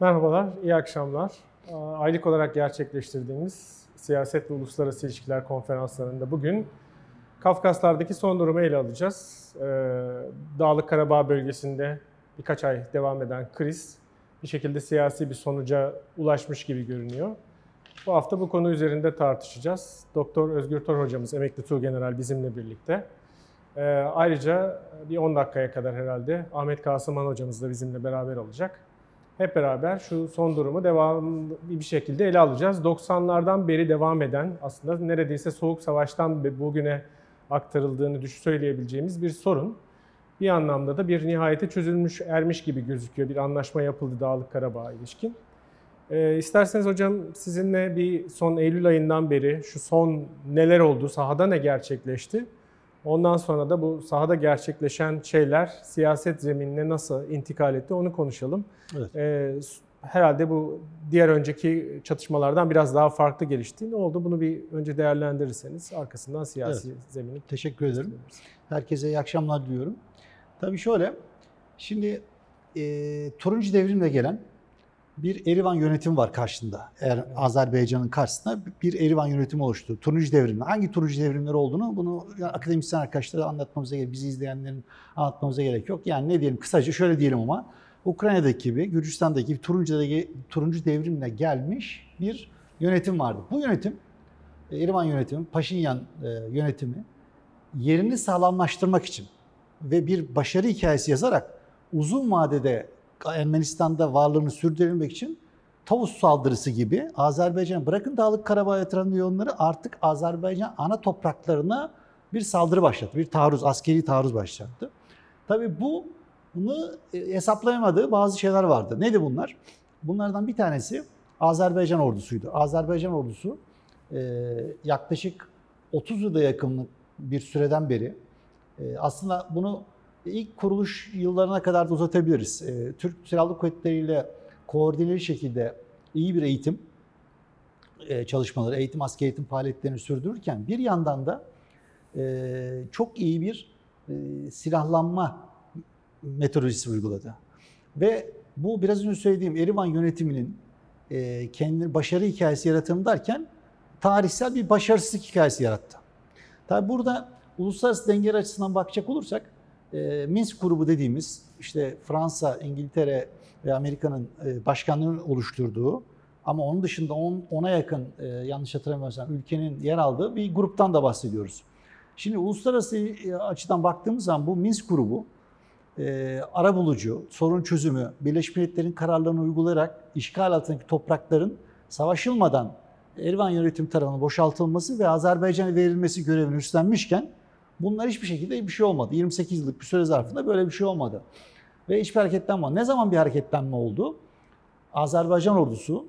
Merhabalar, iyi akşamlar. Aylık olarak gerçekleştirdiğimiz Siyaset ve Uluslararası İlişkiler Konferanslarında bugün Kafkaslardaki son durumu ele alacağız. Ee, Dağlık Karabağ bölgesinde birkaç ay devam eden kriz bir şekilde siyasi bir sonuca ulaşmış gibi görünüyor. Bu hafta bu konu üzerinde tartışacağız. Doktor Özgür Tor hocamız, emekli Tuğgeneral bizimle birlikte. Ee, ayrıca bir 10 dakikaya kadar herhalde Ahmet Kasıman hocamız da bizimle beraber olacak. Hep beraber şu son durumu devamlı bir şekilde ele alacağız. 90'lardan beri devam eden aslında neredeyse Soğuk Savaş'tan bugüne aktarıldığını söyleyebileceğimiz bir sorun. Bir anlamda da bir nihayete çözülmüş, ermiş gibi gözüküyor. Bir anlaşma yapıldı Dağlık Karabağ'a ilişkin. Ee, isterseniz hocam sizinle bir son Eylül ayından beri şu son neler oldu, sahada ne gerçekleşti? Ondan sonra da bu sahada gerçekleşen şeyler siyaset zeminine nasıl intikal etti onu konuşalım. Evet. Ee, herhalde bu diğer önceki çatışmalardan biraz daha farklı gelişti. Ne oldu? Bunu bir önce değerlendirirseniz arkasından siyasi evet. zemini. Teşekkür ederim. Herkese iyi akşamlar diliyorum. Tabii şöyle, şimdi e, turuncu devrimle gelen bir Erivan yönetimi var karşında. Eğer evet. Azerbaycan'ın karşısında bir Erivan yönetimi oluştu. Turuncu devrim. Hangi turuncu devrimler olduğunu bunu yani akademisyen arkadaşlara anlatmamıza gerek, bizi izleyenlerin anlatmamıza gerek yok. Yani ne diyelim kısaca şöyle diyelim ama Ukrayna'daki gibi, Gürcistan'daki gibi turuncu, turuncu devrimle gelmiş bir yönetim vardı. Bu yönetim, Erivan yönetimi, Paşinyan e, yönetimi yerini sağlamlaştırmak için ve bir başarı hikayesi yazarak uzun vadede Ermenistan'da varlığını sürdürmek için Tavus saldırısı gibi Azerbaycan bırakın Dağlık Karabağ yatırımlı artık Azerbaycan ana topraklarına bir saldırı başlattı. Bir taarruz, askeri taarruz başlattı. Tabii bu bunu e, hesaplayamadığı bazı şeyler vardı. Neydi bunlar? Bunlardan bir tanesi Azerbaycan ordusuydu. Azerbaycan ordusu e, yaklaşık 30 yılda yakın bir süreden beri e, aslında bunu ilk kuruluş yıllarına kadar da uzatabiliriz. E, Türk Silahlı Kuvvetleri ile koordineli şekilde iyi bir eğitim e, çalışmaları, eğitim, asker eğitim faaliyetlerini sürdürürken bir yandan da e, çok iyi bir e, silahlanma metodolojisi uyguladı. Ve bu biraz önce söylediğim Erivan yönetiminin e, kendini başarı hikayesi yaratım derken tarihsel bir başarısızlık hikayesi yarattı. Tabi burada uluslararası dengeler açısından bakacak olursak e, Minsk grubu dediğimiz işte Fransa, İngiltere ve Amerika'nın e, başkanlığını oluşturduğu ama onun dışında on, ona yakın e, yanlış hatırlamıyorsam ülkenin yer aldığı bir gruptan da bahsediyoruz. Şimdi uluslararası e, açıdan baktığımız zaman bu Minsk grubu e, arabulucu, sorun çözümü, Birleşmiş Milletler'in kararlarını uygulayarak işgal altındaki toprakların savaşılmadan Erivan yönetim tarafından boşaltılması ve Azerbaycan'a verilmesi görevini üstlenmişken Bunlar hiçbir şekilde bir şey olmadı. 28 yıllık bir süre zarfında böyle bir şey olmadı. Ve hiçbir hareketlenme Ne zaman bir hareketlenme oldu? Azerbaycan ordusu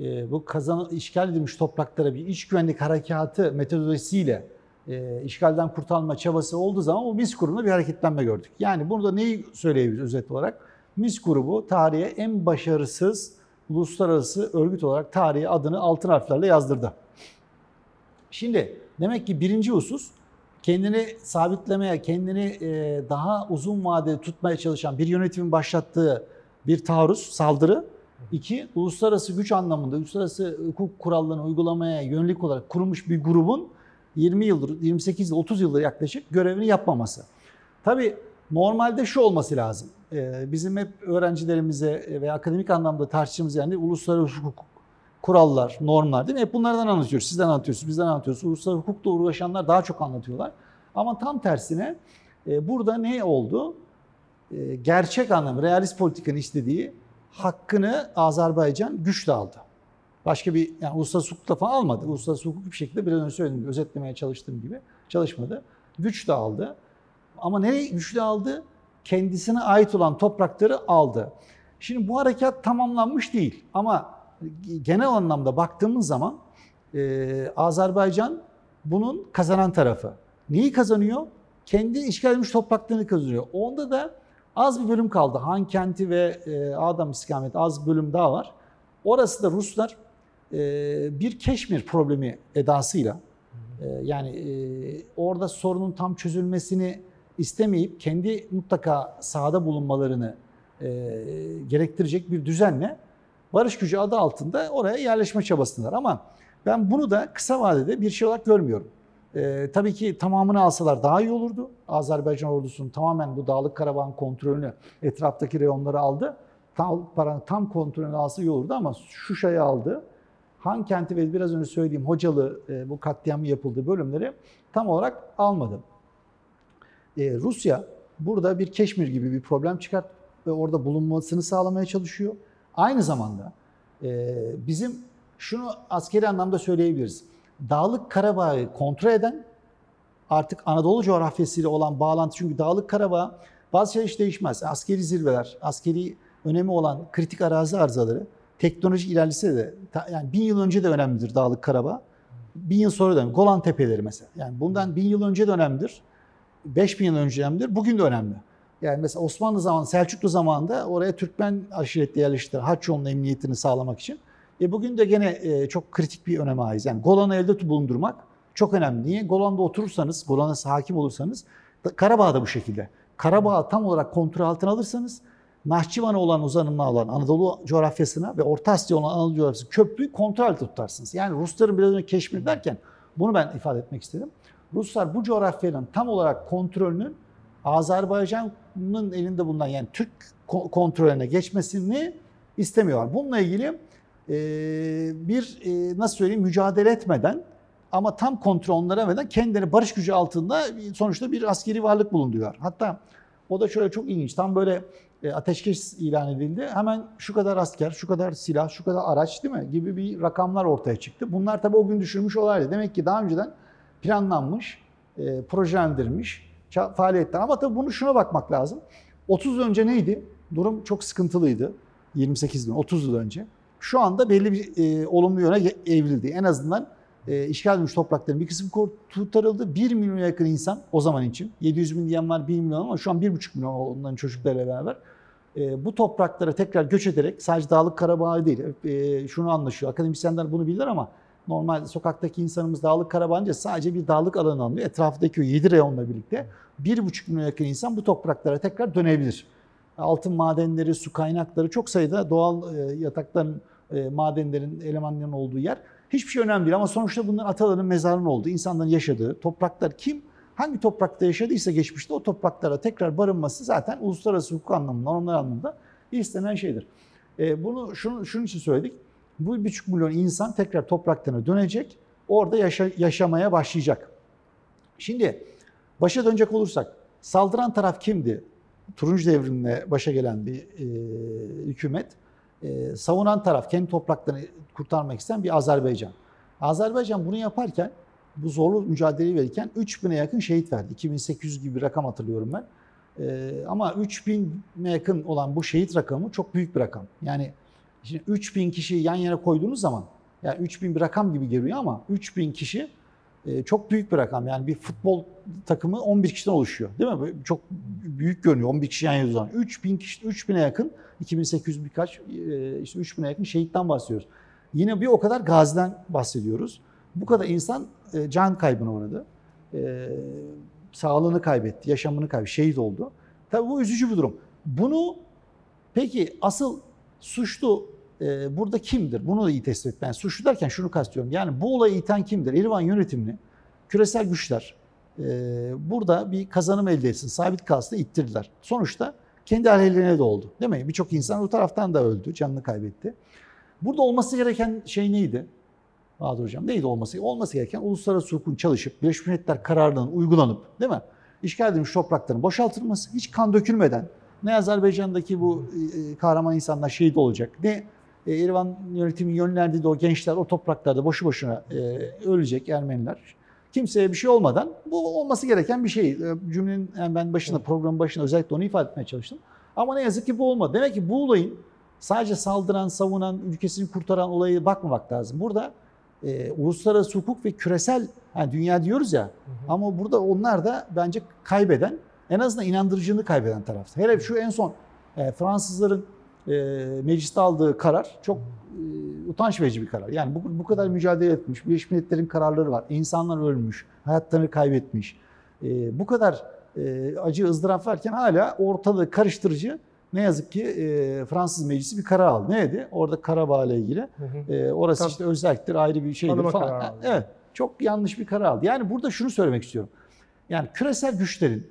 e, bu kazan işgal edilmiş topraklara bir iç güvenlik harekatı metodolojisiyle e, işgalden kurtarma çabası olduğu zaman o MIS grubunda bir hareketlenme gördük. Yani burada neyi söyleyebiliriz özet olarak? MIS grubu tarihe en başarısız uluslararası örgüt olarak tarihe adını altın harflerle yazdırdı. Şimdi demek ki birinci husus kendini sabitlemeye, kendini e, daha uzun vadede tutmaya çalışan bir yönetimin başlattığı bir taarruz, saldırı. İki, uluslararası güç anlamında, uluslararası hukuk kurallarını uygulamaya yönelik olarak kurulmuş bir grubun 20 yıldır, 28 yıl, 30 yıldır yaklaşık görevini yapmaması. Tabii normalde şu olması lazım. E, bizim hep öğrencilerimize ve akademik anlamda tartıştığımız yani uluslararası hukuk kurallar, normlar değil mi? Hep bunlardan anlatıyoruz. Sizden anlatıyorsunuz, bizden anlatıyoruz. Uluslararası hukukla uğraşanlar daha çok anlatıyorlar. Ama tam tersine e, burada ne oldu? E, gerçek anlamda realist politikanın istediği hakkını Azerbaycan güçle aldı. Başka bir yani uluslararası hukukla falan almadı. Uluslararası hukuk bir şekilde biraz önce söylediğim gibi, özetlemeye çalıştığım gibi çalışmadı. Güç de aldı. Ama nereye güçlü aldı? Kendisine ait olan toprakları aldı. Şimdi bu harekat tamamlanmış değil ama genel anlamda baktığımız zaman e, Azerbaycan bunun kazanan tarafı. Neyi kazanıyor? Kendi işgal edilmiş topraklarını kazanıyor. Onda da az bir bölüm kaldı. Han kenti ve e, Adam istikameti az bir bölüm daha var. Orası da Ruslar e, bir Keşmir problemi edasıyla e, yani e, orada sorunun tam çözülmesini istemeyip kendi mutlaka sahada bulunmalarını e, gerektirecek bir düzenle barış gücü adı altında oraya yerleşme çabasındalar. Ama ben bunu da kısa vadede bir şey olarak görmüyorum. Ee, tabii ki tamamını alsalar daha iyi olurdu. Azerbaycan ordusunun tamamen bu Dağlık Karabağ'ın kontrolünü, etraftaki reyonları aldı. Tam, tam kontrolünü alsa iyi olurdu ama Şuşa'yı aldı. Han kenti ve biraz önce söylediğim Hocalı e, bu katliam yapıldığı bölümleri tam olarak almadı. E, Rusya burada bir Keşmir gibi bir problem çıkart ve orada bulunmasını sağlamaya çalışıyor. Aynı zamanda e, bizim şunu askeri anlamda söyleyebiliriz. Dağlık Karabağ'ı kontrol eden artık Anadolu coğrafyasıyla olan bağlantı çünkü Dağlık Karabağ bazı şeyler hiç değişmez. Askeri zirveler, askeri önemi olan kritik arazi arızaları teknoloji ilerlese de yani bin yıl önce de önemlidir Dağlık Karabağ. Bin yıl sonra da. Golan Tepeleri mesela. Yani bundan bin yıl önce de önemlidir. Beş bin yıl önce önemlidir. Bugün de önemli. Yani mesela Osmanlı zamanı, Selçuklu zamanında oraya Türkmen aşiretli yerleştiler. Haçoğlu'nun emniyetini sağlamak için. E bugün de gene e, çok kritik bir öneme ait. Yani Golan'ı elde bulundurmak çok önemli. Niye? Golan'da oturursanız, Golan'a hakim olursanız, Karabağ'da bu şekilde. Karabağ'ı tam olarak kontrol altına alırsanız, Nahçıvan'a olan uzanımına olan Anadolu coğrafyasına ve Orta Asya olan Anadolu coğrafyasına köprüyü kontrol altında tutarsınız. Yani Rusların biraz önce keşmir derken bunu ben ifade etmek istedim. Ruslar bu coğrafyanın tam olarak kontrolünün Azerbaycan'ın elinde bulunan yani Türk kontrolüne geçmesini istemiyorlar. Bununla ilgili bir nasıl söyleyeyim mücadele etmeden ama tam kontrol vermeden kendileri barış gücü altında sonuçta bir askeri varlık bulunduruyor. Hatta o da şöyle çok ilginç. Tam böyle ateşkes ilan edildi. Hemen şu kadar asker, şu kadar silah, şu kadar araç değil mi gibi bir rakamlar ortaya çıktı. Bunlar tabii o gün düşürmüş olaydı. Demek ki daha önceden planlanmış, e, faaliyetler. Ama tabii bunu şuna bakmak lazım. 30 yıl önce neydi? Durum çok sıkıntılıydı. 28 yıl, 30 yıl önce. Şu anda belli bir e, olumlu yöne evrildi. En azından e, işgal edilmiş toprakların bir kısmı kurtarıldı. 1 milyon yakın insan o zaman için. 700 bin diyen var 1 milyon ama şu an 1,5 milyon onların çocuklarıyla beraber. E, bu topraklara tekrar göç ederek sadece Dağlık Karabağ değil. E, şunu anlaşıyor. Akademisyenler bunu bilirler ama normal sokaktaki insanımız Dağlık Karabağ sadece bir dağlık alanı anlıyor. Etrafındaki o 7 reyonla birlikte 1,5 milyon yakın insan bu topraklara tekrar dönebilir. Altın madenleri, su kaynakları çok sayıda doğal e, yatakların, e, madenlerin, elemanların olduğu yer. Hiçbir şey önemli değil ama sonuçta bunlar ataların mezarının olduğu, insanların yaşadığı topraklar kim hangi toprakta yaşadıysa geçmişte o topraklara tekrar barınması zaten uluslararası hukuk anlamında, onlar anlamında istenen şeydir. E, bunu şunu, şunun için söyledik. Bu buçuk milyon insan tekrar topraklarına dönecek, orada yaşa, yaşamaya başlayacak. Şimdi başa dönecek olursak, saldıran taraf kimdi? Turuncu devrimle başa gelen bir e, hükümet. E, savunan taraf, kendi topraklarını kurtarmak isteyen bir Azerbaycan. Azerbaycan bunu yaparken, bu zorlu mücadeleyi verirken 3000'e yakın şehit verdi. 2800 gibi bir rakam hatırlıyorum ben. E, ama 3000'e yakın olan bu şehit rakamı çok büyük bir rakam. Yani şimdi 3000 kişiyi yan yana koyduğunuz zaman, yani 3000 bir rakam gibi geliyor ama 3000 kişi e, çok büyük bir rakam. Yani bir futbol takımı 11 kişiden oluşuyor. Değil mi? Çok büyük görünüyor 11 kişi yan yana zaman. 3000 kişi 3000'e yakın 2800 birkaç e, işte 3000'e yakın şehitten bahsediyoruz. Yine bir o kadar gaziden bahsediyoruz. Bu kadar insan e, can kaybına uğradı. Sağlığını kaybetti, yaşamını kaybetti, şehit oldu. Tabii bu üzücü bir durum. Bunu peki asıl suçlu e, burada kimdir? Bunu da iyi tespit etmen. Yani suçlu derken şunu kastediyorum. Yani bu olayı iten kimdir? Erivan yönetimini küresel güçler e, burada bir kazanım elde etsin, sabit kalsın ittirdiler. Sonuçta kendi aleyhlerine de oldu. Değil mi? Birçok insan o taraftan da öldü, canını kaybetti. Burada olması gereken şey neydi? Bahadır Hocam neydi olması? Olması gereken uluslararası hukukun çalışıp Birleşmiş Milletler kararlarının uygulanıp değil mi? İşgal edilmiş toprakların boşaltılması, hiç kan dökülmeden ne Azerbaycan'daki bu e, kahraman insanlar şehit olacak, ne e, Erivan yönetimi yönlendirdiği o gençler o topraklarda boşu boşuna e, ölecek Ermeniler. Kimseye bir şey olmadan bu olması gereken bir şey. E, cümlenin yani ben başında programın başında özellikle onu ifade etmeye çalıştım. Ama ne yazık ki bu olmadı. Demek ki bu olayın sadece saldıran, savunan, ülkesini kurtaran olayı bakmamak lazım. Burada e, uluslararası hukuk ve küresel yani dünya diyoruz ya hı hı. ama burada onlar da bence kaybeden en azından inandırıcılığını kaybeden tarafta. Hele şu en son e, Fransızların e, mecliste aldığı karar çok e, utanç verici bir karar. Yani bu, bu kadar mücadele etmiş, Birleşmiş Milletler'in kararları var. İnsanlar ölmüş, hayatlarını kaybetmiş. E, bu kadar e, acı ızdırap varken hala ortalığı karıştırıcı ne yazık ki e, Fransız meclisi bir karar aldı. Neydi? Orada Karabağ ile ilgili. E, orası Tabii. işte özelliktir ayrı bir şeydir Tanıma falan. kararı. Evet. Çok yanlış bir karar aldı. Yani burada şunu söylemek istiyorum. Yani küresel güçlerin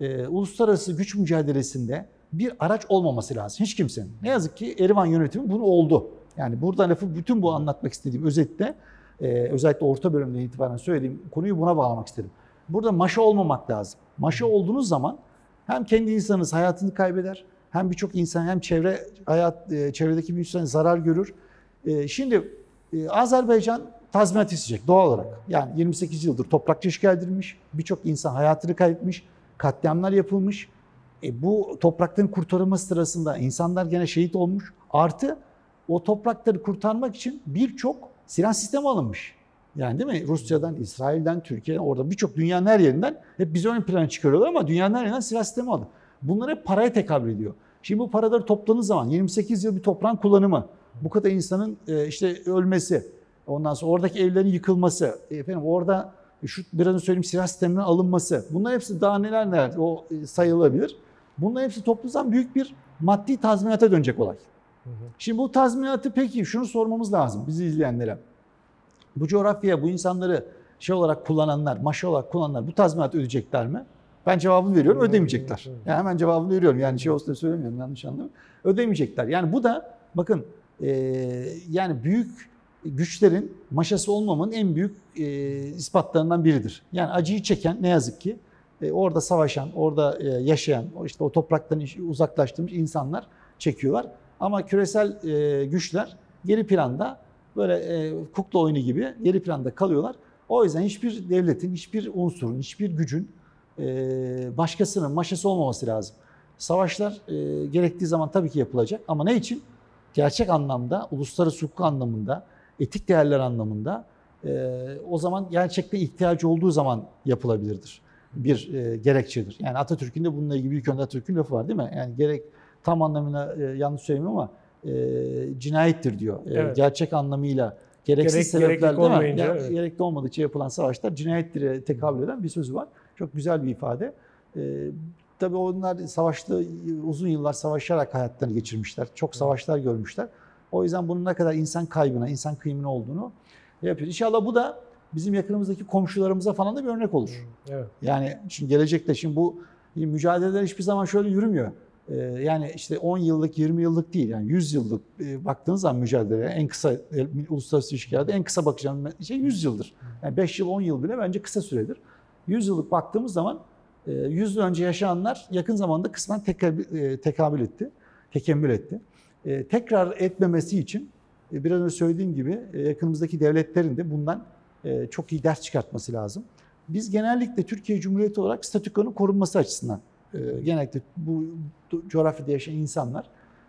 e, uluslararası güç mücadelesinde bir araç olmaması lazım. Hiç kimsenin. Ne yazık ki Erivan yönetimi bunu oldu. Yani burada lafı bütün bu anlatmak istediğim özette e, özellikle orta bölümden itibaren söylediğim konuyu buna bağlamak istedim. Burada maşa olmamak lazım. Maşa olduğunuz zaman hem kendi insanınız hayatını kaybeder, hem birçok insan hem çevre hayat e, çevredeki bir insan zarar görür. E, şimdi e, Azerbaycan tazminat isteyecek doğal olarak. Yani 28 yıldır toprakça işgal edilmiş, birçok insan hayatını kaybetmiş, katliamlar yapılmış. E, bu toprakların kurtarılması sırasında insanlar gene şehit olmuş. Artı o toprakları kurtarmak için birçok silah sistemi alınmış. Yani değil mi? Rusya'dan, İsrail'den, Türkiye'den, orada birçok dünyanın her yerinden hep bizi ön plana çıkarıyorlar ama dünyanın her yerinden silah sistemi aldı. Bunlar hep paraya tekabül ediyor. Şimdi bu paraları topladığınız zaman 28 yıl bir toprağın kullanımı, bu kadar insanın e, işte ölmesi, ondan sonra oradaki evlerin yıkılması, efendim orada şu biraz önce söyleyeyim silah sisteminin alınması, bunlar hepsi daha neler neler o e, sayılabilir. Bunların hepsi toplu büyük bir maddi tazminata dönecek olay. Hı hı. Şimdi bu tazminatı peki şunu sormamız lazım bizi izleyenlere. Bu coğrafyaya bu insanları şey olarak kullananlar, maşa olarak kullananlar bu tazminatı ödeyecekler mi? Ben cevabını veriyorum, ödemeyecekler. Yani hemen cevabını veriyorum. Yani şey olsun söylemiyorum, yanlış anlamayın. Ödemeyecekler. Yani bu da bakın e, yani büyük güçlerin maşası olmamanın en büyük e, ispatlarından biridir. Yani acıyı çeken ne yazık ki orada savaşan, orada e, yaşayan, işte o topraktan uzaklaştırmış insanlar çekiyorlar. Ama küresel e, güçler geri planda böyle e, kukla oyunu gibi geri planda kalıyorlar. O yüzden hiçbir devletin, hiçbir unsurun, hiçbir gücün e, başkasının maşası olmaması lazım. Savaşlar e, gerektiği zaman tabii ki yapılacak ama ne için? Gerçek anlamda, uluslararası hukuk anlamında, etik değerler anlamında e, o zaman gerçekten ihtiyacı olduğu zaman yapılabilirdir. Bir e, gerekçedir. Yani Atatürk'ün de bununla ilgili Büyük Önder Atatürk'ün lafı var değil mi? Yani gerek tam anlamıyla e, yanlış söylemiyorum ama e, cinayettir diyor. E, Evet. Gerçek anlamıyla gereksiz Gerek- sebepler değil mi? Yani evet. Gerekli olmadıkça yapılan savaşlar cinayettir tekabül eden bir sözü var. Çok güzel bir ifade. E, tabii onlar savaşta uzun yıllar savaşarak hayatlarını geçirmişler. Çok savaşlar görmüşler. O yüzden bunun ne kadar insan kaybına, insan kıyımına olduğunu yapıyor. İnşallah bu da bizim yakınımızdaki komşularımıza falan da bir örnek olur. Evet. Yani şimdi gelecekte şimdi bu mücadeleler hiçbir zaman şöyle yürümüyor. Ee, yani işte 10 yıllık, 20 yıllık değil. Yani 100 yıllık e, baktığınız zaman mücadeleye en kısa e, uluslararası ilişkilerde en kısa bakacağım şey 100 yıldır. Yani 5 yıl, 10 yıl bile bence kısa süredir. 100 yıllık baktığımız zaman e, 100 yıl önce yaşayanlar yakın zamanda kısmen tekabül, e, tekabül etti, tekemmül etti. E, tekrar etmemesi için e, biraz önce söylediğim gibi e, yakınımızdaki devletlerin de bundan e, çok iyi ders çıkartması lazım. Biz genellikle Türkiye Cumhuriyeti olarak statükonun korunması açısından e, genellikle bu coğrafyada yaşayan insanlar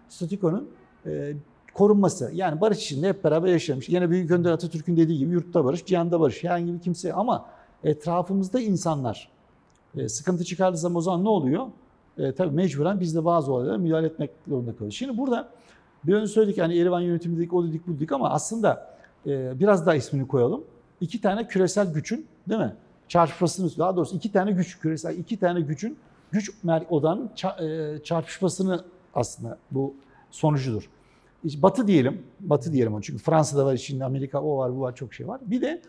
statükonun e, korunması yani barış içinde hep beraber yaşamış. Yine Büyük Önder Atatürk'ün dediği gibi yurtta barış, cihanda barış. Herhangi bir kimse ama etrafımızda insanlar e, sıkıntı çıkardığı zaman o zaman ne oluyor? E, tabii mecburen biz de bazı olaylara müdahale etmek zorunda kalıyoruz. Şimdi burada bir önce söyledik yani Erivan yönetimi dedik, o dedik, bu dedik ama aslında e, biraz daha ismini koyalım. İki tane küresel güçün değil mi? Çarpışmasını, daha doğrusu iki tane güç, küresel iki tane gücün güç odanın e, çarpışmasını aslında bu sonucudur. Batı diyelim, Batı diyelim onu çünkü Fransa'da var, şimdi Amerika o var, bu var, çok şey var. Bir de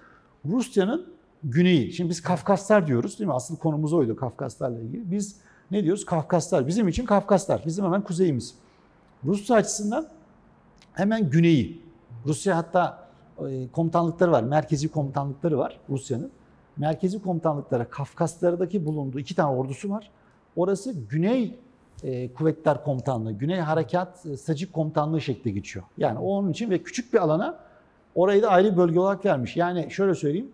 Rusya'nın güneyi. Şimdi biz Kafkaslar diyoruz değil mi? Asıl konumuz oydu Kafkaslarla ilgili. Biz ne diyoruz? Kafkaslar. Bizim için Kafkaslar. Bizim hemen kuzeyimiz. Rusya açısından hemen güneyi. Rusya hatta komutanlıkları var. Merkezi komutanlıkları var Rusya'nın. Merkezi komutanlıklara Kafkaslardaki bulunduğu iki tane ordusu var. Orası Güney e, Kuvvetler Komutanlığı, Güney Harekat e, Stratejik Komutanlığı şeklinde geçiyor. Yani o onun için ve küçük bir alana orayı da ayrı bölge olarak vermiş. Yani şöyle söyleyeyim,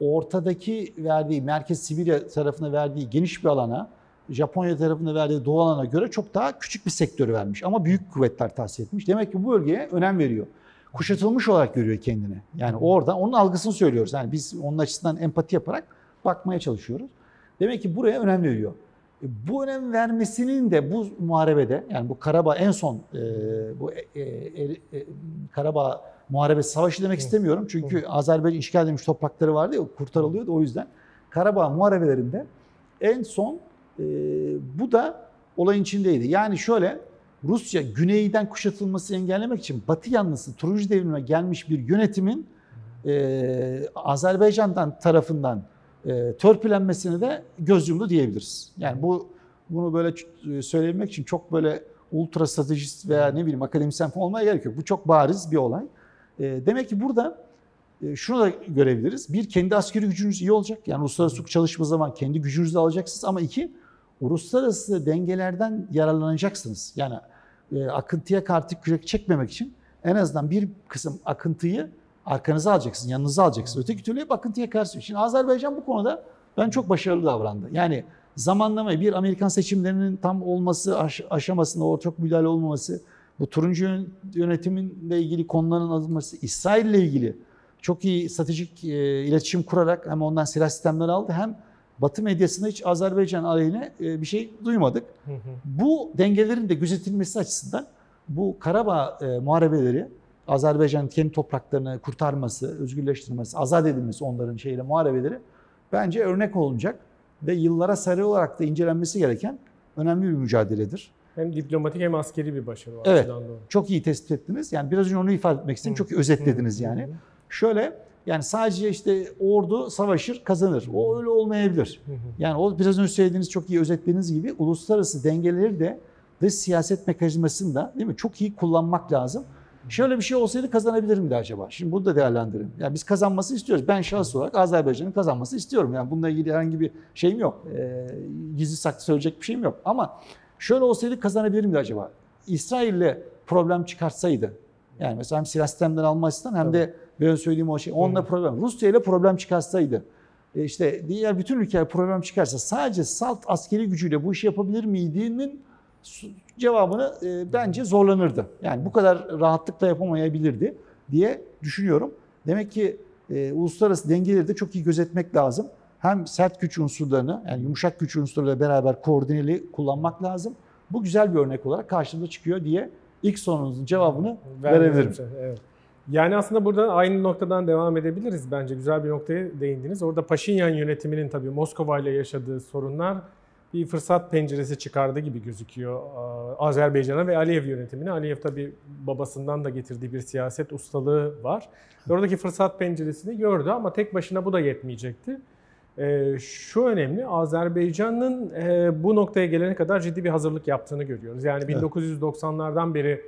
ortadaki verdiği, Merkez Sibirya tarafına verdiği geniş bir alana, Japonya tarafına verdiği doğu alana göre çok daha küçük bir sektörü vermiş. Ama büyük kuvvetler tahsis etmiş. Demek ki bu bölgeye önem veriyor. Kuşatılmış olarak görüyor kendini. Yani orada onun algısını söylüyoruz. Yani biz onun açısından empati yaparak bakmaya çalışıyoruz. Demek ki buraya önem veriyor. E, Bu önem vermesinin de bu muharebede yani bu Karabağ en son e, bu e, e, e, Karabağ Muharebesi Savaşı demek istemiyorum. Çünkü Azerbaycan işgal edilmiş toprakları vardı ya kurtarılıyordu o yüzden. Karabağ muharebelerinde en son e, bu da olayın içindeydi. Yani şöyle Rusya güneyden kuşatılması engellemek için Batı yanlısı turuncu devrime gelmiş bir yönetimin e, Azerbaycan'dan tarafından e, törpülenmesini de göz yumdu diyebiliriz. Yani bu bunu böyle e, söylemek için çok böyle ultra stratejist veya ne bileyim akademisyen falan olmaya gerek yok. Bu çok bariz bir olay. E, demek ki burada e, şunu da görebiliriz. Bir, kendi askeri gücünüz iyi olacak. Yani uluslararası çalışma zaman kendi gücünüzü alacaksınız. Ama iki, uluslararası dengelerden yararlanacaksınız. Yani e, akıntıya karşı kürek çekmemek için en azından bir kısım akıntıyı arkanıza alacaksınız, yanınıza alacaksınız. Öteki türlü hep akıntıya karşı. Şimdi Azerbaycan bu konuda ben çok başarılı davrandı. Yani zamanlamayı bir Amerikan seçimlerinin tam olması aş- aşamasında o çok müdahale olmaması, bu turuncu yönetiminle ilgili konuların alınması, İsrail ile ilgili çok iyi stratejik e, iletişim kurarak hem ondan silah sistemleri aldı hem Batı medyasında hiç Azerbaycan aleyhine e, bir şey duymadık. Hı hı. Bu dengelerin de gözetilmesi açısından bu Karabağ e, muharebeleri Azerbaycan'ın kendi topraklarını kurtarması, özgürleştirmesi, azat edilmesi onların şeyle muharebeleri bence örnek olunacak ve yıllara sarı olarak da incelenmesi gereken önemli bir mücadeledir. Hem diplomatik hem askeri bir başarı o Evet. doğru. Çok iyi tespit ettiniz. Yani biraz önce onu ifade etmek istedim. Çok iyi özetlediniz yani. Şöyle yani sadece işte ordu savaşır, kazanır. O öyle olmayabilir. Yani o biraz önce söylediğiniz çok iyi özetlediğiniz gibi uluslararası dengeleri de dış siyaset mekanizmasını da değil mi çok iyi kullanmak lazım. Şöyle bir şey olsaydı kazanabilir miydi acaba? Şimdi bunu da değerlendirelim. Yani biz kazanması istiyoruz. Ben şahıs olarak Azerbaycan'ın kazanması istiyorum. Yani bununla ilgili herhangi bir şeyim yok. Ee, gizli saklı söyleyecek bir şeyim yok. Ama şöyle olsaydı kazanabilir miydi acaba? İsrail'le problem çıkartsaydı. Yani mesela hem silah sistemden almasından hem de ben söylediğim o şey. Onunla problem. Rusya ile problem çıkarsaydı. E işte diğer bütün ülkeler problem çıkarsa sadece salt askeri gücüyle bu işi yapabilir miydinin cevabını e, bence zorlanırdı. Yani bu kadar rahatlıkla yapamayabilirdi diye düşünüyorum. Demek ki e, uluslararası dengeleri de çok iyi gözetmek lazım. Hem sert güç unsurlarını yani yumuşak güç unsurlarıyla beraber koordineli kullanmak lazım. Bu güzel bir örnek olarak karşımıza çıkıyor diye ilk sorunuzun cevabını Vermiyorum verebilirim. Evet. Yani aslında burada aynı noktadan devam edebiliriz bence. Güzel bir noktaya değindiniz. Orada Paşinyan yönetiminin tabii Moskova ile yaşadığı sorunlar bir fırsat penceresi çıkardı gibi gözüküyor Aa, Azerbaycan'a ve Aliyev yönetimine. Aliyev tabii babasından da getirdiği bir siyaset ustalığı var. Oradaki fırsat penceresini gördü ama tek başına bu da yetmeyecekti. Ee, şu önemli, Azerbaycan'ın bu noktaya gelene kadar ciddi bir hazırlık yaptığını görüyoruz. Yani Evet. 1990'lardan beri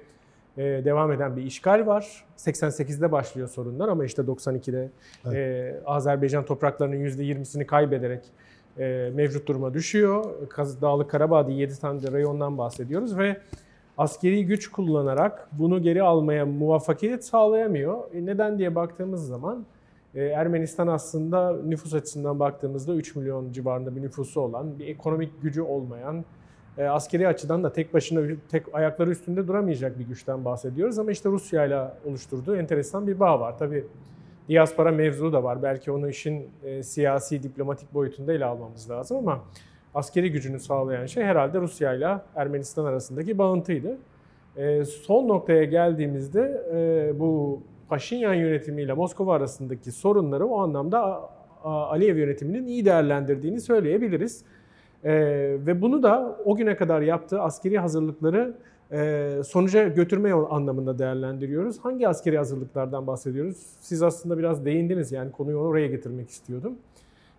devam eden bir işgal var. 88'de başlıyor sorunlar ama işte 92'de e, Azerbaycan topraklarının %20'sini kaybederek e, mevcut duruma düşüyor. Dağlık Karabağ'da 7 tane de reyondan bahsediyoruz ve askeri güç kullanarak bunu geri almaya muvaffakiyet sağlayamıyor. E, neden diye baktığımız zaman e, Ermenistan aslında nüfus açısından baktığımızda 3 milyon civarında bir nüfusu olan, bir ekonomik gücü olmayan, e, askeri açıdan da tek başına tek ayakları üstünde duramayacak bir güçten bahsediyoruz. Ama işte Rusya ile oluşturduğu enteresan bir bağ var. Tabii diaspora mevzu da var. Belki onu işin e, siyasi, diplomatik boyutunda ele almamız lazım ama askeri gücünü sağlayan şey herhalde Rusya ile Ermenistan arasındaki bağıntıydı. E, son noktaya geldiğimizde e, bu Paşinyan yönetimiyle Moskova arasındaki sorunları o anlamda Aliyev yönetiminin iyi değerlendirdiğini söyleyebiliriz. E, ve bunu da o güne kadar yaptığı askeri hazırlıkları e, sonuca götürme anlamında değerlendiriyoruz. Hangi askeri hazırlıklardan bahsediyoruz? Siz aslında biraz değindiniz yani konuyu oraya getirmek istiyordum.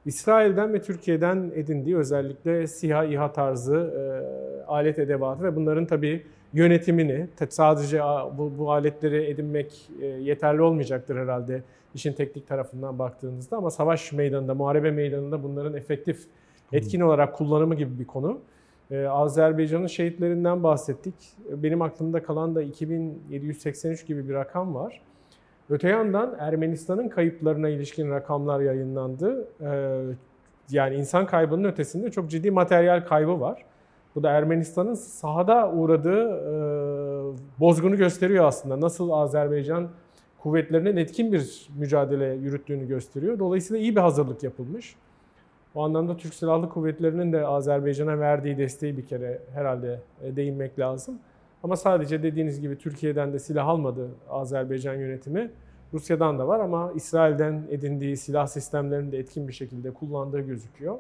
İsrail'den ve Türkiye'den edindiği özellikle SİHA, İHA tarzı e, alet edevatı ve bunların tabii yönetimini, sadece bu, bu aletleri edinmek e, yeterli olmayacaktır herhalde işin teknik tarafından baktığınızda ama savaş meydanında, muharebe meydanında bunların efektif, etkin olarak kullanımı gibi bir konu. Ee, Azerbaycan'ın şehitlerinden bahsettik. Benim aklımda kalan da 2783 gibi bir rakam var. Öte yandan Ermenistan'ın kayıplarına ilişkin rakamlar yayınlandı. Ee, yani insan kaybının ötesinde çok ciddi materyal kaybı var. Bu da Ermenistan'ın sahada uğradığı e, bozgunu gösteriyor aslında. Nasıl Azerbaycan kuvvetlerinin etkin bir mücadele yürüttüğünü gösteriyor. Dolayısıyla iyi bir hazırlık yapılmış. O anlamda Türk Silahlı Kuvvetleri'nin de Azerbaycan'a verdiği desteği bir kere herhalde e, değinmek lazım. Ama sadece dediğiniz gibi Türkiye'den de silah almadı Azerbaycan yönetimi. Rusya'dan da var ama İsrail'den edindiği silah sistemlerini de etkin bir şekilde kullandığı gözüküyor.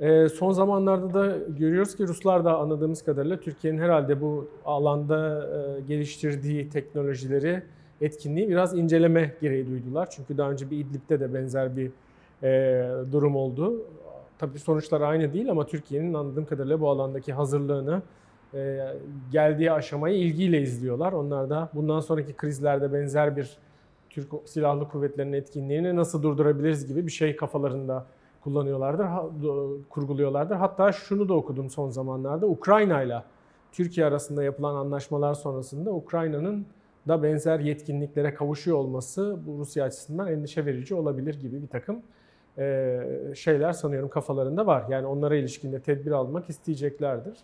E, son zamanlarda da görüyoruz ki Ruslar da anladığımız kadarıyla Türkiye'nin herhalde bu alanda e, geliştirdiği teknolojileri, etkinliği biraz inceleme gereği duydular. Çünkü daha önce bir İdlib'de de benzer bir e, durum oldu. Tabii sonuçlar aynı değil ama Türkiye'nin anladığım kadarıyla bu alandaki hazırlığını, e, geldiği aşamayı ilgiyle izliyorlar. Onlar da bundan sonraki krizlerde benzer bir Türk Silahlı Kuvvetleri'nin etkinliğini nasıl durdurabiliriz gibi bir şey kafalarında kullanıyorlardır, kurguluyorlardır. Hatta şunu da okudum son zamanlarda. Ukrayna ile Türkiye arasında yapılan anlaşmalar sonrasında Ukrayna'nın da benzer yetkinliklere kavuşuyor olması bu Rusya açısından endişe verici olabilir gibi bir takım şeyler sanıyorum kafalarında var. Yani onlara ilişkinde tedbir almak isteyeceklerdir.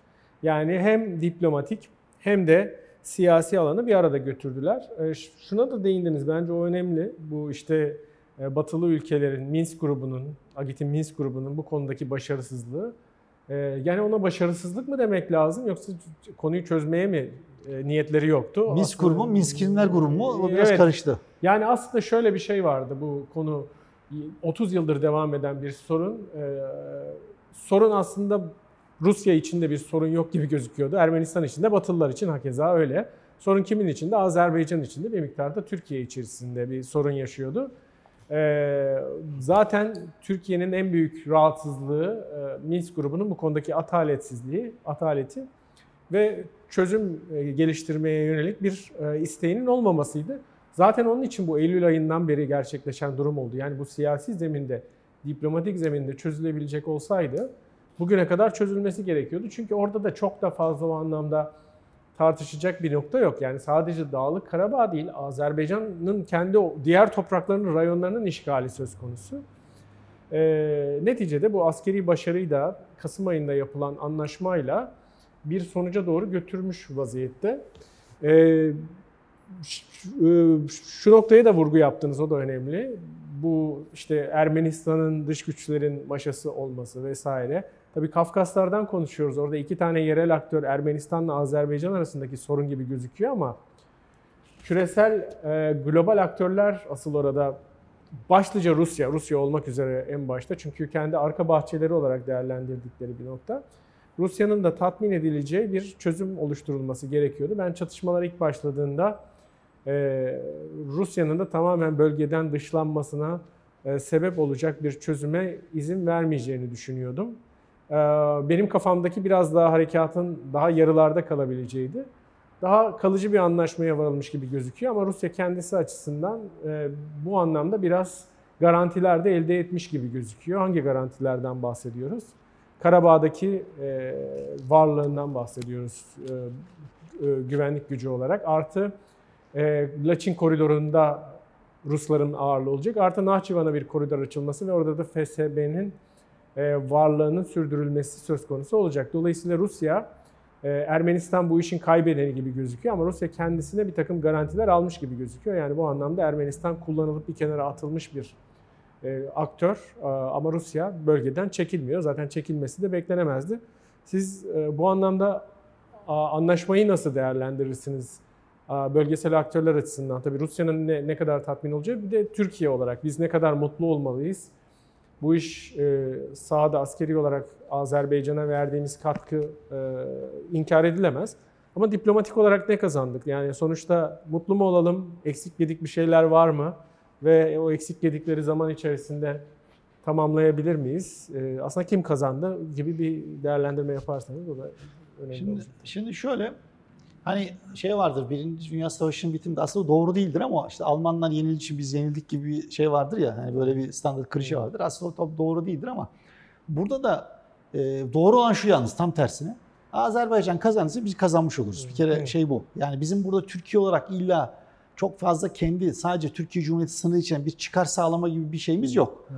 Yani hem diplomatik hem de siyasi alanı bir arada götürdüler. Şuna da değindiniz bence o önemli. Bu işte batılı ülkelerin Minsk grubunun, Agit'in Minsk grubunun bu konudaki başarısızlığı. Yani ona başarısızlık mı demek lazım yoksa konuyu çözmeye mi niyetleri yoktu? Minsk grubu mu, Minskinler grubu mu? O biraz evet. karıştı. Yani aslında şöyle bir şey vardı bu konu 30 yıldır devam eden bir sorun. Sorun aslında Rusya için de bir sorun yok gibi gözüküyordu. Ermenistan için de Batılılar için hakeza öyle. Sorun kimin için de Azerbaycan için de bir miktarda Türkiye içerisinde bir sorun yaşıyordu. Ee, zaten Türkiye'nin en büyük rahatsızlığı e, Minsk grubunun bu konudaki ataletsizliği, ataleti ve çözüm e, geliştirmeye yönelik bir e, isteğinin olmamasıydı. Zaten onun için bu Eylül ayından beri gerçekleşen durum oldu. Yani bu siyasi zeminde, diplomatik zeminde çözülebilecek olsaydı bugüne kadar çözülmesi gerekiyordu. Çünkü orada da çok da fazla o anlamda tartışacak bir nokta yok. Yani sadece Dağlık Karabağ değil, Azerbaycan'ın kendi diğer topraklarının, rayonlarının işgali söz konusu. E, neticede bu askeri başarıyı da Kasım ayında yapılan anlaşmayla bir sonuca doğru götürmüş vaziyette. E, şu noktaya da vurgu yaptınız, o da önemli. Bu işte Ermenistan'ın dış güçlerin maşası olması vesaire. Tabii Kafkaslardan konuşuyoruz. Orada iki tane yerel aktör Ermenistan'la Azerbaycan arasındaki sorun gibi gözüküyor ama küresel e, global aktörler asıl orada başlıca Rusya, Rusya olmak üzere en başta. Çünkü kendi arka bahçeleri olarak değerlendirdikleri bir nokta. Rusya'nın da tatmin edileceği bir çözüm oluşturulması gerekiyordu. Ben çatışmalar ilk başladığında e, Rusya'nın da tamamen bölgeden dışlanmasına e, sebep olacak bir çözüme izin vermeyeceğini düşünüyordum. Ee, benim kafamdaki biraz daha harekatın daha yarılarda kalabileceğiydi. Daha kalıcı bir anlaşmaya varılmış gibi gözüküyor ama Rusya kendisi açısından e, bu anlamda biraz garantiler de elde etmiş gibi gözüküyor. Hangi garantilerden bahsediyoruz? Karabağ'daki e, varlığından bahsediyoruz güvenlik gücü olarak. Artı Laçin koridorunda Rusların ağırlığı olacak. Artı Nahçıvan'a bir koridor açılması ve orada da FSB'nin e, varlığının sürdürülmesi söz konusu olacak. Dolayısıyla Rusya, e, Ermenistan bu işin kaybedeni gibi gözüküyor ama Rusya kendisine bir takım garantiler almış gibi gözüküyor. Yani bu anlamda Ermenistan kullanılıp bir kenara atılmış bir e, aktör ama Rusya bölgeden çekilmiyor. Zaten çekilmesi de beklenemezdi. Siz bu anlamda anlaşmayı nasıl değerlendirirsiniz? Bölgesel aktörler açısından tabii Rusya'nın ne, ne kadar tatmin olacağı bir de Türkiye olarak biz ne kadar mutlu olmalıyız? Bu iş e, sahada askeri olarak Azerbaycan'a verdiğimiz katkı e, inkar edilemez. Ama diplomatik olarak ne kazandık? Yani sonuçta mutlu mu olalım, eksik yedik bir şeyler var mı? Ve o eksik yedikleri zaman içerisinde tamamlayabilir miyiz? E, aslında kim kazandı gibi bir değerlendirme yaparsanız o da önemli şimdi, olacak. Şimdi şöyle, Hani şey vardır, Birinci Dünya Savaşı'nın bitiminde aslında doğru değildir ama işte Almanlar yenildiği için biz yenildik gibi bir şey vardır ya, hani böyle bir standart klişe vardır. Aslında o doğru değildir ama burada da e, doğru olan şu yalnız tam tersine. Azerbaycan kazanırsa biz kazanmış oluruz. Bir kere şey bu. Yani bizim burada Türkiye olarak illa çok fazla kendi sadece Türkiye Cumhuriyeti sınırı için bir çıkar sağlama gibi bir şeyimiz yok.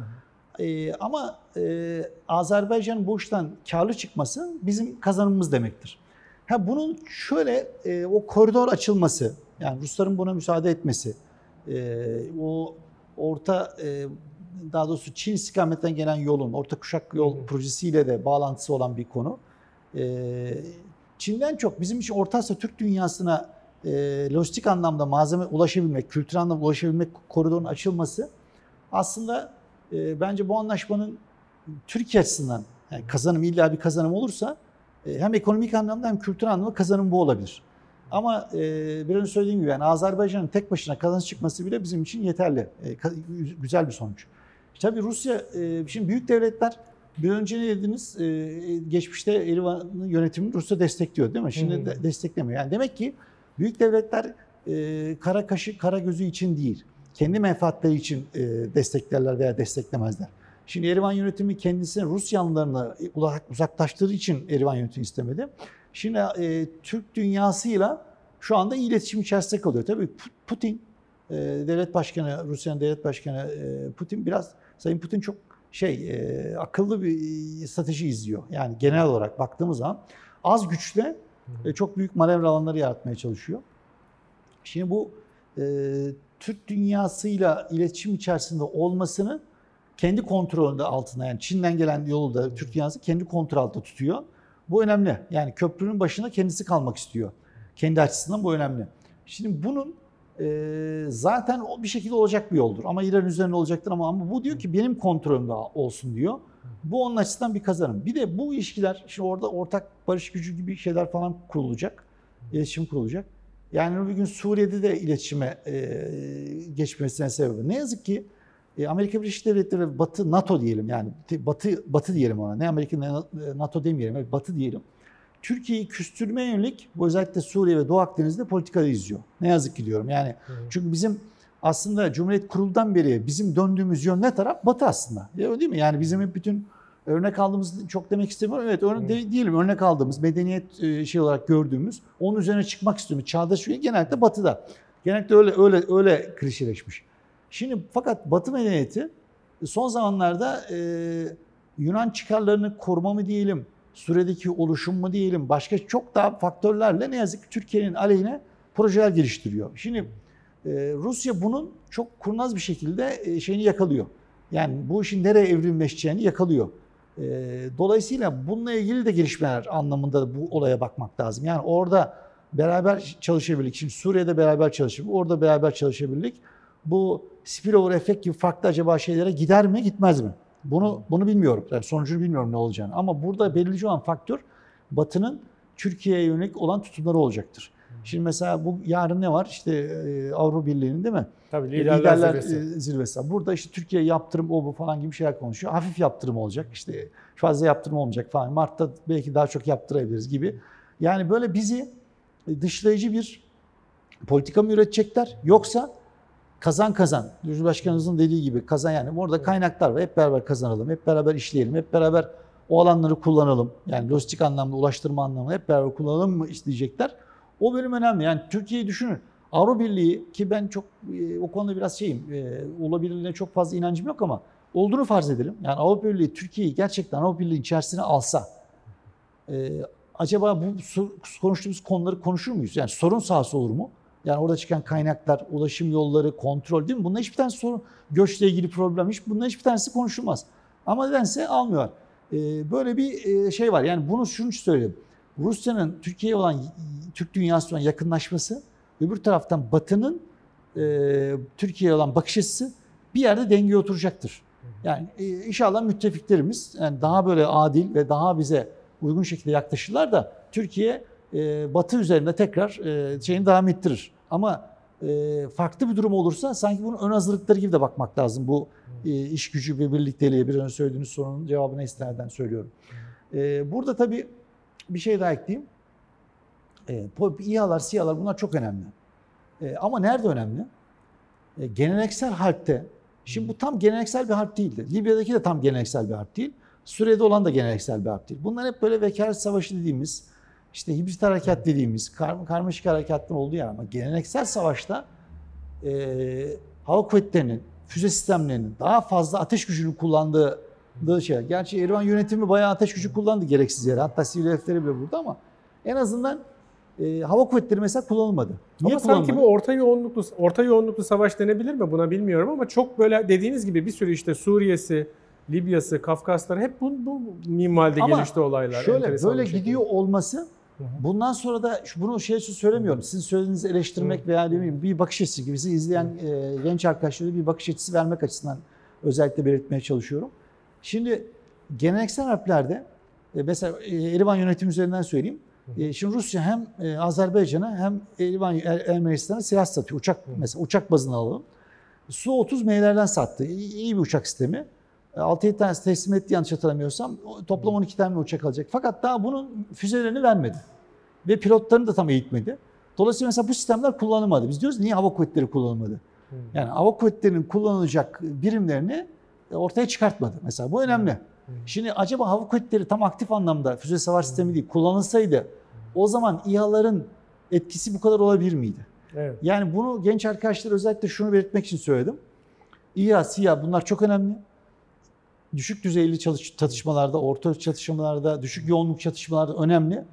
Ee, ama e, Azerbaycan'ın bu işten karlı çıkması bizim kazanımımız demektir. Ha bunun şöyle e, o koridor açılması, yani Rusların buna müsaade etmesi, e, o orta e, daha doğrusu Çin istikametinden gelen yolun, orta kuşak yol hı hı. projesiyle de bağlantısı olan bir konu. E, Çin'den çok bizim için Orta Asya Türk dünyasına e, lojistik anlamda malzeme ulaşabilmek, kültürel anlamda ulaşabilmek koridorun açılması aslında e, bence bu anlaşmanın Türkiye açısından Yani kazanım illa bir kazanım olursa hem ekonomik anlamda hem kültürel anlamda kazanım bu olabilir. Ama e, bir önce söylediğim gibi yani Azerbaycan'ın tek başına kazanç çıkması bile bizim için yeterli. E, güzel bir sonuç. Tabii Rusya, e, şimdi büyük devletler bir önce ne dediniz? E, geçmişte Erivan'ın yönetimini Rusya destekliyor değil mi? Şimdi hı. de, desteklemiyor. Yani demek ki büyük devletler e, kara kaşı, kara gözü için değil, kendi menfaatleri için e, desteklerler veya desteklemezler. Şimdi Erivan yönetimi kendisini Rus yanlılarına uzak- uzaklaştırdığı için Erivan yönetimi istemedi. Şimdi e, Türk dünyasıyla şu anda iletişim içerisinde kalıyor. Tabii Pu- Putin, e, devlet başkanı, Rusya'nın devlet başkanı e, Putin biraz, Sayın Putin çok şey e, akıllı bir strateji izliyor. Yani genel olarak baktığımız zaman az güçle e, çok büyük manevra alanları yaratmaya çalışıyor. Şimdi bu e, Türk dünyasıyla iletişim içerisinde olmasını kendi kontrolünde altına yani Çin'den gelen yolu da Türk dünyası kendi kontrol altında tutuyor. Bu önemli. Yani köprünün başına kendisi kalmak istiyor. Kendi açısından bu önemli. Şimdi bunun e, zaten o bir şekilde olacak bir yoldur. Ama İran üzerine olacaktır ama, ama bu diyor ki benim kontrolümde olsun diyor. Bu onun açısından bir kazanım. Bir de bu ilişkiler, şimdi orada ortak barış gücü gibi şeyler falan kurulacak. İletişim kurulacak. Yani bir gün Suriye'de de iletişime e, geçmesine sebep. Ne yazık ki e, Amerika Birleşik Devletleri ve Batı, NATO diyelim yani Batı Batı diyelim ona. Ne Amerika ne NATO demeyelim, evet, Batı diyelim. Türkiye'yi küstürmeye yönelik bu özellikle Suriye ve Doğu Akdeniz'de politikalar izliyor. Ne yazık ki diyorum. Yani çünkü bizim aslında Cumhuriyet kuruldan beri bizim döndüğümüz yön ne taraf? Batı aslında. Ya, değil mi? Yani bizim hep bütün örnek aldığımız çok demek istemiyorum. Evet örnek de, diyelim örnek aldığımız medeniyet e, şey olarak gördüğümüz onun üzerine çıkmak istiyoruz. Çağdaş ülke genellikle batıda. Genellikle öyle öyle öyle klişeleşmiş. Şimdi fakat Batı medeniyeti son zamanlarda e, Yunan çıkarlarını koruma mı diyelim, Suriye'deki oluşum mu diyelim, başka çok daha faktörlerle ne yazık ki Türkiye'nin aleyhine projeler geliştiriyor. Şimdi e, Rusya bunun çok kurnaz bir şekilde e, şeyini yakalıyor. Yani bu işin nereye evrimleşeceğini yakalıyor. E, dolayısıyla bununla ilgili de gelişmeler anlamında bu olaya bakmak lazım. Yani orada beraber çalışabildik. Şimdi Suriye'de beraber çalışabildik, orada beraber çalışabildik. Bu spillover efekt gibi farklı acaba şeylere gider mi, gitmez mi? Bunu bunu bilmiyorum. Yani sonucunu bilmiyorum ne olacağını. Ama burada belirleyici olan faktör Batı'nın Türkiye'ye yönelik olan tutumları olacaktır. Şimdi mesela bu yarın ne var? İşte e, Avrupa Birliği'nin değil mi? Tabii E, liderler, zirvesi. e, zirvesi. Burada işte Türkiye yaptırım o bu falan gibi şeyler konuşuyor. Hafif yaptırım olacak. İşte fazla yaptırım olmayacak falan. Mart'ta belki daha çok yaptırabiliriz gibi. Yani böyle bizi dışlayıcı bir politika mı üretecekler? Yoksa kazan kazan. Cumhurbaşkanımızın dediği gibi kazan yani orada kaynaklar var. Hep beraber kazanalım, hep beraber işleyelim, hep beraber o alanları kullanalım. Yani lojistik anlamda, ulaştırma anlamında hep beraber kullanalım mı isteyecekler. O bölüm önemli. Yani Türkiye'yi düşünün. Avrupa Birliği ki ben çok e, o konuda biraz şeyim, e, olabilirliğine çok fazla inancım yok ama olduğunu farz edelim. Yani Avrupa Birliği Türkiye'yi gerçekten Avrupa Birliği içerisine alsa e, acaba bu konuştuğumuz konuları konuşur muyuz? Yani sorun sahası olur mu? Yani orada çıkan kaynaklar, ulaşım yolları, kontrol değil mi? Bunların hiçbir tanesi sorun. Göçle ilgili problem, hiç, bunların hiçbir tanesi konuşulmaz. Ama nedense almıyorlar. Ee, böyle bir e, şey var. Yani bunu şunu söyleyeyim. Rusya'nın Türkiye'ye olan, Türk dünyasına olan yakınlaşması, öbür taraftan Batı'nın e, Türkiye'ye olan bakış açısı bir yerde dengeye oturacaktır. Yani e, inşallah müttefiklerimiz yani daha böyle adil ve daha bize uygun şekilde yaklaşırlar da Türkiye e, Batı üzerinde tekrar e, şeyini devam ettirir. Ama e, farklı bir durum olursa sanki bunun ön hazırlıkları gibi de bakmak lazım. Bu e, iş gücü ve birlikteliğe bir önce söylediğiniz sorunun cevabını istinaden söylüyorum. E, burada tabii bir şey daha ekleyeyim. E, İHA'lar, SİHA'lar bunlar çok önemli. E, ama nerede önemli? E, geleneksel harpte, şimdi bu tam geleneksel bir harp değildi. Libya'daki de tam geleneksel bir harp değil. Suriye'de olan da geleneksel bir harp değil. Bunlar hep böyle vekalet savaşı dediğimiz, işte hibrit harekat dediğimiz, kar, karmaşık harekatın olduğu yer ama geleneksel savaşta e, hava kuvvetlerinin, füze sistemlerinin daha fazla ateş gücünü kullandığı şey. Gerçi Erivan yönetimi bayağı ateş gücü kullandı gereksiz yere. Hatta sivil hedefleri bile vurdu ama en azından e, hava kuvvetleri mesela kullanılmadı. Niye ama sanki kullanılmadı? bu orta yoğunluklu orta yoğunluklu savaş denebilir mi buna bilmiyorum ama çok böyle dediğiniz gibi bir sürü işte Suriye'si, Libya'sı, Kafkaslar hep bu, bu minvalde Ama gelişti olaylar. Şöyle böyle gidiyor olması. Bundan sonra da bunu şey söylemiyorum. Sizin söylediğinizi eleştirmek veya bileyim bir bakış açısı gibi bizi izleyen e, genç arkadaşlara bir bakış açısı vermek açısından özellikle belirtmeye çalışıyorum. Şimdi geleneksel harplerde e, mesela e, Erivan yönetimi üzerinden söyleyeyim. E, şimdi Rusya hem e, Azerbaycan'a hem Erivan Er- Ermenistan'a silah satıyor. Uçak mesela uçak bazını alalım. Su-30M'lerden sattı. İyi, iyi bir uçak sistemi. E, 6-7 tanesi teslim etti yanlış hatırlamıyorsam. Toplam 12 tane uçak alacak. Fakat daha bunun füzelerini vermedi. Ve pilotlarını da tam eğitmedi. Dolayısıyla mesela bu sistemler kullanılmadı. Biz diyoruz niye hava kuvvetleri kullanılmadı? Yani hava kuvvetlerinin kullanılacak birimlerini ortaya çıkartmadı. Mesela bu önemli. Şimdi acaba hava kuvvetleri tam aktif anlamda füze savar sistemi değil kullanılsaydı o zaman İHA'ların etkisi bu kadar olabilir miydi? Evet. Yani bunu genç arkadaşlar özellikle şunu belirtmek için söyledim. İHA, SİHA bunlar çok önemli. Düşük düzeyli çalış, çatışmalarda, orta çatışmalarda, düşük yoğunluk çatışmalarda önemli.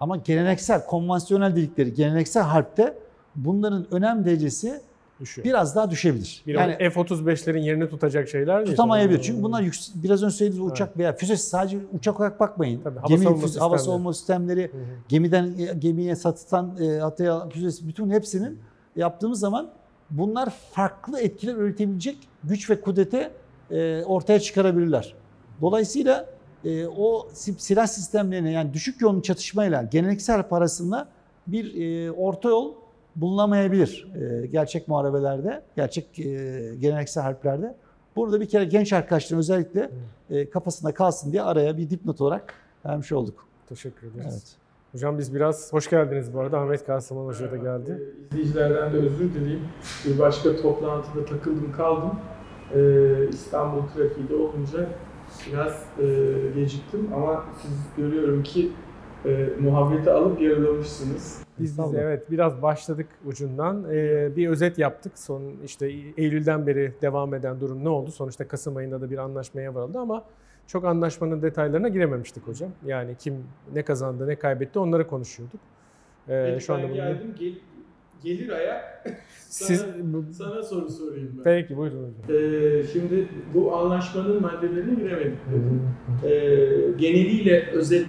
Ama geleneksel, konvansiyonel dedikleri geleneksel harpte bunların önem derecesi Düşüyor. biraz daha düşebilir. Bir yani F-35'lerin yerini tutacak şeyler değil. tutamayabilir. Çünkü bunlar yüks- biraz önce söylediğiniz uçak veya füze sadece uçak olarak bakmayın. Tabii, hava Gemi savunma füze- hava sistemleri. savunma sistemleri, Hı hı. gemiden gemiye satılan e, ataya füzesi bütün hepsinin yaptığımız zaman bunlar farklı etkiler üretebilecek güç ve kudreti e, ortaya çıkarabilirler. Dolayısıyla e, o si- silah sistemlerine yani düşük yoğunluk çatışmayla geleneksel harp arasında bir e, orta yol bulunamayabilir e, gerçek muharebelerde, gerçek e, geleneksel harplerde. Burada bir kere genç arkadaşların özellikle e, kafasında kalsın diye araya bir dipnot olarak vermiş olduk. Teşekkür ederiz. Evet. Hocam biz biraz hoş geldiniz bu arada. Ahmet Kasıman Hoca da geldi. İzleyicilerden de özür dileyim. Bir başka toplantıda takıldım kaldım. Ee, İstanbul trafiği de olunca biraz e, geciktim ama siz görüyorum ki e, muhabbeti alıp yarılamışsınız. Biz, biz evet biraz başladık ucundan. Ee, bir özet yaptık. Son işte Eylül'den beri devam eden durum ne oldu? Sonuçta Kasım ayında da bir anlaşmaya varıldı ama çok anlaşmanın detaylarına girememiştik hocam. Yani kim ne kazandı, ne kaybetti onları konuşuyorduk. Ee, Peki şu anda ben bunu- geldim gel, gelir aya Siz sana, sana soru sorayım ben. Peki buyurun hocam. Ee, şimdi bu anlaşmanın maddelerine giremedik dedim. Ee, geneliyle özet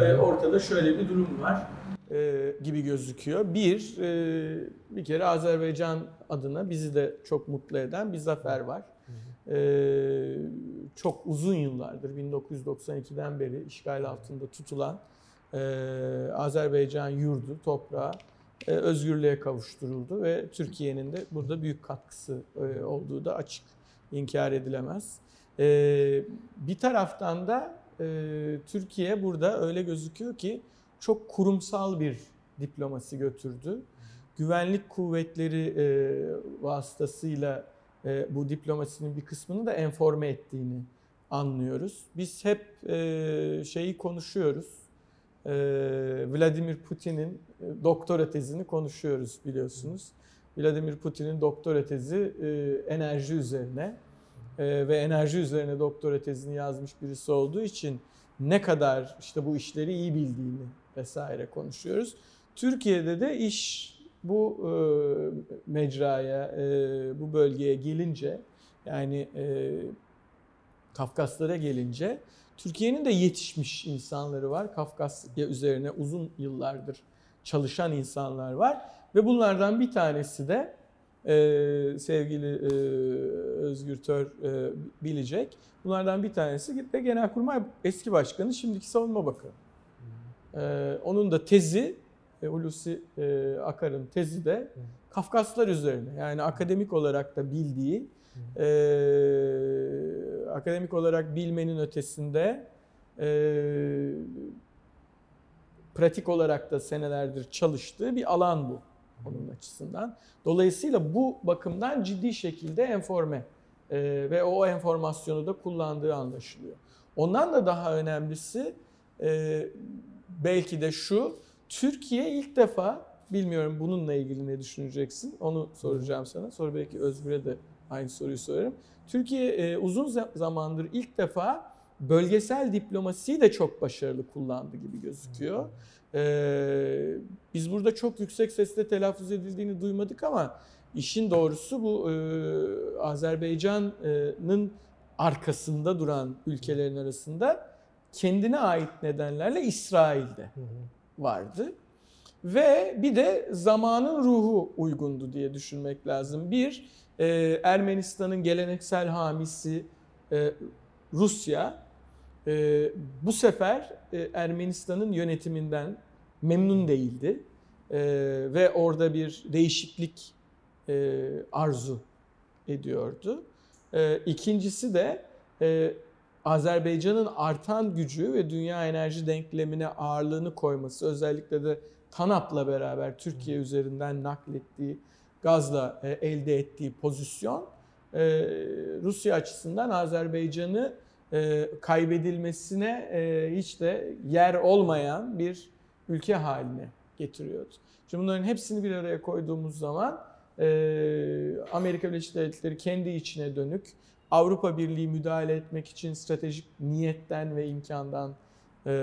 e, ortada şöyle bir durum var e, gibi gözüküyor. Bir, e, bir kere Azerbaycan adına bizi de çok mutlu eden bir zafer var. E, çok uzun yıllardır 1992'den beri işgal altında tutulan e, Azerbaycan yurdu, toprağı özgürlüğe kavuşturuldu ve Türkiye'nin de burada büyük katkısı e, olduğu da açık, inkar edilemez. E, bir taraftan da e, Türkiye burada öyle gözüküyor ki çok kurumsal bir diplomasi götürdü. Güvenlik kuvvetleri e, vasıtasıyla e, bu diplomasinin bir kısmını da enforme ettiğini anlıyoruz. Biz hep e, şeyi konuşuyoruz. E, Vladimir Putin'in e, doktora tezini konuşuyoruz biliyorsunuz. Vladimir Putin'in doktora tezi e, enerji üzerine e, ve enerji üzerine doktora tezini yazmış birisi olduğu için ne kadar işte bu işleri iyi bildiğini vesaire konuşuyoruz. Türkiye'de de iş bu mecraya, bu bölgeye gelince yani Kafkaslara gelince Türkiye'nin de yetişmiş insanları var. Kafkasya üzerine uzun yıllardır çalışan insanlar var ve bunlardan bir tanesi de e, sevgili e, Özgür Tör e, bilecek. Bunlardan bir tanesi de Genelkurmay eski başkanı, şimdiki savunma bakanı. E, onun da tezi, e, Hulusi e, Akar'ın tezi de Kafkaslar üzerine. Yani akademik olarak da bildiği, e, akademik olarak bilmenin ötesinde e, pratik olarak da senelerdir çalıştığı bir alan bu onun açısından. Dolayısıyla bu bakımdan ciddi şekilde enforme e, ve o enformasyonu da kullandığı anlaşılıyor. Ondan da daha önemlisi e, belki de şu, Türkiye ilk defa, bilmiyorum bununla ilgili ne düşüneceksin, onu soracağım sana. Sonra belki Özgür'e de aynı soruyu sorarım. Türkiye e, uzun za- zamandır ilk defa bölgesel diplomasiyi de çok başarılı kullandı gibi gözüküyor. Ee, biz burada çok yüksek sesle telaffuz edildiğini duymadık ama işin doğrusu bu e, Azerbaycan'ın arkasında duran ülkelerin arasında kendine ait nedenlerle İsrail'de vardı. Ve bir de zamanın ruhu uygundu diye düşünmek lazım. Bir, e, Ermenistan'ın geleneksel hamisi e, Rusya. E, bu sefer e, Ermenistan'ın yönetiminden memnun değildi. E, ve orada bir değişiklik e, arzu ediyordu. E, ikincisi de e, Azerbaycan'ın artan gücü ve dünya enerji denklemine ağırlığını koyması özellikle de TANAP'la beraber Türkiye üzerinden naklettiği gazla e, elde ettiği pozisyon e, Rusya açısından Azerbaycan'ı e, kaybedilmesine hiç de yer olmayan bir ülke haline getiriyordu. Şimdi bunların hepsini bir araya koyduğumuz zaman Amerika Birleşik Devletleri kendi içine dönük Avrupa Birliği müdahale etmek için stratejik niyetten ve imkandan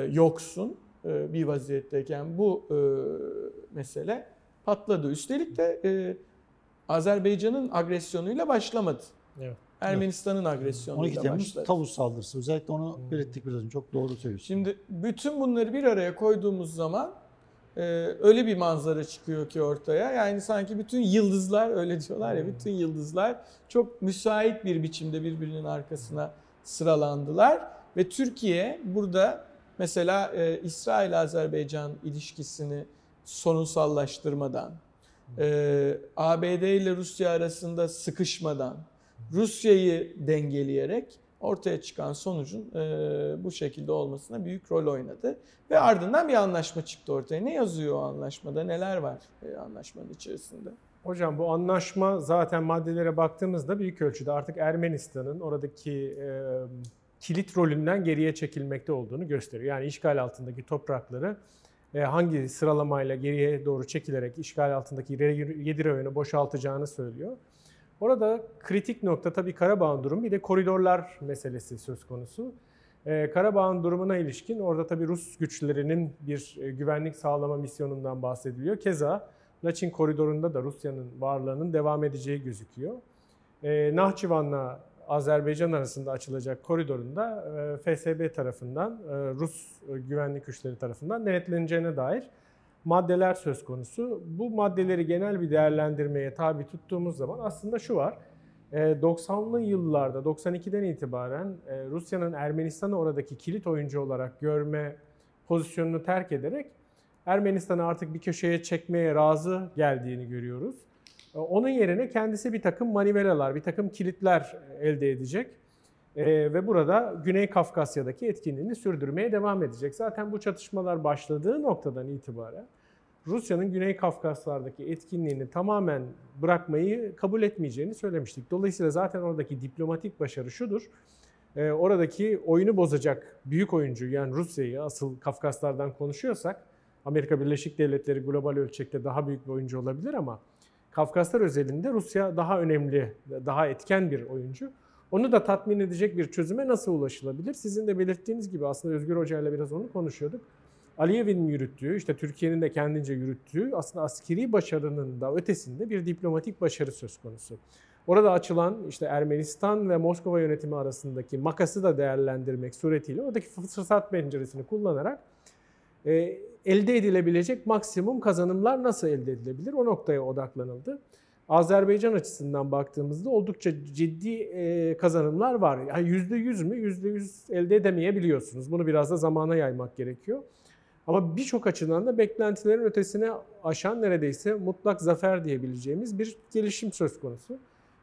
yoksun bir vaziyetteyken bu mesele patladı. Üstelik de e, Azerbaycan'ın agresyonuyla başlamadı. Evet. Ermenistan'ın agresyonuyla 12 Temmuz başladı. tavus saldırısı. Özellikle onu Hmm. belirttik biraz önce. Çok doğru söylüyorsun. Şimdi bütün bunları bir araya koyduğumuz zaman e, öyle bir manzara çıkıyor ki ortaya. Yani sanki bütün yıldızlar öyle diyorlar ya bütün yıldızlar çok müsait bir biçimde birbirinin arkasına sıralandılar ve Türkiye burada mesela e, İsrail-Azerbaycan ilişkisini sorunsallaştırmadan, e, ABD ile Rusya arasında sıkışmadan, Rusya'yı dengeleyerek ortaya çıkan sonucun e, bu şekilde olmasına büyük rol oynadı. Ve ardından bir anlaşma çıktı ortaya. Ne yazıyor o anlaşmada? Neler var e, anlaşmanın içerisinde? Hocam bu anlaşma zaten maddelere baktığımızda büyük ölçüde artık Ermenistan'ın oradaki e, kilit rolünden geriye çekilmekte olduğunu gösteriyor. Yani işgal altındaki toprakları hangi sıralamayla geriye doğru çekilerek işgal altındaki 7 rayonu boşaltacağını söylüyor. Orada kritik nokta tabii Karabağ'ın durumu bir de koridorlar meselesi söz konusu. Ee, Karabağ'ın durumuna ilişkin orada tabii Rus güçlerinin bir e, güvenlik sağlama misyonundan bahsediliyor. Keza Laçin koridorunda da Rusya'nın varlığının devam edeceği gözüküyor. Ee, Nahçıvan'la Azerbaycan arasında açılacak koridorunda e, FSB tarafından, e, Rus e, güvenlik güçleri tarafından denetleneceğine dair maddeler söz konusu. Bu maddeleri genel bir değerlendirmeye tabi tuttuğumuz zaman aslında şu var. E, 90'lı yıllarda, 92'den itibaren Rusya'nın Ermenistan'ı oradaki kilit oyuncu olarak görme pozisyonunu terk ederek Ermenistan'ı artık bir köşeye çekmeye razı geldiğini görüyoruz. E, Onun yerine kendisi bir takım manivelalar, bir takım kilitler elde edecek. E, ve burada Güney Kafkasya'daki etkinliğini sürdürmeye devam edecek. Zaten bu çatışmalar başladığı noktadan itibaren Rusya'nın Güney Kafkaslardaki etkinliğini tamamen bırakmayı kabul etmeyeceğini söylemiştik. Dolayısıyla zaten oradaki diplomatik başarı şudur. E, oradaki oyunu bozacak büyük oyuncu yani Rusya'yı asıl Kafkaslardan konuşuyorsak Amerika Birleşik Devletleri global ölçekte daha büyük bir oyuncu olabilir ama Kafkaslar özelinde Rusya daha önemli, daha etken bir oyuncu. Onu da tatmin edecek bir çözüme nasıl ulaşılabilir? Sizin de belirttiğiniz gibi aslında Özgür Hoca ile biraz onu konuşuyorduk. Aliyev'in yürüttüğü, işte Türkiye'nin de kendince yürüttüğü aslında askeri başarının da ötesinde bir diplomatik başarı söz konusu. Orada açılan işte Ermenistan ve Moskova yönetimi arasındaki makası da değerlendirmek suretiyle oradaki fırsat penceresini kullanarak e, elde edilebilecek maksimum kazanımlar nasıl elde edilebilir o noktaya odaklanıldı. Azerbaycan açısından baktığımızda oldukça ciddi e, kazanımlar var. Yani %100 mü? %100 elde edemeyebiliyorsunuz. Bunu biraz da zamana yaymak gerekiyor. Ama birçok açıdan da beklentilerin ötesine aşan neredeyse mutlak zafer diyebileceğimiz bir gelişim söz konusu.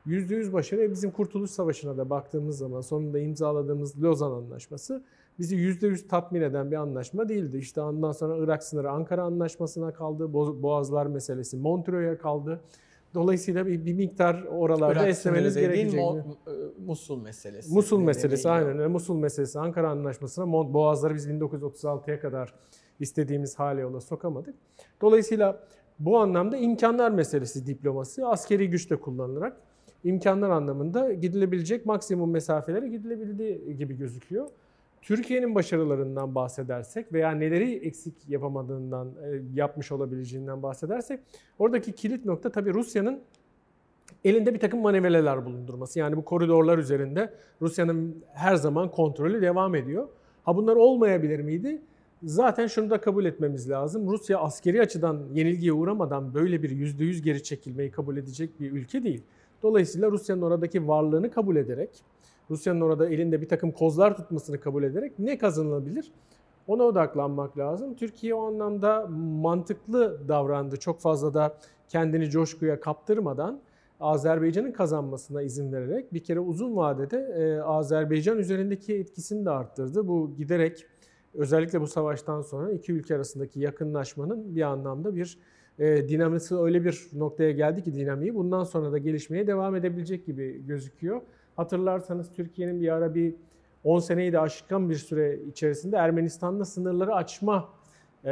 %100 başarı bizim Kurtuluş Savaşı'na da baktığımız zaman sonunda imzaladığımız Lozan Anlaşması bizi %100 tatmin eden bir anlaşma değildi. İşte ondan sonra Irak sınırı Ankara Anlaşması'na kaldı, Boğazlar meselesi Montreux'e kaldı. Dolayısıyla bir, bir miktar oralarda Irak esnemeniz gerekecek. Mo- e, Musul meselesi. Musul meselesi aynen öyle. Musul meselesi Ankara Anlaşması'na Boğazları biz 1936'ya kadar istediğimiz hale yola sokamadık. Dolayısıyla bu anlamda imkanlar meselesi diplomasi askeri güçle kullanılarak imkanlar anlamında gidilebilecek maksimum mesafelere gidilebildiği gibi gözüküyor. Türkiye'nin başarılarından bahsedersek veya neleri eksik yapamadığından, e, yapmış olabileceğinden bahsedersek oradaki kilit nokta tabii Rusya'nın elinde bir takım manevralar bulundurması. Yani bu koridorlar üzerinde Rusya'nın her zaman kontrolü devam ediyor. Ha bunlar olmayabilir miydi? Zaten şunu da kabul etmemiz lazım. Rusya askeri açıdan yenilgiye uğramadan böyle bir %100 geri çekilmeyi kabul edecek bir ülke değil. Dolayısıyla Rusya'nın oradaki varlığını kabul ederek, Rusya'nın orada elinde bir takım kozlar tutmasını kabul ederek ne kazanılabilir? Ona odaklanmak lazım. Türkiye o anlamda mantıklı davrandı. Çok fazla da kendini coşkuya kaptırmadan Azerbaycan'ın kazanmasına izin vererek bir kere uzun vadede e, Azerbaycan üzerindeki etkisini de arttırdı. Bu giderek özellikle bu savaştan sonra iki ülke arasındaki yakınlaşmanın bir anlamda bir e, dinamisi öyle bir noktaya geldi ki dinamiği bundan sonra da gelişmeye devam edebilecek gibi gözüküyor. Hatırlarsanız Türkiye'nin bir ara bir 10 seneyi de aşkın bir süre içerisinde Ermenistan'la sınırları açma e,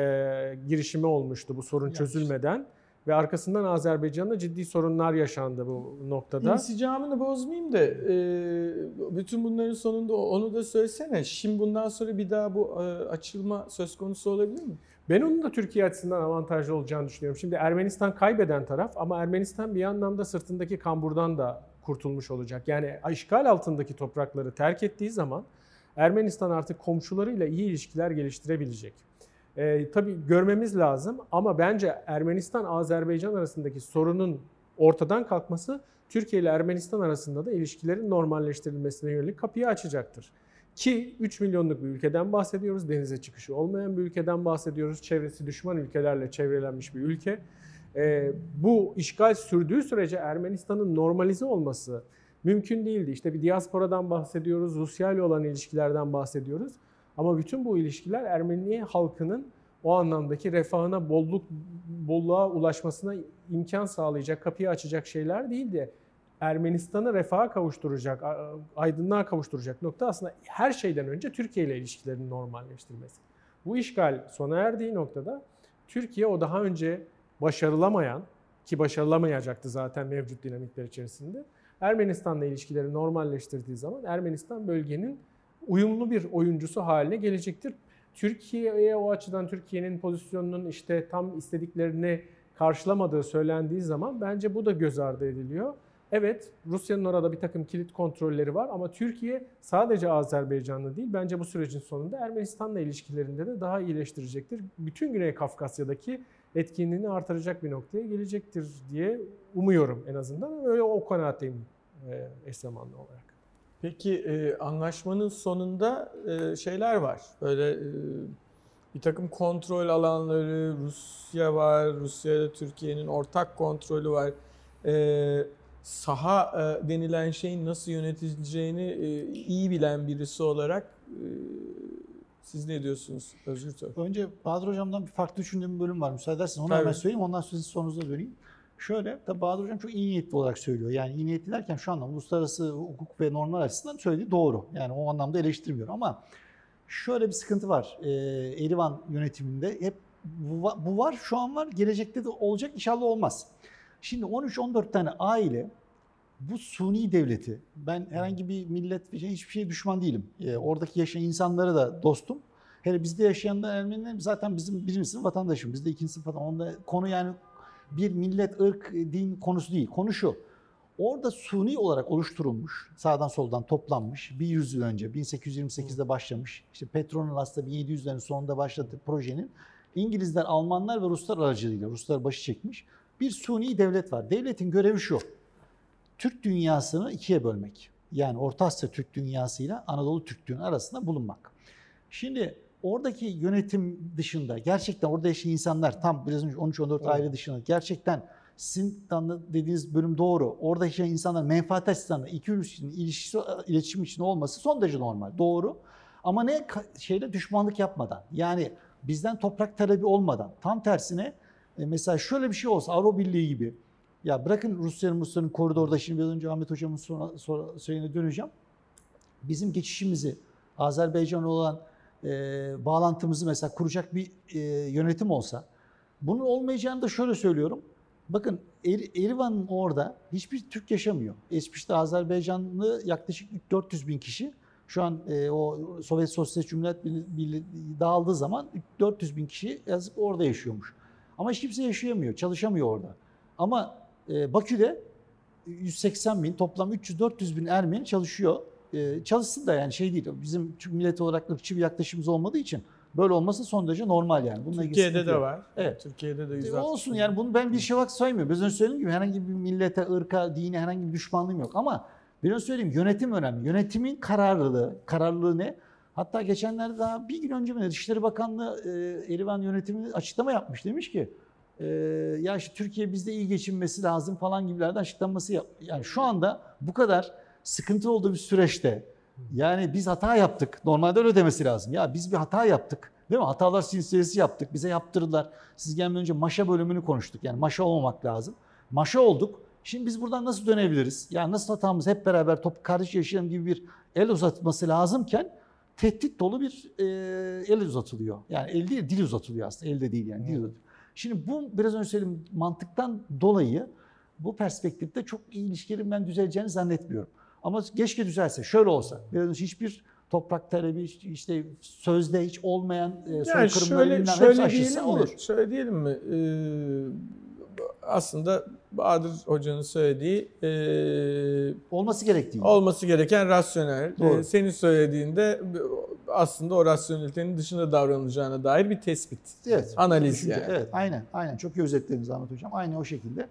girişimi olmuştu bu sorun çözülmeden. Ve arkasından Azerbaycan'da ciddi sorunlar yaşandı bu noktada. İnsicamını bozmayayım da e, bütün bunların sonunda onu da söylesene. Şimdi bundan sonra bir daha bu e, açılma söz konusu olabilir mi? Ben onun da Türkiye açısından avantajlı olacağını düşünüyorum. Şimdi Ermenistan kaybeden taraf ama Ermenistan bir anlamda sırtındaki kamburdan da kurtulmuş olacak. Yani işgal altındaki toprakları terk ettiği zaman Ermenistan artık komşularıyla iyi ilişkiler geliştirebilecek. Ee, tabii görmemiz lazım ama bence Ermenistan-Azerbaycan arasındaki sorunun ortadan kalkması Türkiye ile Ermenistan arasında da ilişkilerin normalleştirilmesine yönelik kapıyı açacaktır. Ki 3 milyonluk bir ülkeden bahsediyoruz. Denize çıkışı olmayan bir ülkeden bahsediyoruz. Çevresi düşman ülkelerle çevrelenmiş bir ülke. Ee, bu işgal sürdüğü sürece Ermenistan'ın normalize olması mümkün değildi. İşte bir diasporadan bahsediyoruz, Rusya ile olan ilişkilerden bahsediyoruz. Ama bütün bu ilişkiler Ermeni halkının o anlamdaki refahına, bolluk, bolluğa ulaşmasına imkan sağlayacak, kapıyı açacak şeyler değildi. Ermenistan'ı refaha kavuşturacak, aydınlığa kavuşturacak nokta aslında her şeyden önce Türkiye ile ilişkilerin normalleştirmesi. Bu işgal sona erdiği noktada Türkiye o daha önce başarılamayan ki başarılamayacaktı zaten mevcut dinamikler içerisinde Ermenistan'la ilişkileri normalleştirdiği zaman Ermenistan bölgenin uyumlu bir oyuncusu haline gelecektir. Türkiye'ye o açıdan Türkiye'nin pozisyonunun işte tam istediklerini karşılamadığı söylendiği zaman bence bu da göz ardı ediliyor. Evet Rusya'nın orada bir takım kilit kontrolleri var ama Türkiye sadece Azerbaycan'la değil bence bu sürecin sonunda Ermenistan'la ilişkilerinde de daha iyileştirecektir. Bütün Güney Kafkasya'daki etkinliğini artıracak bir noktaya gelecektir diye umuyorum en azından. Öyle o kanaatteyim eş zamanlı olarak. Peki e, anlaşmanın sonunda e, şeyler var. Böyle e, bir takım kontrol alanları, Rusya var, Rusya ile Türkiye'nin ortak kontrolü var. Saha denilen şeyin nasıl yönetileceğini iyi bilen birisi olarak siz ne diyorsunuz Özgür Tök? Önce Bahadır Hocam'dan bir farklı düşündüğüm bir bölüm var. Müsaade ederseniz onu Tabii. hemen söyleyeyim. Ondan sonra sizin sorunuza döneyim. Şöyle, tabi Bahadır Hocam çok iyi niyetli olarak söylüyor. Yani iyi niyetli derken şu anda uluslararası hukuk ve normlar açısından söylediği doğru. Yani o anlamda eleştirmiyor ama şöyle bir sıkıntı var. Ee, Erivan yönetiminde hep bu, bu var, şu an var, gelecekte de olacak, inşallah olmaz. Şimdi 13-14 tane aile bu suni devleti, ben herhangi bir millet, hiçbir şeye düşman değilim. Ee, oradaki yaşayan insanlara da dostum. Hele bizde yaşayanlar Ermeniler zaten bizim birinci sınıf vatandaşım. Bizde ikinci sınıf vatandaşım. Onda konu yani bir millet, ırk, din konusu değil. Konu şu. Orada suni olarak oluşturulmuş, sağdan soldan toplanmış bir yüzyıl önce 1828'de başlamış. İşte Petronas'ta 1700'lerin sonunda başladı projenin. İngilizler, Almanlar ve Ruslar aracılığıyla Ruslar başı çekmiş. Bir suni devlet var. Devletin görevi şu. Türk dünyasını ikiye bölmek. Yani Orta Asya Türk dünyasıyla Anadolu Türklüğünün arasında bulunmak. Şimdi oradaki yönetim dışında gerçekten orada yaşayan insanlar tam biraz önce 13-14 evet. aile dışında gerçekten sizin dediğiniz bölüm doğru. Orada yaşayan insanlar menfaat açısından iki ülkenin ilişkisi, iletişim için olması son derece normal. Doğru. Ama ne şeyle düşmanlık yapmadan. Yani bizden toprak talebi olmadan. Tam tersine e, mesela şöyle bir şey olsa Avrupa Birliği gibi ya bırakın Rusya'nın Rusya'nın koridorda şimdi biraz önce Ahmet Hocam'ın sonra, sonra söylediğine döneceğim. Bizim geçişimizi Azerbaycan olan e, bağlantımızı mesela kuracak bir e, yönetim olsa bunun olmayacağını da şöyle söylüyorum. Bakın er, Erivan'ın orada hiçbir Türk yaşamıyor. Geçmişte Azerbaycanlı yaklaşık 400 bin kişi. Şu an e, o Sovyet Sosyalist Cumhuriyet Birliği dağıldığı zaman 400 bin kişi yazık orada yaşıyormuş. Ama hiç kimse yaşayamıyor, çalışamıyor orada. Ama Bakü'de 180 bin, toplam 300-400 bin Ermeni çalışıyor e, çalışsın da yani şey değil. Bizim millet olarak ırkçı bir yaklaşımımız olmadığı için böyle olması son derece normal yani. Bununla Türkiye'de de var. Evet. Türkiye'de de 160 e, Olsun yani bunu ben bir şey olarak saymıyorum. Biraz önce söylediğim gibi herhangi bir millete, ırka, dine herhangi bir düşmanlığım yok. Ama Biraz söyleyeyim yönetim önemli. Yönetimin kararlılığı, kararlılığı ne? Hatta geçenlerde daha bir gün önce mi Dışişleri Bakanlığı e, Erivan yönetimi açıklama yapmış. Demiş ki e, ya işte Türkiye bizde iyi geçinmesi lazım falan gibilerden açıklaması yap. Yani şu anda bu kadar sıkıntı olduğu bir süreçte yani biz hata yaptık. Normalde öyle demesi lazım. Ya biz bir hata yaptık. Değil mi? Hatalar silsilesi yaptık. Bize yaptırdılar. Siz gelmeden önce maşa bölümünü konuştuk. Yani maşa olmamak lazım. Maşa olduk. Şimdi biz buradan nasıl dönebiliriz? Yani nasıl hatamız hep beraber top kardeş yaşayalım gibi bir el uzatması lazımken tehdit dolu bir e, el uzatılıyor. Yani el değil, dil uzatılıyor aslında. Elde değil yani, dil uzatılıyor. Şimdi bu biraz önce söylediğim mantıktan dolayı bu perspektifte çok iyi ilişkilerin ben düzeleceğini zannetmiyorum. Ama keşke düzelse. Şöyle olsa. Biraz önce hiçbir toprak talebi işte sözde hiç olmayan e, Yani soykırımları şöyle, şöyle hepsi aşılsa olur. Şöyle diyelim mi? Ee, aslında Bahadır Hoca'nın söylediği ee, Olması gerektiği. olması gereken rasyonel. Doğru. Ee, senin söylediğinde aslında o rasyonelitenin dışında davranılacağına dair bir tespit. Evet. Analiz düşünce. yani. Evet, aynen. Aynen. Çok iyi özetlediniz Ahmet Hocam. Aynı o şekilde.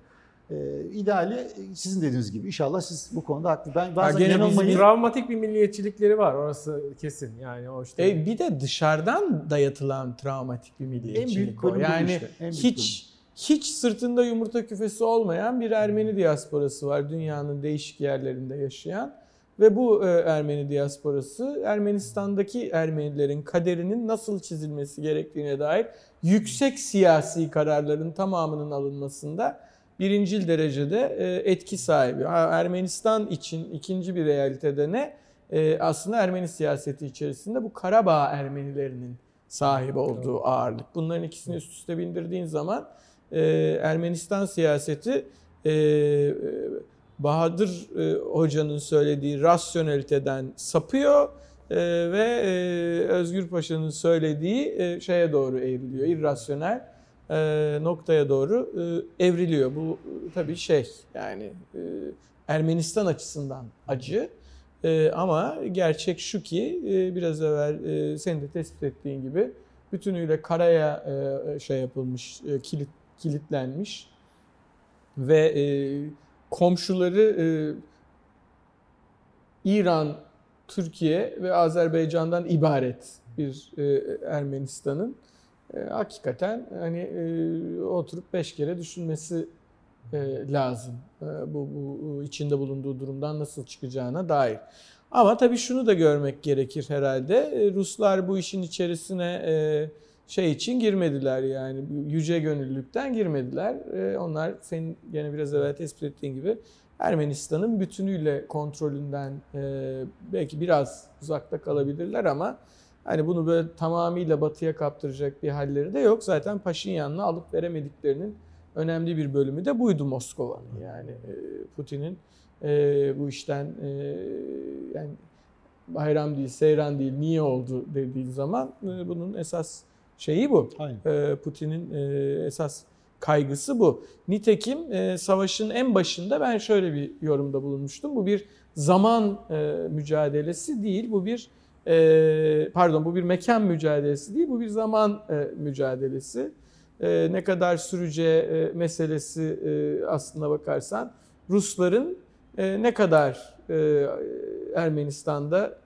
Ee, ideali e, sizin dediğiniz gibi. İnşallah siz bu konuda haklı. Ben bazen gene yanılmayı... Travmatik bir milliyetçilikleri var orası kesin. Yani o işte E, bir de dışarıdan dayatılan travmatik bir milliyetçilik En büyük o. bölüm Yani işte, en büyük hiç hiç sırtında yumurta küfesi olmayan bir Ermeni diasporası var dünyanın değişik yerlerinde yaşayan ve bu e, Ermeni diasporası Ermenistan'daki Ermenilerin kaderinin nasıl çizilmesi gerektiğine dair yüksek siyasi kararların tamamının alınmasında birincil derecede e, etki sahibi. Ermenistan için ikinci bir realitede ne? E, aslında Ermeni siyaseti içerisinde bu Karabağ Ermenilerinin sahibi olduğu ağırlık. Bunların ikisini üst üste bindirdiğin zaman e, Ermenistan siyaseti e, Bahadır e, Hoca'nın söylediği rasyoneliteden sapıyor e, ve e, Özgür Paşa'nın söylediği e, şeye doğru evriliyor. İrrasyonel e, noktaya doğru e, evriliyor. Bu tabii şey yani e, Ermenistan açısından acı. E, ama gerçek şu ki e, biraz evvel e, senin de tespit ettiğin gibi bütünüyle karaya e, şey yapılmış, e, kilit kilitlenmiş ve e, komşuları e, İran, Türkiye ve Azerbaycan'dan ibaret bir e, Ermenistan'ın e, hakikaten hani e, oturup beş kere düşünmesi e, lazım. E, bu, bu içinde bulunduğu durumdan nasıl çıkacağına dair. Ama tabii şunu da görmek gerekir herhalde. E, Ruslar bu işin içerisine e, şey için girmediler yani yüce gönüllülükten girmediler. E, onlar senin gene biraz evvel tespit ettiğin gibi Ermenistan'ın bütünüyle kontrolünden e, belki biraz uzakta kalabilirler ama hani bunu böyle tamamıyla batıya kaptıracak bir halleri de yok. Zaten Paşinyan'la alıp veremediklerinin önemli bir bölümü de buydu Moskova'nın yani e, Putin'in e, bu işten yani bayram değil, seyran değil, niye oldu dediği zaman bunun esas şeyi bu. Aynen. E, Putin'in e, esas kaygısı bu. Nitekim e, savaşın en başında ben şöyle bir yorumda bulunmuştum. Bu bir zaman e, mücadelesi değil, bu bir pardon bu bir mekan mücadelesi değil, bu bir zaman mücadelesi. Ne kadar süreceği e, meselesi aslına bakarsan Rusların ne kadar Ermenistan'da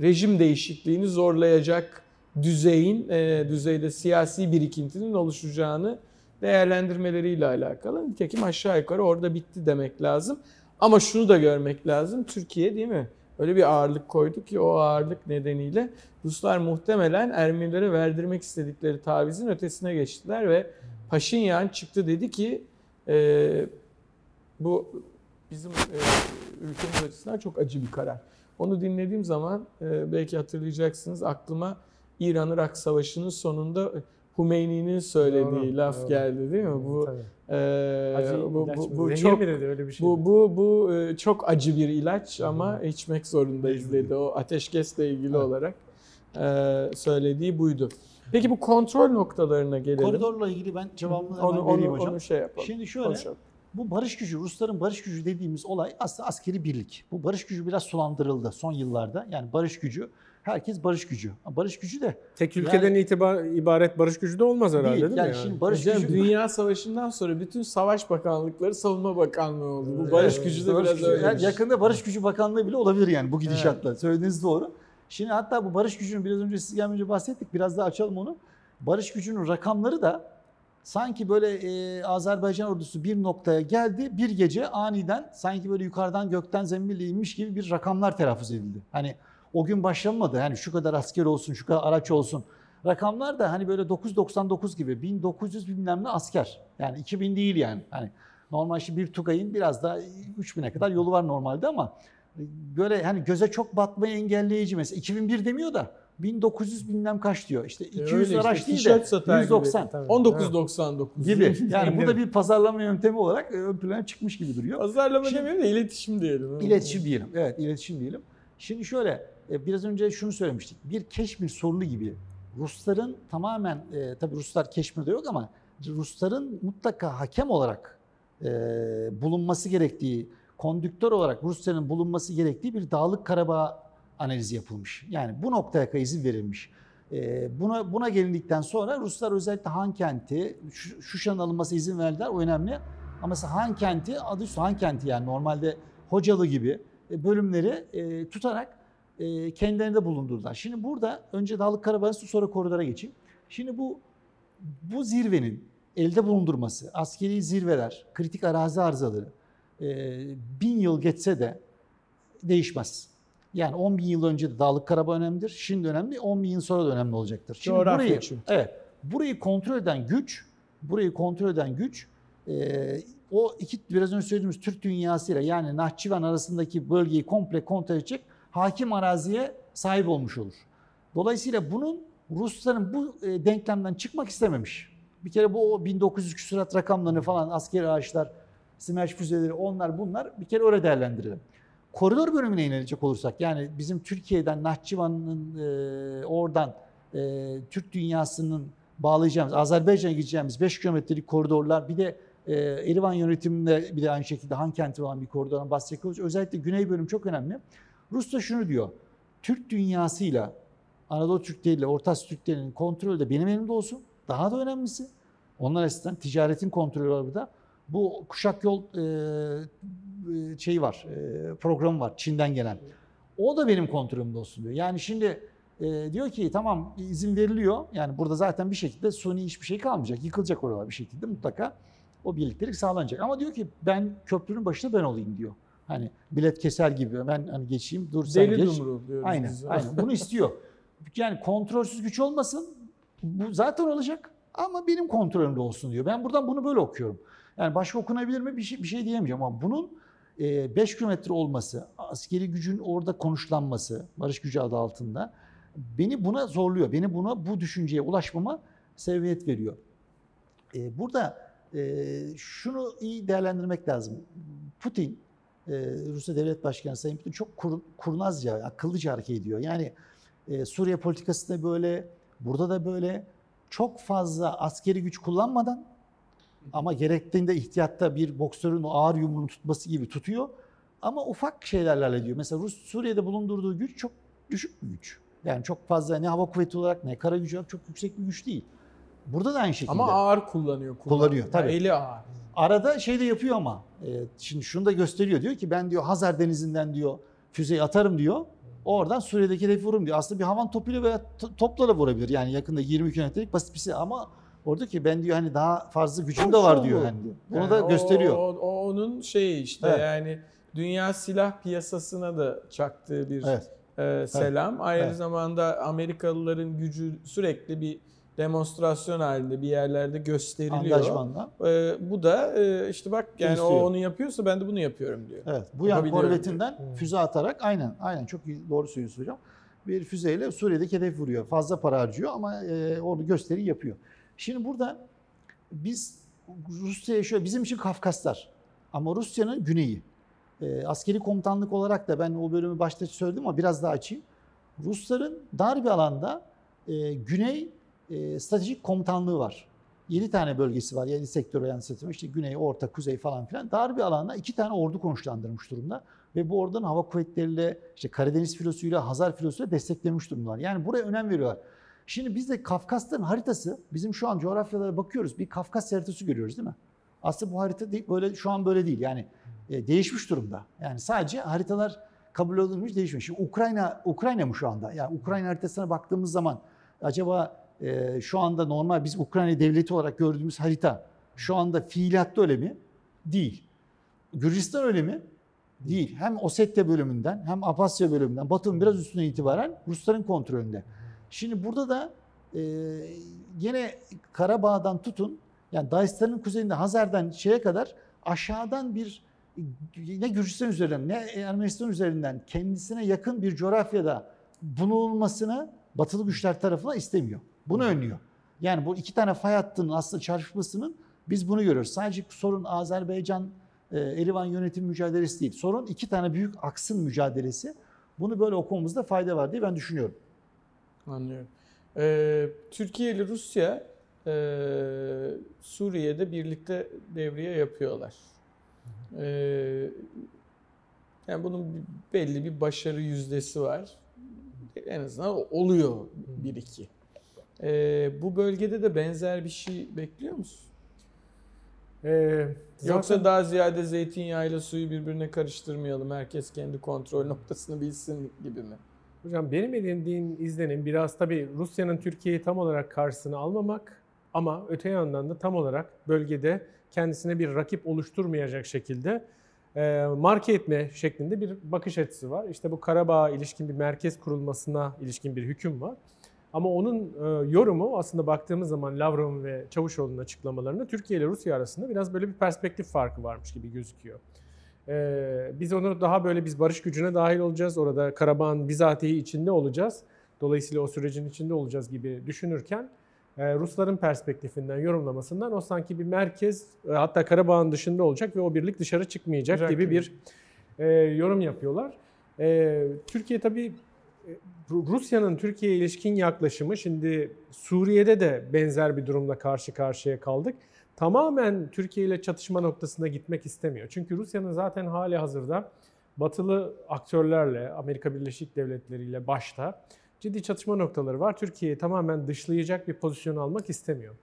rejim değişikliğini zorlayacak düzeyin, e, düzeyde siyasi birikintinin oluşacağını değerlendirmeleriyle alakalı. Nitekim aşağı yukarı orada bitti demek lazım. Ama şunu da görmek lazım. Türkiye değil mi? Öyle bir ağırlık koydu ki o ağırlık nedeniyle Ruslar muhtemelen Ermenilere verdirmek istedikleri tavizin ötesine geçtiler ve Paşinyan çıktı dedi ki e, bu bizim e, ülkemiz açısından çok acı bir karar. Onu dinlediğim zaman e, belki hatırlayacaksınız aklıma İran-Irak Savaşı'nın sonunda Hümeyni'nin söylediği Doğru, laf doğru. geldi değil mi? Bu Tabii. e, Acı bu, bu, bu çok dedi öyle bir şey? bu bu bu e, çok acı bir ilaç ama içmek zorundayız dedi. O ateşkesle ilgili Evet. olarak e, söylediği buydu. Peki bu kontrol noktalarına gelelim. Koridorla ilgili ben cevabını hemen onu, vereyim onu, hocam. onu şey yapalım. Şimdi şöyle, konuşalım. Bu barış gücü, Rusların barış gücü dediğimiz olay aslında askeri birlik. Bu barış gücü biraz sulandırıldı son yıllarda. Yani barış gücü, herkes barış gücü. Barış gücü de Tek ülkeden itibar, ibaret barış gücü de olmaz herhalde değil. değil, mi? Yani Yani? şimdi barış Hocam gücü... Dünya Savaşı'ndan sonra bütün savaş bakanlıkları savunma bakanlığı oldu. Bu barış Evet, gücü de Barış biraz gücü- öyle. yani yakında Barış Gücü Bakanlığı bile olabilir yani bu gidişatla. Söylediğiniz doğru. Şimdi hatta bu barış gücünün biraz önce siz gelmeden önce bahsettik. Biraz daha açalım onu. Barış gücünün rakamları da sanki böyle e, Azerbaycan ordusu bir noktaya geldi. Bir gece aniden sanki böyle yukarıdan gökten zembille inmiş gibi bir rakamlar telaffuz edildi. Hani o gün başlamadı. Yani şu kadar asker olsun, şu kadar araç olsun. Rakamlar da hani böyle 999 gibi 1900 bilmem ne asker. Yani 2000 değil yani. Hani normal işte bir Tugay'ın biraz daha 3000'e kadar yolu var normalde ama böyle hani göze çok batmayı engelleyici mesela 2001 demiyor da 1900 bilmem kaç diyor. İşte 200 öyle işte, araç değil de satar gibi. 190 Tabii. 1999 gibi. Yani bu da bir pazarlama yöntemi olarak e, ön plana çıkmış gibi duruyor. Pazarlama Şimdi- demeyelim de iletişim diyelim. İletişim diyelim. Evet, iletişim diyelim. Şimdi şöyle, e, biraz önce şunu söylemiştik. Bir Keşmir sorunu gibi Rusların tamamen, e, tabii Ruslar Keşmir'de yok ama Rusların mutlaka hakem olarak e, bulunması gerektiği, kondüktör olarak Rusya'nın bulunması gerektiği bir Dağlık Karabağ analizi yapılmış. Yani bu noktaya izin verilmiş. E, buna buna gelindikten sonra Ruslar özellikle Han kenti, Şu- Şuşa'nın alınması izin verdiler. O önemli. Ama mesela Han kenti, adı üstü Han kenti yani normalde Hocalı gibi e, bölümleri e, tutarak e, kendilerinde bulundurdular. Şimdi burada önce Dağlık Karabağ sonra koridora geçeyim. Şimdi bu bu zirvenin elde bulundurması, askeri zirveler, kritik arazi arızaları e, bin yıl geçse de değişmez. Yani 10 bin yıl önce de Dağlık Karabağ önemlidir. Şimdi önemli, 10 bin yıl sonra da önemli olacaktır. Şimdi Coğrafya burayı, çünkü. Evet. Burayı kontrol eden güç, burayı kontrol eden güç e, o iki biraz önce söylediğimiz Türk dünyasıyla yani Nahçıvan arasındaki bölgeyi komple kontrol edecek hakim araziye sahip olmuş olur. Dolayısıyla bunun Rusların bu e, denklemden çıkmak istememiş. Bir kere bu o 1900 küsurat rakamlarını falan askeri araçlar, Smerç füzeleri onlar bunlar bir kere öyle değerlendirelim. Koridor bölümüne inilecek olursak yani bizim Türkiye'den Nahçıvan'ın e, oradan e, Türk dünyasının bağlayacağımız, Azerbaycan'a gideceğimiz 5 kilometrelik koridorlar bir de e, Erivan yönetiminde bir de aynı şekilde Han kenti olan bir koridordan bahsedecek olursak özellikle güney bölüm çok önemli. Rus da şunu diyor. Türk dünyasıyla Anadolu Türkleriyle Orta Asya Türklerinin kontrolü de benim elimde olsun. Daha da önemlisi onlar açısından ticaretin kontrolü var burada. Bu kuşak yol e, e, şeyi var, e, programı var Çin'den gelen. O da benim kontrolümde olsun diyor. Yani şimdi e, diyor ki tamam izin veriliyor. Yani burada zaten bir şekilde suni hiçbir şey kalmayacak. Yıkılacak oralar bir şekilde mutlaka. O birliktelik sağlanacak. Ama diyor ki ben köprünün başında ben olayım diyor. Hani bilet keser gibi ben hani geçeyim dur sen Deli geç. diyoruz Aynen, biz. aynen. Bunu istiyor. Yani kontrolsüz güç olmasın. Bu zaten olacak ama benim kontrolümde olsun diyor. Ben buradan bunu böyle okuyorum. Yani başka okunabilir mi bir şey, bir şey diyemeyeceğim ama bunun 5 kilometre olması, askeri gücün orada konuşlanması, barış gücü adı altında beni buna zorluyor. Beni buna bu düşünceye ulaşmama sebebiyet veriyor. E, Burada e, şunu iyi değerlendirmek lazım. Putin, e, Rusya Devlet Başkanı Sayın Putin çok kur, kurnazca, akıllıca hareket ediyor. Yani e, Suriye politikası da böyle, burada da böyle çok fazla askeri güç kullanmadan ama gerektiğinde ihtiyatta bir boksörün o ağır yumruğunu tutması gibi tutuyor. Ama ufak şeylerle hallediyor. Mesela Rus Suriye'de bulundurduğu güç çok düşük bir güç. Yani çok fazla ne hava kuvveti olarak ne kara gücü olarak çok yüksek bir güç değil. Burada da aynı şekilde. Ama ağır kullanıyor. Kullanıyor, tabii. Eli ağır. Arada şey de yapıyor ama. e, şimdi şunu da gösteriyor. Diyor ki ben diyor Hazar Denizi'nden diyor füzeyi atarım diyor. Oradan Suriye'deki hedefi vururum diyor. Aslında bir havan topuyla veya to- topla da vurabilir. Yani yakında 20 kilometrelik basit bir şey ama orada ki ben diyor hani daha fazla gücüm de var diyor. Hani diyor. Bunu Yani da o- gösteriyor. O, o onun şeyi işte Evet. yani dünya silah piyasasına da çaktığı bir Evet. e, selam. Aynı Evet. zamanda Amerikalıların gücü sürekli bir demonstrasyon halinde bir yerlerde gösteriliyor. Angajmanla. E, bu da e, işte bak yani İstiyor. o onu yapıyorsa ben de bunu yapıyorum diyor. Evet. Bu yan korvetinden diyor. füze atarak aynen aynen çok iyi, doğru söylüyorsun hocam. Bir füzeyle Suriye'deki hedef vuruyor. Fazla para harcıyor ama e, onu gösteri yapıyor. Şimdi burada biz Rusya'ya şöyle bizim için Kafkaslar ama Rusya'nın güneyi. E, askeri komutanlık olarak da ben o bölümü başta söyledim ama biraz daha açayım. Rusların dar bir alanda e, güney e, stratejik komutanlığı var. 7 tane bölgesi var. 7 sektör yansıtımı işte güney, orta, kuzey falan filan. Dar bir alanda iki tane ordu konuşlandırmış durumda. Ve bu ordunun hava kuvvetleriyle, işte Karadeniz filosuyla, Hazar filosuyla desteklemiş durumdalar. Yani buraya önem veriyorlar. Şimdi biz de Kafkasların haritası, bizim şu an coğrafyalara bakıyoruz. Bir Kafkas haritası görüyoruz değil mi? Aslında bu harita değil, böyle şu an böyle değil. Yani e, değişmiş durumda. Yani sadece haritalar kabul edilmiş, değişmiş. Şimdi Ukrayna Ukrayna mı şu anda? Yani Ukrayna haritasına baktığımız zaman acaba e, şu anda normal biz Ukrayna devleti olarak gördüğümüz harita şu anda fiiliyatta öyle mi? Değil. Gürcistan öyle mi? Değil. Hem Ossetya bölümünden hem Abhasya bölümünden Batı'nın biraz üstüne itibaren Rusların kontrolünde. Şimdi burada da e, yine Karabağ'dan tutun yani Dağistan'ın kuzeyinde Hazar'dan şeye kadar aşağıdan bir ne Gürcistan üzerinden ne Ermenistan üzerinden kendisine yakın bir coğrafyada bulunulmasını batılı güçler tarafından istemiyor. Bunu önlüyor. Yani bu iki tane fay hattının aslında çarpışmasının biz bunu görüyoruz. Sadece sorun Azerbaycan e, Erivan yönetim mücadelesi değil. Sorun iki tane büyük aksın mücadelesi. Bunu böyle okumamızda fayda var diye ben düşünüyorum. Anlıyorum. Ee, Türkiye ile Rusya e, Suriye'de birlikte devriye yapıyorlar. Ee, yani bunun belli bir başarı yüzdesi var. En azından oluyor bir iki. Ee, bu bölgede de benzer bir şey bekliyor musun? Ee, Yoksa zaten- daha ziyade zeytinyağıyla suyu birbirine karıştırmayalım. Herkes kendi kontrol noktasını bilsin gibi mi? Hocam benim edindiğim izlenim biraz tabii Rusya'nın Türkiye'yi tam olarak karşısına almamak ama öte yandan da tam olarak bölgede kendisine bir rakip oluşturmayacak şekilde e, marke etme şeklinde bir bakış açısı var. İşte bu Karabağ'a ilişkin bir merkez kurulmasına ilişkin bir hüküm var. Ama onun e, yorumu aslında baktığımız zaman Lavrov'un ve Çavuşoğlu'nun açıklamalarında Türkiye ile Rusya arasında biraz böyle bir perspektif farkı varmış gibi gözüküyor. Ee, biz onu daha böyle biz barış gücüne dahil olacağız. Orada Karabağ'ın bizatihi içinde olacağız. Dolayısıyla o sürecin içinde olacağız gibi düşünürken e, Rusların perspektifinden, yorumlamasından o sanki bir merkez e, hatta Karabağ'ın dışında olacak ve o birlik dışarı çıkmayacak Güzel gibi bir e, yorum yapıyorlar. E, Türkiye tabii e, Rusya'nın Türkiye'ye ilişkin yaklaşımı şimdi Suriye'de de benzer bir durumla karşı karşıya kaldık tamamen Türkiye ile çatışma noktasına gitmek istemiyor. Çünkü Rusya'nın zaten hali hazırda batılı aktörlerle, Amerika Birleşik Devletleri ile başta ciddi çatışma noktaları var. Türkiye'yi tamamen dışlayacak bir pozisyon almak istemiyor.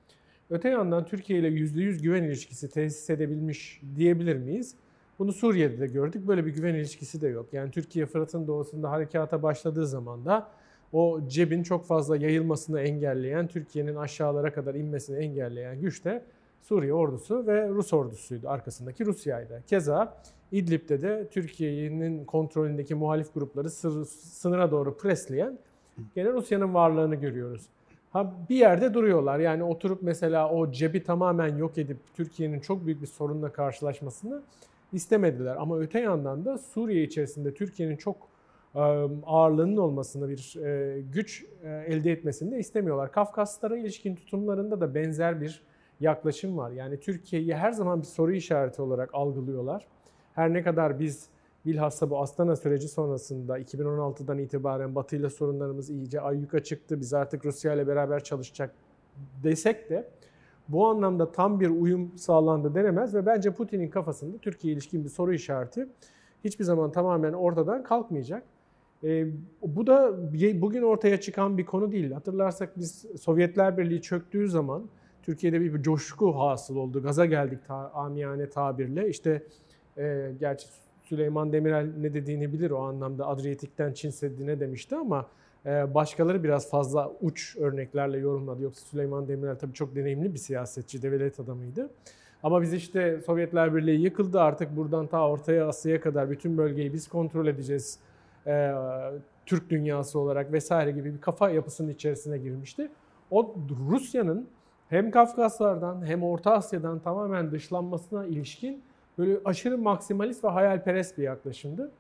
Öte yandan Türkiye ile %100 güven ilişkisi tesis edebilmiş diyebilir miyiz? Bunu Suriye'de de gördük. Böyle bir güven ilişkisi de yok. Yani Türkiye Fırat'ın doğusunda harekata başladığı zaman da o cebin çok fazla yayılmasını engelleyen, Türkiye'nin aşağılara kadar inmesini engelleyen güç de Suriye ordusu ve Rus ordusuydu. Arkasındaki Rusya'ydı. Keza İdlib'de de Türkiye'nin kontrolündeki muhalif grupları sır- sınıra doğru presleyen gene Rusya'nın varlığını görüyoruz. Ha bir yerde duruyorlar. Yani oturup mesela o cebi tamamen yok edip Türkiye'nin çok büyük bir sorunla karşılaşmasını istemediler. Ama öte yandan da Suriye içerisinde Türkiye'nin çok ağırlığının olmasını bir güç elde etmesini de istemiyorlar. Kafkaslara ilişkin tutumlarında da benzer bir yaklaşım var. Yani Türkiye'yi her zaman bir soru işareti olarak algılıyorlar. Her ne kadar biz bilhassa bu Astana süreci sonrasında 2016'dan itibaren Batı ile sorunlarımız iyice ayyuka çıktı. Biz artık Rusya ile beraber çalışacak desek de bu anlamda tam bir uyum sağlandı denemez ve bence Putin'in kafasında Türkiye ilişkin bir soru işareti hiçbir zaman tamamen ortadan kalkmayacak. E, bu da bugün ortaya çıkan bir konu değil. Hatırlarsak biz Sovyetler Birliği çöktüğü zaman Türkiye'de bir, bir coşku hasıl oldu. Gaza geldik ta, amiyane tabirle. İşte e, gerçi Süleyman Demirel ne dediğini bilir o anlamda Adriyatik'ten Çin Seddi'ne demişti ama başkaları biraz fazla uç örneklerle yorumladı. Yoksa Süleyman Demirel tabii çok deneyimli bir siyasetçi, devlet adamıydı. Ama biz işte Sovyetler Birliği yıkıldı artık buradan ta Ortaya Asya'ya kadar bütün bölgeyi biz kontrol edeceğiz. E, Türk dünyası olarak vesaire gibi bir kafa yapısının içerisine girmişti. O Rusya'nın hem Kafkaslardan hem Orta Asya'dan tamamen dışlanmasına ilişkin böyle aşırı maksimalist ve hayalperest bir yaklaşımdı.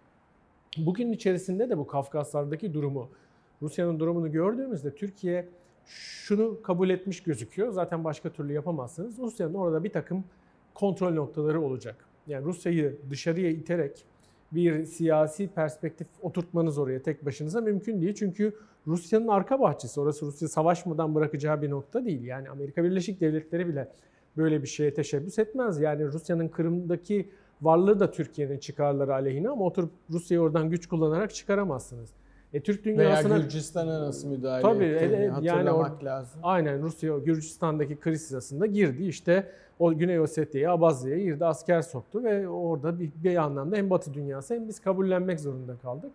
Bugün içerisinde de bu Kafkaslardaki durumu, Rusya'nın durumunu gördüğümüzde Türkiye şunu kabul etmiş gözüküyor. Zaten başka türlü yapamazsınız. Rusya'nın orada bir takım kontrol noktaları olacak. Yani Rusya'yı dışarıya iterek bir siyasi perspektif oturtmanız oraya tek başınıza mümkün değil. Çünkü Rusya'nın arka bahçesi. Orası Rusya savaşmadan bırakacağı bir nokta değil. Yani Amerika Birleşik Devletleri bile böyle bir şeye teşebbüs etmez. Yani Rusya'nın Kırım'daki varlığı da Türkiye'nin çıkarları aleyhine ama oturup Rusya'yı oradan güç kullanarak çıkaramazsınız. E, Türk dünyasına... Veya Gürcistan'a nasıl müdahale Tabii, ettiğini e, yani or, lazım. Aynen Rusya Gürcistan'daki kriz sırasında girdi işte o Güney Ossetya'ya, Abazya'ya girdi asker soktu ve orada bir, bir anlamda hem Batı dünyası hem biz kabullenmek zorunda kaldık.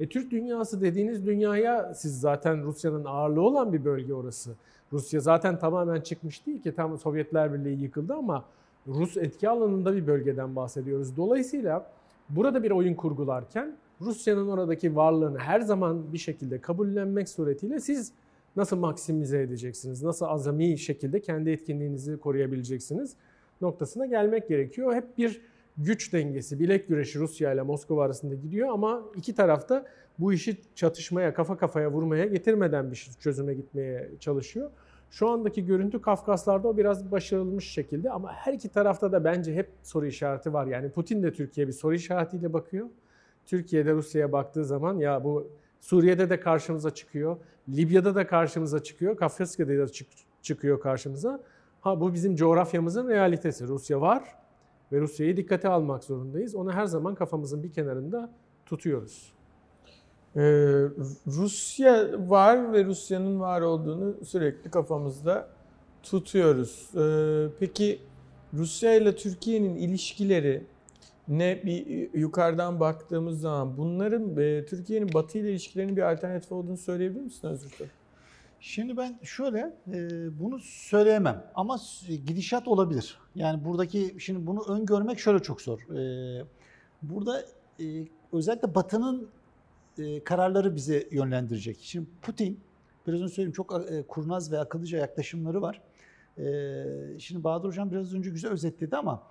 E, Türk dünyası dediğiniz dünyaya siz zaten Rusya'nın ağırlığı olan bir bölge orası. Rusya zaten tamamen çıkmış değil ki tam Sovyetler Birliği yıkıldı ama Rus etki alanında bir bölgeden bahsediyoruz. Dolayısıyla burada bir oyun kurgularken Rusya'nın oradaki varlığını her zaman bir şekilde kabullenmek suretiyle siz nasıl maksimize edeceksiniz, nasıl azami şekilde kendi etkinliğinizi koruyabileceksiniz noktasına gelmek gerekiyor. Hep bir güç dengesi, bilek güreşi Rusya ile Moskova arasında gidiyor ama iki tarafta bu işi çatışmaya, kafa kafaya vurmaya getirmeden bir çözüme gitmeye çalışıyor. Şu andaki görüntü Kafkaslar'da o biraz başarılmış şekilde ama her iki tarafta da bence hep soru işareti var. Yani Putin de Türkiye bir soru işaretiyle bakıyor. Türkiye'de Rusya'ya baktığı zaman ya bu Suriye'de de karşımıza çıkıyor, Libya'da da karşımıza çıkıyor, Kafkasya'da da çık çıkıyor karşımıza. Ha bu bizim coğrafyamızın realitesi. Rusya var ve Rusya'yı dikkate almak zorundayız. Onu her zaman kafamızın bir kenarında tutuyoruz. Ee, Rusya var ve Rusya'nın var olduğunu sürekli kafamızda tutuyoruz. Ee, peki Rusya ile Türkiye'nin ilişkileri ne bir yukarıdan baktığımız zaman bunların e, Türkiye'nin Batı ile ilişkilerinin bir alternatif olduğunu söyleyebilir misin Özgür Şimdi ben şöyle e, bunu söyleyemem ama gidişat olabilir. Yani buradaki şimdi bunu öngörmek şöyle çok zor. E, burada e, özellikle Batı'nın e, kararları bize yönlendirecek. Şimdi Putin biraz önce söyleyeyim çok e, kurnaz ve akıllıca yaklaşımları var. E, şimdi Bahadır Hocam biraz önce güzel özetledi ama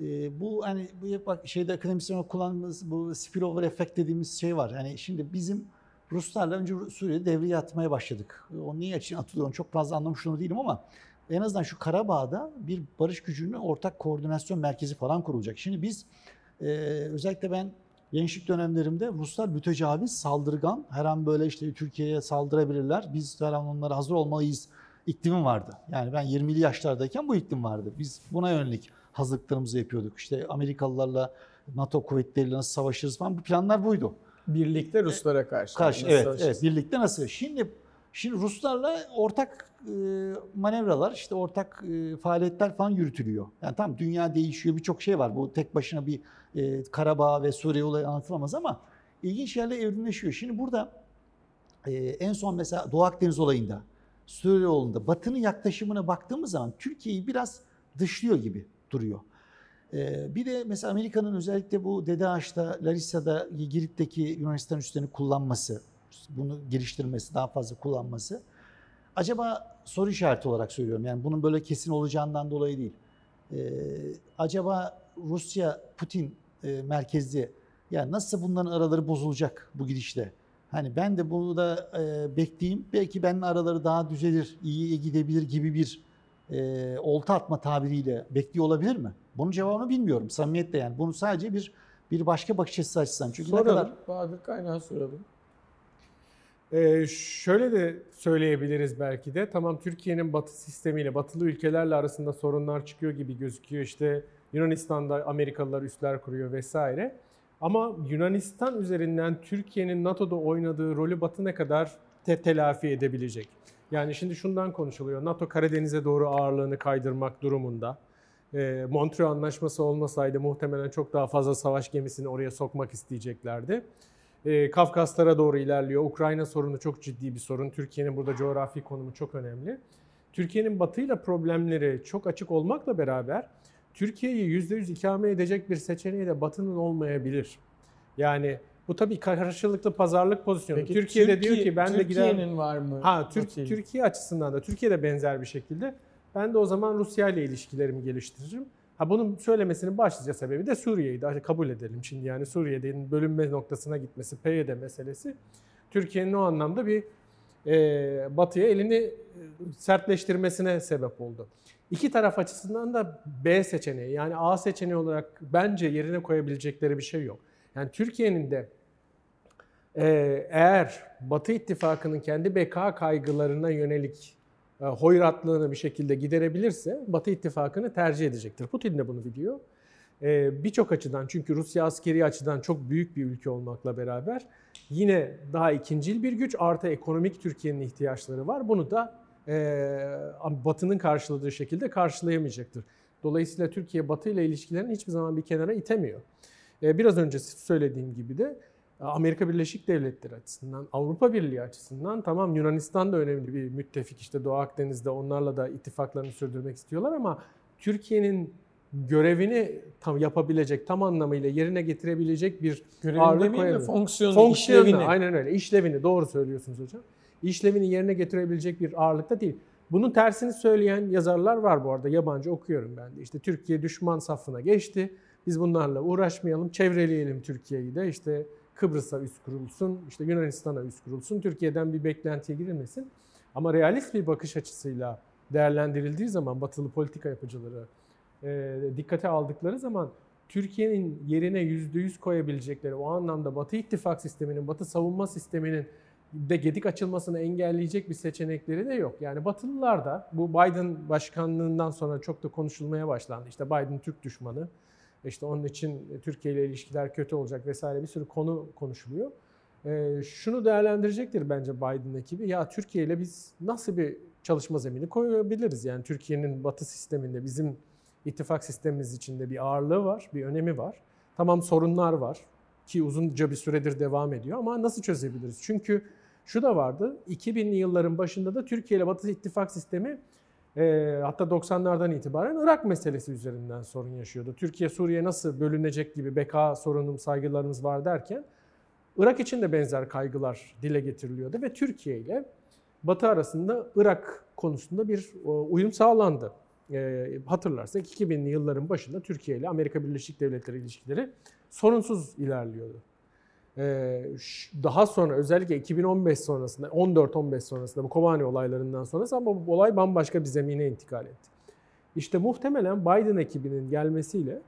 e, bu hani bu bak şeyde akademisyen kullandığımız bu spillover efekt dediğimiz şey var. Yani şimdi bizim Ruslarla önce Suriye'de devreye atmaya başladık. O niye için atılıyor çok fazla anlamış onu değilim ama en azından şu Karabağ'da bir barış gücünün ortak koordinasyon merkezi falan kurulacak. Şimdi biz e, özellikle ben gençlik dönemlerimde Ruslar mütecaviz, saldırgan, her an böyle işte Türkiye'ye saldırabilirler. Biz her an onlara hazır olmalıyız iklimim vardı. Yani ben 20'li yaşlardayken bu iklim vardı. Biz buna yönelik hazırlıklarımızı yapıyorduk. İşte Amerikalılarla, NATO kuvvetleriyle nasıl savaşırız falan bu planlar buydu. Birlikte Ruslara karşı. Karşı evet, evet birlikte nasıl? Şimdi şimdi Ruslarla ortak e, manevralar, işte ortak e, faaliyetler falan yürütülüyor. Yani tam dünya değişiyor, birçok şey var. Bu tek başına bir e, Karabağ ve Suriye olayı anlatılamaz ama ilginç yerle evrimleşiyor. Şimdi burada e, en son mesela Doğu Akdeniz olayında, Suriye olayında Batı'nın yaklaşımına baktığımız zaman Türkiye'yi biraz dışlıyor gibi duruyor. Ee, bir de mesela Amerika'nın özellikle bu Ağaç'ta, Larissa'da, Girit'teki Yunanistan üslerini kullanması, bunu geliştirmesi, daha fazla kullanması. Acaba soru işareti olarak söylüyorum. Yani bunun böyle kesin olacağından dolayı değil. Ee, acaba Rusya, Putin e, merkezli yani nasıl bunların araları bozulacak bu gidişle? Hani ben de bunu da e, bekleyeyim. Belki benim araları daha düzelir, iyiye gidebilir gibi bir e, olta atma tabiriyle bekliyor olabilir mi? Bunun cevabını bilmiyorum samimiyetle yani. Bunu sadece bir bir başka bakış açısı açısından. Çünkü soralım. ne kadar... Bahadır Kaynağı soralım. Ee, şöyle de söyleyebiliriz belki de. Tamam Türkiye'nin batı sistemiyle, batılı ülkelerle arasında sorunlar çıkıyor gibi gözüküyor. İşte Yunanistan'da Amerikalılar üsler kuruyor vesaire. Ama Yunanistan üzerinden Türkiye'nin NATO'da oynadığı rolü Batı ne kadar te telafi edebilecek? Yani şimdi şundan konuşuluyor. NATO Karadeniz'e doğru ağırlığını kaydırmak durumunda. E, Montreal Anlaşması olmasaydı muhtemelen çok daha fazla savaş gemisini oraya sokmak isteyeceklerdi. E, Kafkaslara doğru ilerliyor. Ukrayna sorunu çok ciddi bir sorun. Türkiye'nin burada coğrafi konumu çok önemli. Türkiye'nin batıyla problemleri çok açık olmakla beraber Türkiye'yi %100 ikame edecek bir seçeneği de batının olmayabilir. Yani bu tabii karşılıklı pazarlık pozisyonu. Peki, Türkiye'de Türkiye, diyor ki ben de gider. Türkiye'nin var mı? Ha, Türk, Türkiye açısından da Türkiye'de benzer bir şekilde ben de o zaman Rusya ile ilişkilerimi geliştiririm. Ha bunun söylemesinin başlıca sebebi de Suriye'ydi. Hadi kabul edelim şimdi yani Suriye'nin bölünme noktasına gitmesi, PYD meselesi Türkiye'nin o anlamda bir e, batıya elini e, sertleştirmesine sebep oldu. İki taraf açısından da B seçeneği yani A seçeneği olarak bence yerine koyabilecekleri bir şey yok. Yani Türkiye'nin de e, eğer Batı ittifakının kendi beka kaygılarına yönelik e, hoyratlığını bir şekilde giderebilirse Batı ittifakını tercih edecektir. Putin de bunu biliyor. E, Birçok açıdan çünkü Rusya askeri açıdan çok büyük bir ülke olmakla beraber yine daha ikincil bir güç artı ekonomik Türkiye'nin ihtiyaçları var. Bunu da e, Batı'nın karşıladığı şekilde karşılayamayacaktır. Dolayısıyla Türkiye Batı ile ilişkilerini hiçbir zaman bir kenara itemiyor. E, biraz önce söylediğim gibi de Amerika Birleşik Devletleri açısından, Avrupa Birliği açısından tamam Yunanistan da önemli bir müttefik işte Doğu Akdeniz'de onlarla da ittifaklarını sürdürmek istiyorlar ama Türkiye'nin görevini tam yapabilecek, tam anlamıyla yerine getirebilecek bir Görevini ağırlık de fonksiyonu, Fonksiyonu, işlevini. aynen öyle. İşlevini doğru söylüyorsunuz hocam. İşlevini yerine getirebilecek bir ağırlıkta değil. Bunun tersini söyleyen yazarlar var bu arada. Yabancı okuyorum ben de. İşte Türkiye düşman safına geçti. Biz bunlarla uğraşmayalım. Çevreleyelim Türkiye'yi de. İşte Kıbrıs'a üst kurulsun, işte Yunanistan'a üst kurulsun. Türkiye'den bir beklentiye girilmesin. Ama realist bir bakış açısıyla değerlendirildiği zaman batılı politika yapıcıları e, dikkate aldıkları zaman Türkiye'nin yerine yüzde yüz koyabilecekleri o anlamda Batı ittifak sisteminin, Batı savunma sisteminin de gedik açılmasını engelleyecek bir seçenekleri de yok. Yani Batılılar da bu Biden başkanlığından sonra çok da konuşulmaya başlandı. İşte Biden Türk düşmanı, işte onun için Türkiye ile ilişkiler kötü olacak vesaire bir sürü konu konuşuluyor. Ee, şunu değerlendirecektir bence Biden ekibi. Ya Türkiye ile biz nasıl bir çalışma zemini koyabiliriz? Yani Türkiye'nin Batı sisteminde bizim ittifak sistemimiz içinde bir ağırlığı var, bir önemi var. Tamam sorunlar var ki uzunca bir süredir devam ediyor ama nasıl çözebiliriz? Çünkü şu da vardı, 2000'li yılların başında da Türkiye ile Batı ittifak sistemi e, hatta 90'lardan itibaren Irak meselesi üzerinden sorun yaşıyordu. Türkiye Suriye nasıl bölünecek gibi beka sorunum, saygılarımız var derken Irak için de benzer kaygılar dile getiriliyordu ve Türkiye ile Batı arasında Irak konusunda bir uyum sağlandı. E, hatırlarsak 2000'li yılların başında Türkiye ile Amerika Birleşik Devletleri ilişkileri sorunsuz ilerliyordu. Ee, daha sonra özellikle 2015 sonrasında, 14-15 sonrasında bu Kobani olaylarından sonrası ama bu olay bambaşka bir zemine intikal etti. İşte muhtemelen Biden ekibinin gelmesiyle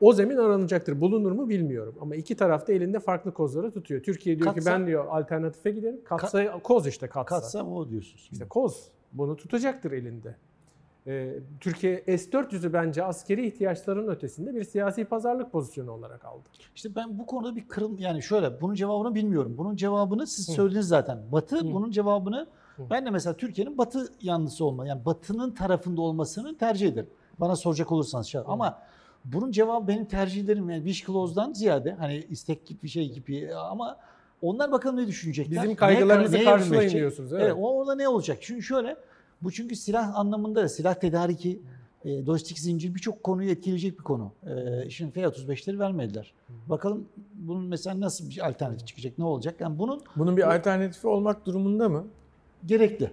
o zemin aranacaktır. Bulunur mu bilmiyorum. Ama iki tarafta elinde farklı kozları tutuyor. Türkiye diyor Katsa, ki ben diyor alternatife giderim. Katsa, ka, koz işte katsa. Katsa o diyorsunuz. İşte koz. Bunu tutacaktır elinde. Ee, Türkiye S-400'ü bence askeri ihtiyaçların ötesinde bir siyasi pazarlık pozisyonu olarak aldı. İşte ben bu konuda bir kırıl yani şöyle bunun cevabını bilmiyorum. Bunun cevabını siz Hı. söylediniz zaten. Batı Hı. bunun cevabını Hı. ben de mesela Türkiye'nin Batı yanlısı olma yani Batı'nın tarafında olmasını tercih ederim. Bana soracak olursanız şey. Ama bunun cevabı benim tercihlerim yani wish clause'dan ziyade hani istek gibi şey gibi ama onlar bakalım ne düşünecekler. Bizim kaygılarımızı ne, karşılayın diyorsunuz. Evet. evet. Orada ne olacak? Çünkü şöyle bu çünkü silah anlamında da silah tedariki, e, lojistik zincir birçok konuyu etkileyecek bir konu. E, şimdi F-35'leri vermediler. Bakalım bunun mesela nasıl bir alternatif çıkacak, ne olacak? Yani bunun bunun bir alternatifi olmak durumunda mı? Gerekli.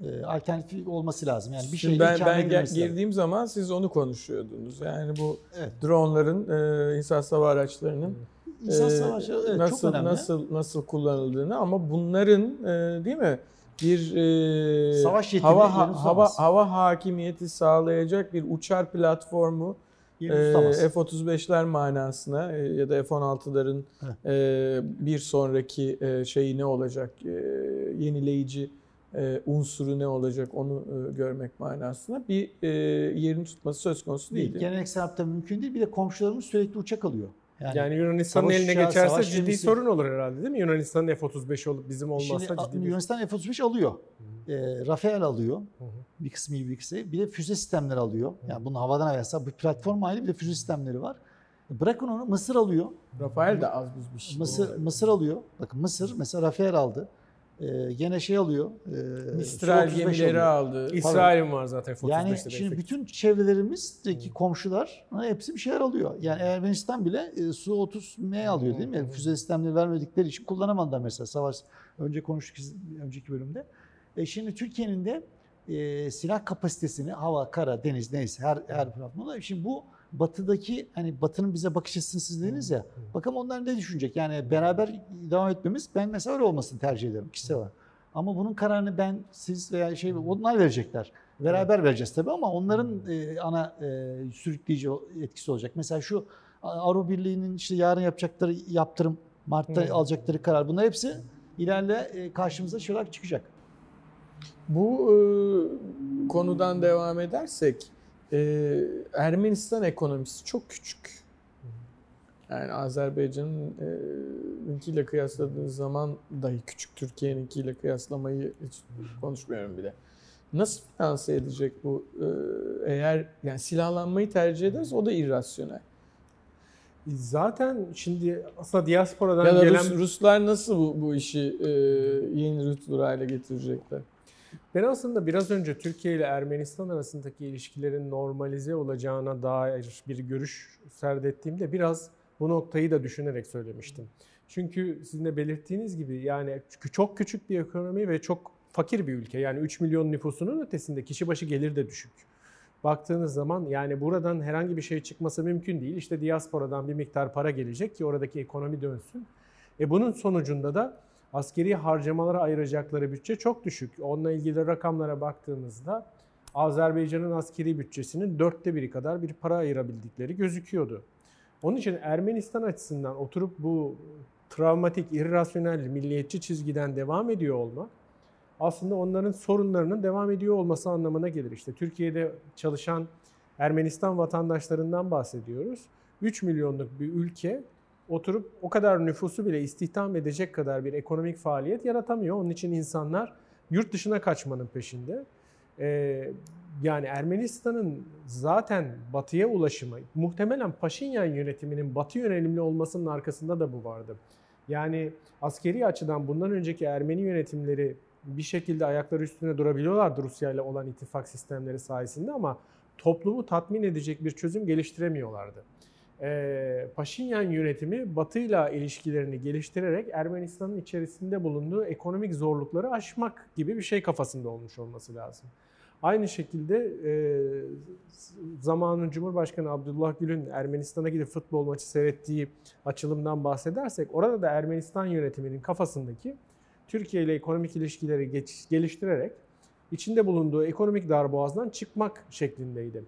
E, alternatif olması lazım. Yani bir şey ben ben girdiğim lazım. zaman siz onu konuşuyordunuz. Yani bu evet. dronların, e, insan hava araçlarının İnsan savaşı evet, nasıl çok önemli. nasıl nasıl kullanıldığını ama bunların e, değil mi? Bir e, savaş hava ha, hava hava hakimiyeti sağlayacak bir uçar platformu e, F-35'ler manasına e, ya da F-16'ların e, bir sonraki e, şeyi ne olacak e, yenileyici e, unsuru ne olacak onu e, görmek manasına bir e, yerini tutması söz konusu değil. Geleneksel hayatta mümkün değil. Bir de komşularımız sürekli uçak alıyor. Yani, yani Yunanistan'ın eline geçerse ciddi gemisi. sorun olur herhalde değil mi? Yunanistan'ın F-35 olup bizim olmazsa Şimdi, ciddi Yunanistan F-35 alıyor. E, Rafael alıyor. Hı hı. Bir kısmı bir kısmı. Bir de füze sistemleri alıyor. Yani bunun havadan havaya bir platform ayrı bir de füze sistemleri var. Bırakın onu Mısır alıyor. Rafael de az buz bir şey. Mısır, Mısır alıyor. Bakın Mısır mesela Rafael aldı. Ee, gene şey alıyor. E, İsrail gemileri aldı. İsrail'in var zaten Yani şimdi bütün çevrelerimizdeki komşular hepsi bir şeyler alıyor. Yani Ermenistan bile e, Su-30M alıyor değil mi? füze sistemleri vermedikleri için kullanamadılar mesela savaş. Önce konuştuk önceki bölümde. E şimdi Türkiye'nin de e, silah kapasitesini hava, kara, deniz neyse her her platformda. Şimdi bu batıdaki hani batının bize bakış açısını siz dediniz ya. Bakalım onlar ne düşünecek? Yani beraber devam etmemiz ben mesela öyle olmasını tercih ederim kişisel olarak. Ama bunun kararını ben, siz veya şey onlar verecekler. Beraber vereceğiz tabii ama onların e, ana e, sürükleyici etkisi olacak. Mesela şu Avrupa Birliği'nin işte yarın yapacakları yaptırım, Mart'ta Hı. alacakları karar bunlar hepsi ileride e, karşımıza şey olarak çıkacak. Bu e, konudan devam edersek e, Ermenistan ekonomisi çok küçük. Yani Azerbaycan'ın e, ülkeyle kıyasladığınız zaman dahi küçük Türkiye'ninkiyle kıyaslamayı hiç konuşmuyorum bile. Nasıl finanse edecek bu? E, eğer yani silahlanmayı tercih ederse o da irrasyonel. Zaten şimdi aslında diasporadan Ya da gelen... Rus, Ruslar nasıl bu, bu işi e, yeni rütülür hale getirecekler? Ben aslında biraz önce Türkiye ile Ermenistan arasındaki ilişkilerin normalize olacağına dair bir görüş serdettiğimde biraz bu noktayı da düşünerek söylemiştim. Çünkü sizin de belirttiğiniz gibi yani çok küçük bir ekonomi ve çok fakir bir ülke. Yani 3 milyon nüfusunun ötesinde kişi başı gelir de düşük. Baktığınız zaman yani buradan herhangi bir şey çıkması mümkün değil. İşte diasporadan bir miktar para gelecek ki oradaki ekonomi dönsün. E bunun sonucunda da askeri harcamalara ayıracakları bütçe çok düşük. Onunla ilgili rakamlara baktığımızda Azerbaycan'ın askeri bütçesinin dörtte biri kadar bir para ayırabildikleri gözüküyordu. Onun için Ermenistan açısından oturup bu travmatik, irrasyonel, milliyetçi çizgiden devam ediyor olmak aslında onların sorunlarının devam ediyor olması anlamına gelir. İşte Türkiye'de çalışan Ermenistan vatandaşlarından bahsediyoruz. 3 milyonluk bir ülke oturup o kadar nüfusu bile istihdam edecek kadar bir ekonomik faaliyet yaratamıyor. Onun için insanlar yurt dışına kaçmanın peşinde. Ee, yani Ermenistan'ın zaten batıya ulaşımı, muhtemelen Paşinyan yönetiminin batı yönelimli olmasının arkasında da bu vardı. Yani askeri açıdan bundan önceki Ermeni yönetimleri bir şekilde ayakları üstüne durabiliyorlardı Rusya ile olan ittifak sistemleri sayesinde ama toplumu tatmin edecek bir çözüm geliştiremiyorlardı. Ee, Paşinyan yönetimi Batı'yla ilişkilerini geliştirerek Ermenistan'ın içerisinde bulunduğu ekonomik zorlukları aşmak gibi bir şey kafasında olmuş olması lazım. Aynı şekilde e, zamanın Cumhurbaşkanı Abdullah Gül'ün Ermenistan'a gidip futbol maçı seyrettiği açılımdan bahsedersek orada da Ermenistan yönetiminin kafasındaki Türkiye ile ekonomik ilişkileri geliştirerek içinde bulunduğu ekonomik darboğazdan çıkmak şeklindeydi.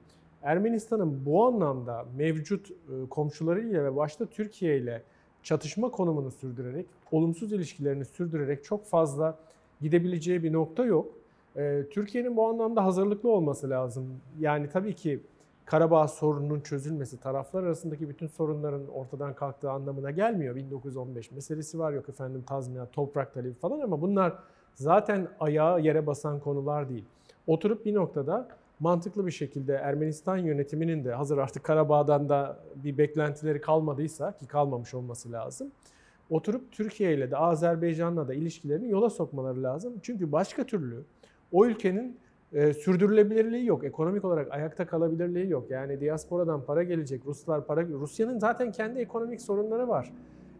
Ermenistan'ın bu anlamda mevcut e, komşularıyla ve başta Türkiye ile çatışma konumunu sürdürerek, olumsuz ilişkilerini sürdürerek çok fazla gidebileceği bir nokta yok. E, Türkiye'nin bu anlamda hazırlıklı olması lazım. Yani tabii ki Karabağ sorununun çözülmesi, taraflar arasındaki bütün sorunların ortadan kalktığı anlamına gelmiyor. 1915 meselesi var yok efendim tazminat, toprak talebi falan ama bunlar zaten ayağa yere basan konular değil. Oturup bir noktada mantıklı bir şekilde Ermenistan yönetiminin de hazır artık Karabağ'dan da bir beklentileri kalmadıysa ki kalmamış olması lazım. Oturup Türkiye ile de Azerbaycan'la da ilişkilerini yola sokmaları lazım. Çünkü başka türlü o ülkenin e, sürdürülebilirliği yok. Ekonomik olarak ayakta kalabilirliği yok. Yani diasporadan para gelecek, Ruslar para Rusya'nın zaten kendi ekonomik sorunları var.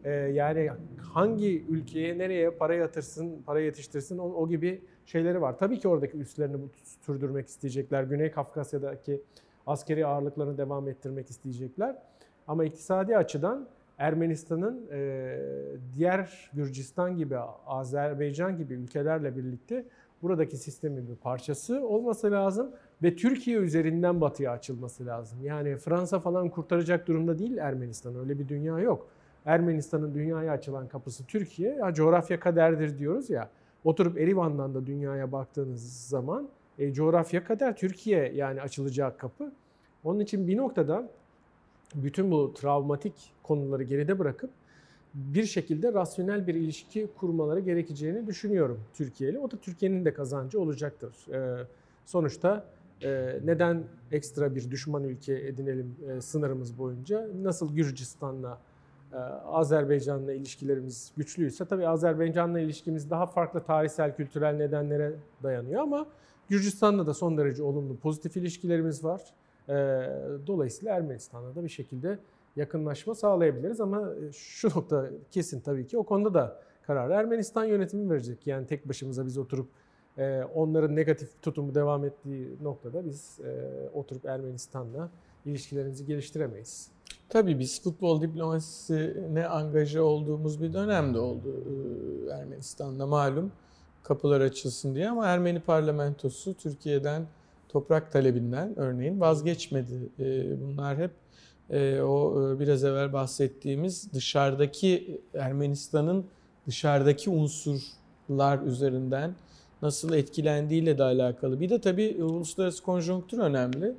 E, yani hangi ülkeye nereye para yatırsın, para yetiştirsin o, o gibi şeyleri var. Tabii ki oradaki üslerini sürdürmek isteyecekler. Güney Kafkasya'daki askeri ağırlıklarını devam ettirmek isteyecekler. Ama iktisadi açıdan Ermenistan'ın e, diğer Gürcistan gibi, Azerbaycan gibi ülkelerle birlikte buradaki sistemin bir parçası olması lazım ve Türkiye üzerinden batıya açılması lazım. Yani Fransa falan kurtaracak durumda değil Ermenistan. Öyle bir dünya yok. Ermenistan'ın dünyaya açılan kapısı Türkiye. Ya coğrafya kaderdir diyoruz ya. Oturup Erivan'dan da dünyaya baktığınız zaman e, coğrafya kader Türkiye yani açılacak kapı. Onun için bir noktada bütün bu travmatik konuları geride bırakıp bir şekilde rasyonel bir ilişki kurmaları gerekeceğini düşünüyorum Türkiye ile. O da Türkiye'nin de kazancı olacaktır. Ee, sonuçta e, neden ekstra bir düşman ülke edinelim e, sınırımız boyunca? Nasıl Gürcistan'la, Azerbaycan'la ilişkilerimiz güçlüyse tabii Azerbaycan'la ilişkimiz daha farklı tarihsel, kültürel nedenlere dayanıyor ama Gürcistan'la da son derece olumlu, pozitif ilişkilerimiz var. E, dolayısıyla Ermenistan'la da bir şekilde yakınlaşma sağlayabiliriz ama e, şu nokta kesin tabii ki o konuda da karar Ermenistan yönetimi verecek. Yani tek başımıza biz oturup e, onların negatif tutumu devam ettiği noktada biz e, oturup Ermenistan'la ilişkilerimizi geliştiremeyiz. Tabii biz futbol diplomasisine angaja olduğumuz bir dönemde oldu Ermenistan'da malum kapılar açılsın diye ama Ermeni parlamentosu Türkiye'den toprak talebinden örneğin vazgeçmedi. Bunlar hep e, o e, biraz evvel bahsettiğimiz dışarıdaki Ermenistan'ın dışarıdaki unsurlar üzerinden nasıl etkilendiğiyle de alakalı. Bir de tabii uluslararası konjonktür önemli.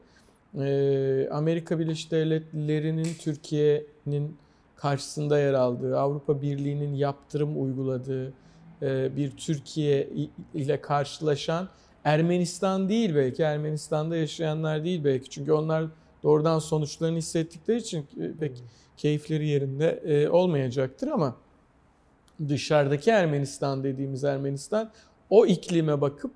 E, Amerika Birleşik Devletleri'nin Türkiye'nin karşısında yer aldığı, Avrupa Birliği'nin yaptırım uyguladığı e, bir Türkiye ile karşılaşan Ermenistan değil belki, Ermenistan'da yaşayanlar değil belki. Çünkü onlar doğrudan sonuçlarını hissettikleri için e, pek keyifleri yerinde e, olmayacaktır ama dışarıdaki Ermenistan dediğimiz Ermenistan o iklime bakıp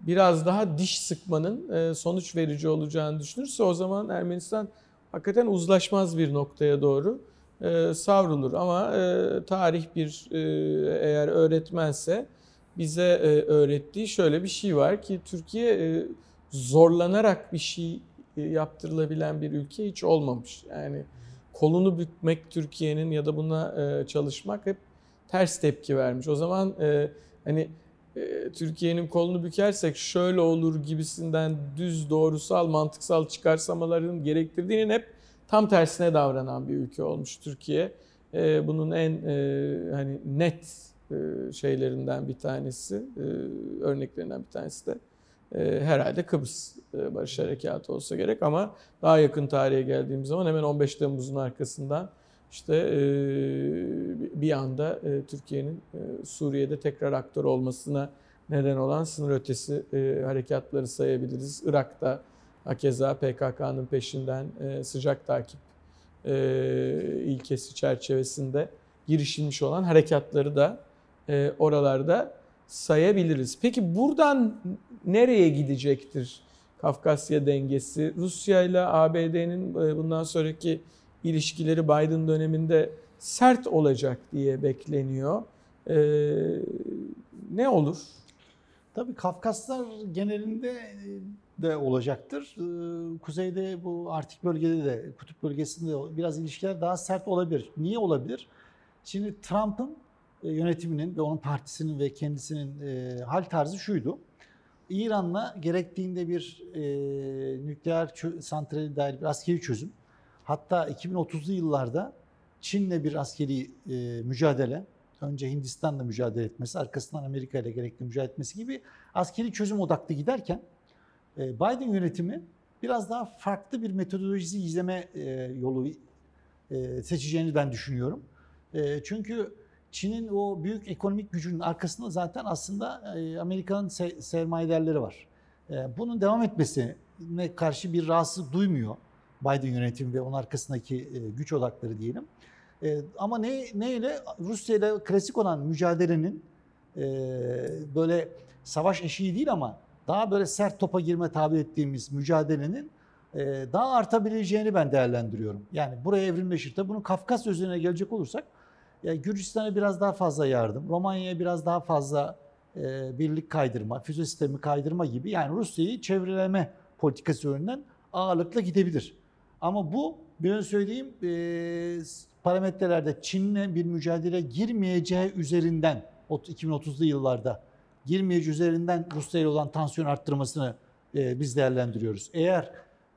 biraz daha diş sıkmanın sonuç verici olacağını düşünürse o zaman Ermenistan hakikaten uzlaşmaz bir noktaya doğru e, savrulur. Ama e, tarih bir e, eğer öğretmense bize e, öğrettiği şöyle bir şey var ki Türkiye e, zorlanarak bir şey e, yaptırılabilen bir ülke hiç olmamış. Yani kolunu bükmek Türkiye'nin ya da buna e, çalışmak hep ters tepki vermiş. O zaman e, hani e, Türkiye'nin kolunu bükersek şöyle olur gibisinden düz doğrusal mantıksal çıkarsamaların gerektirdiğinin hep tam tersine davranan bir ülke olmuş Türkiye. E, bunun en e, hani net e, şeylerinden bir tanesi, e, örneklerinden bir tanesi de e, herhalde Kıbrıs e, Barış Harekatı olsa gerek ama daha yakın tarihe geldiğimiz zaman hemen 15 Temmuz'un arkasından işte bir anda Türkiye'nin Suriye'de tekrar aktör olmasına neden olan sınır ötesi harekatları sayabiliriz. Irak'ta Hakeza PKK'nın peşinden sıcak takip ilkesi çerçevesinde girişilmiş olan harekatları da oralarda sayabiliriz. Peki buradan nereye gidecektir Kafkasya dengesi? Rusya ile ABD'nin bundan sonraki ilişkileri Biden döneminde sert olacak diye bekleniyor. E, ne olur? Tabii Kafkaslar genelinde de olacaktır. Ee, kuzeyde bu Arktik bölgede de, kutup bölgesinde de biraz ilişkiler daha sert olabilir. Niye olabilir? Şimdi Trump'ın e, yönetiminin ve onun partisinin ve kendisinin e, hal tarzı şuydu. İran'la gerektiğinde bir e, nükleer santrali dair bir askeri çözüm. Hatta 2030'lu yıllarda Çin'le bir askeri e, mücadele, önce Hindistan'la mücadele etmesi, arkasından Amerika ile gerekli mücadele etmesi gibi askeri çözüm odaklı giderken ee, Biden yönetimi biraz daha farklı bir metodolojisi izleme e, yolu e, seçeceğini ben düşünüyorum. E, çünkü Çin'in o büyük ekonomik gücünün arkasında zaten aslında Amerika'nın sermayedarları var. Bunun devam etmesine karşı bir rahatsız duymuyor Biden yönetimi ve onun arkasındaki güç odakları diyelim. Ama ne neyle Rusya ile klasik olan mücadelenin böyle savaş eşiği değil ama daha böyle sert topa girme tabi ettiğimiz mücadelenin e, daha artabileceğini ben değerlendiriyorum. Yani buraya evrimleşir. Tabii bunun Kafkas üzerine gelecek olursak yani Gürcistan'a biraz daha fazla yardım, Romanya'ya biraz daha fazla e, birlik kaydırma, füze sistemi kaydırma gibi yani Rusya'yı çevreleme politikası yönünden ağırlıkla gidebilir. Ama bu bir söyleyeyim e, parametrelerde Çin'le bir mücadele girmeyeceği üzerinden 2030'lu yıllarda girmeyeci üzerinden Rusya ile olan tansiyon arttırmasını e, biz değerlendiriyoruz. Eğer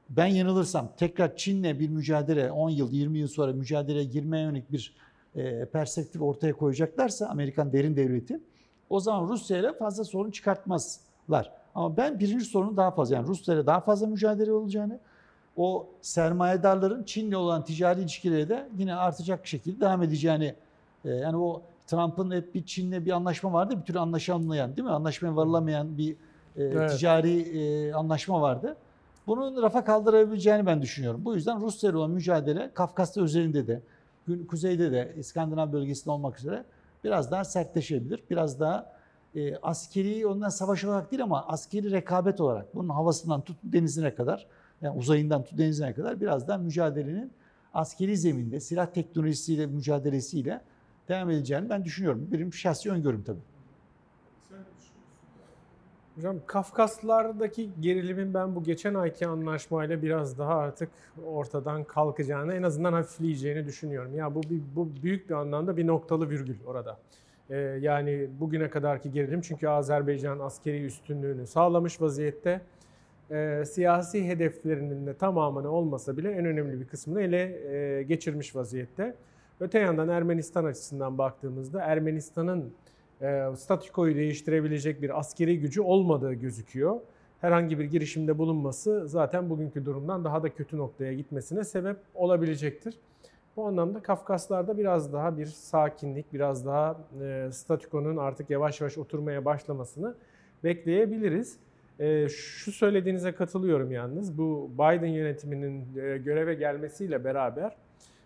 ben yanılırsam tekrar Çin'le bir mücadele 10 yıl 20 yıl sonra mücadeleye girmeye yönelik bir e, perspektif ortaya koyacaklarsa Amerikan derin devleti o zaman Rusya ile fazla sorun çıkartmazlar. Ama ben birinci sorunu daha fazla yani Rusya ile daha fazla mücadele olacağını o sermayedarların Çin'le olan ticari ilişkileri de yine artacak şekilde devam edeceğini e, yani o Trump'ın hep bir Çin'le bir anlaşma vardı. Bir türlü anlaşılmayan değil mi? Anlaşmaya varılamayan bir e, evet. ticari e, anlaşma vardı. Bunun rafa kaldırabileceğini ben düşünüyorum. Bu yüzden Rusya ile olan mücadele Kafkasya üzerinde de, kuzeyde de, İskandinav bölgesinde olmak üzere biraz daha sertleşebilir. Biraz daha e, askeri, ondan savaş olarak değil ama askeri rekabet olarak, bunun havasından tut denizine kadar, yani uzayından tut denizine kadar biraz daha mücadelenin askeri zeminde, silah teknolojisiyle mücadelesiyle devam edeceğini ben düşünüyorum. Benim şahsi öngörüm tabii. Hocam Kafkaslardaki gerilimin ben bu geçen ayki anlaşmayla biraz daha artık ortadan kalkacağını, en azından hafifleyeceğini düşünüyorum. Ya bu bir, bu büyük bir anlamda bir noktalı virgül orada. Ee, yani bugüne kadarki gerilim çünkü Azerbaycan askeri üstünlüğünü sağlamış vaziyette. E, siyasi hedeflerinin de tamamını olmasa bile en önemli bir kısmını ele e, geçirmiş vaziyette. Öte yandan Ermenistan açısından baktığımızda Ermenistan'ın e, statükoyu değiştirebilecek bir askeri gücü olmadığı gözüküyor. Herhangi bir girişimde bulunması zaten bugünkü durumdan daha da kötü noktaya gitmesine sebep olabilecektir. Bu anlamda Kafkaslar'da biraz daha bir sakinlik, biraz daha e, statükonun artık yavaş yavaş oturmaya başlamasını bekleyebiliriz. E, şu söylediğinize katılıyorum yalnız. Bu Biden yönetiminin e, göreve gelmesiyle beraber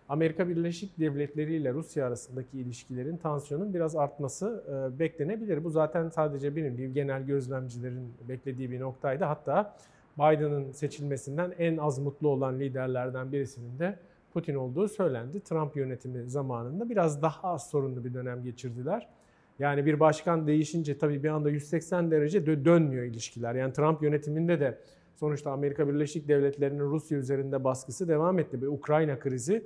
Amerika Birleşik Devletleri ile Rusya arasındaki ilişkilerin, tansiyonun biraz artması e, beklenebilir. Bu zaten sadece benim değil, genel gözlemcilerin beklediği bir noktaydı. Hatta Biden'ın seçilmesinden en az mutlu olan liderlerden birisinin de Putin olduğu söylendi. Trump yönetimi zamanında biraz daha az sorunlu bir dönem geçirdiler. Yani bir başkan değişince tabii bir anda 180 derece dönmüyor ilişkiler. Yani Trump yönetiminde de sonuçta Amerika Birleşik Devletleri'nin Rusya üzerinde baskısı devam etti. Bir Ukrayna krizi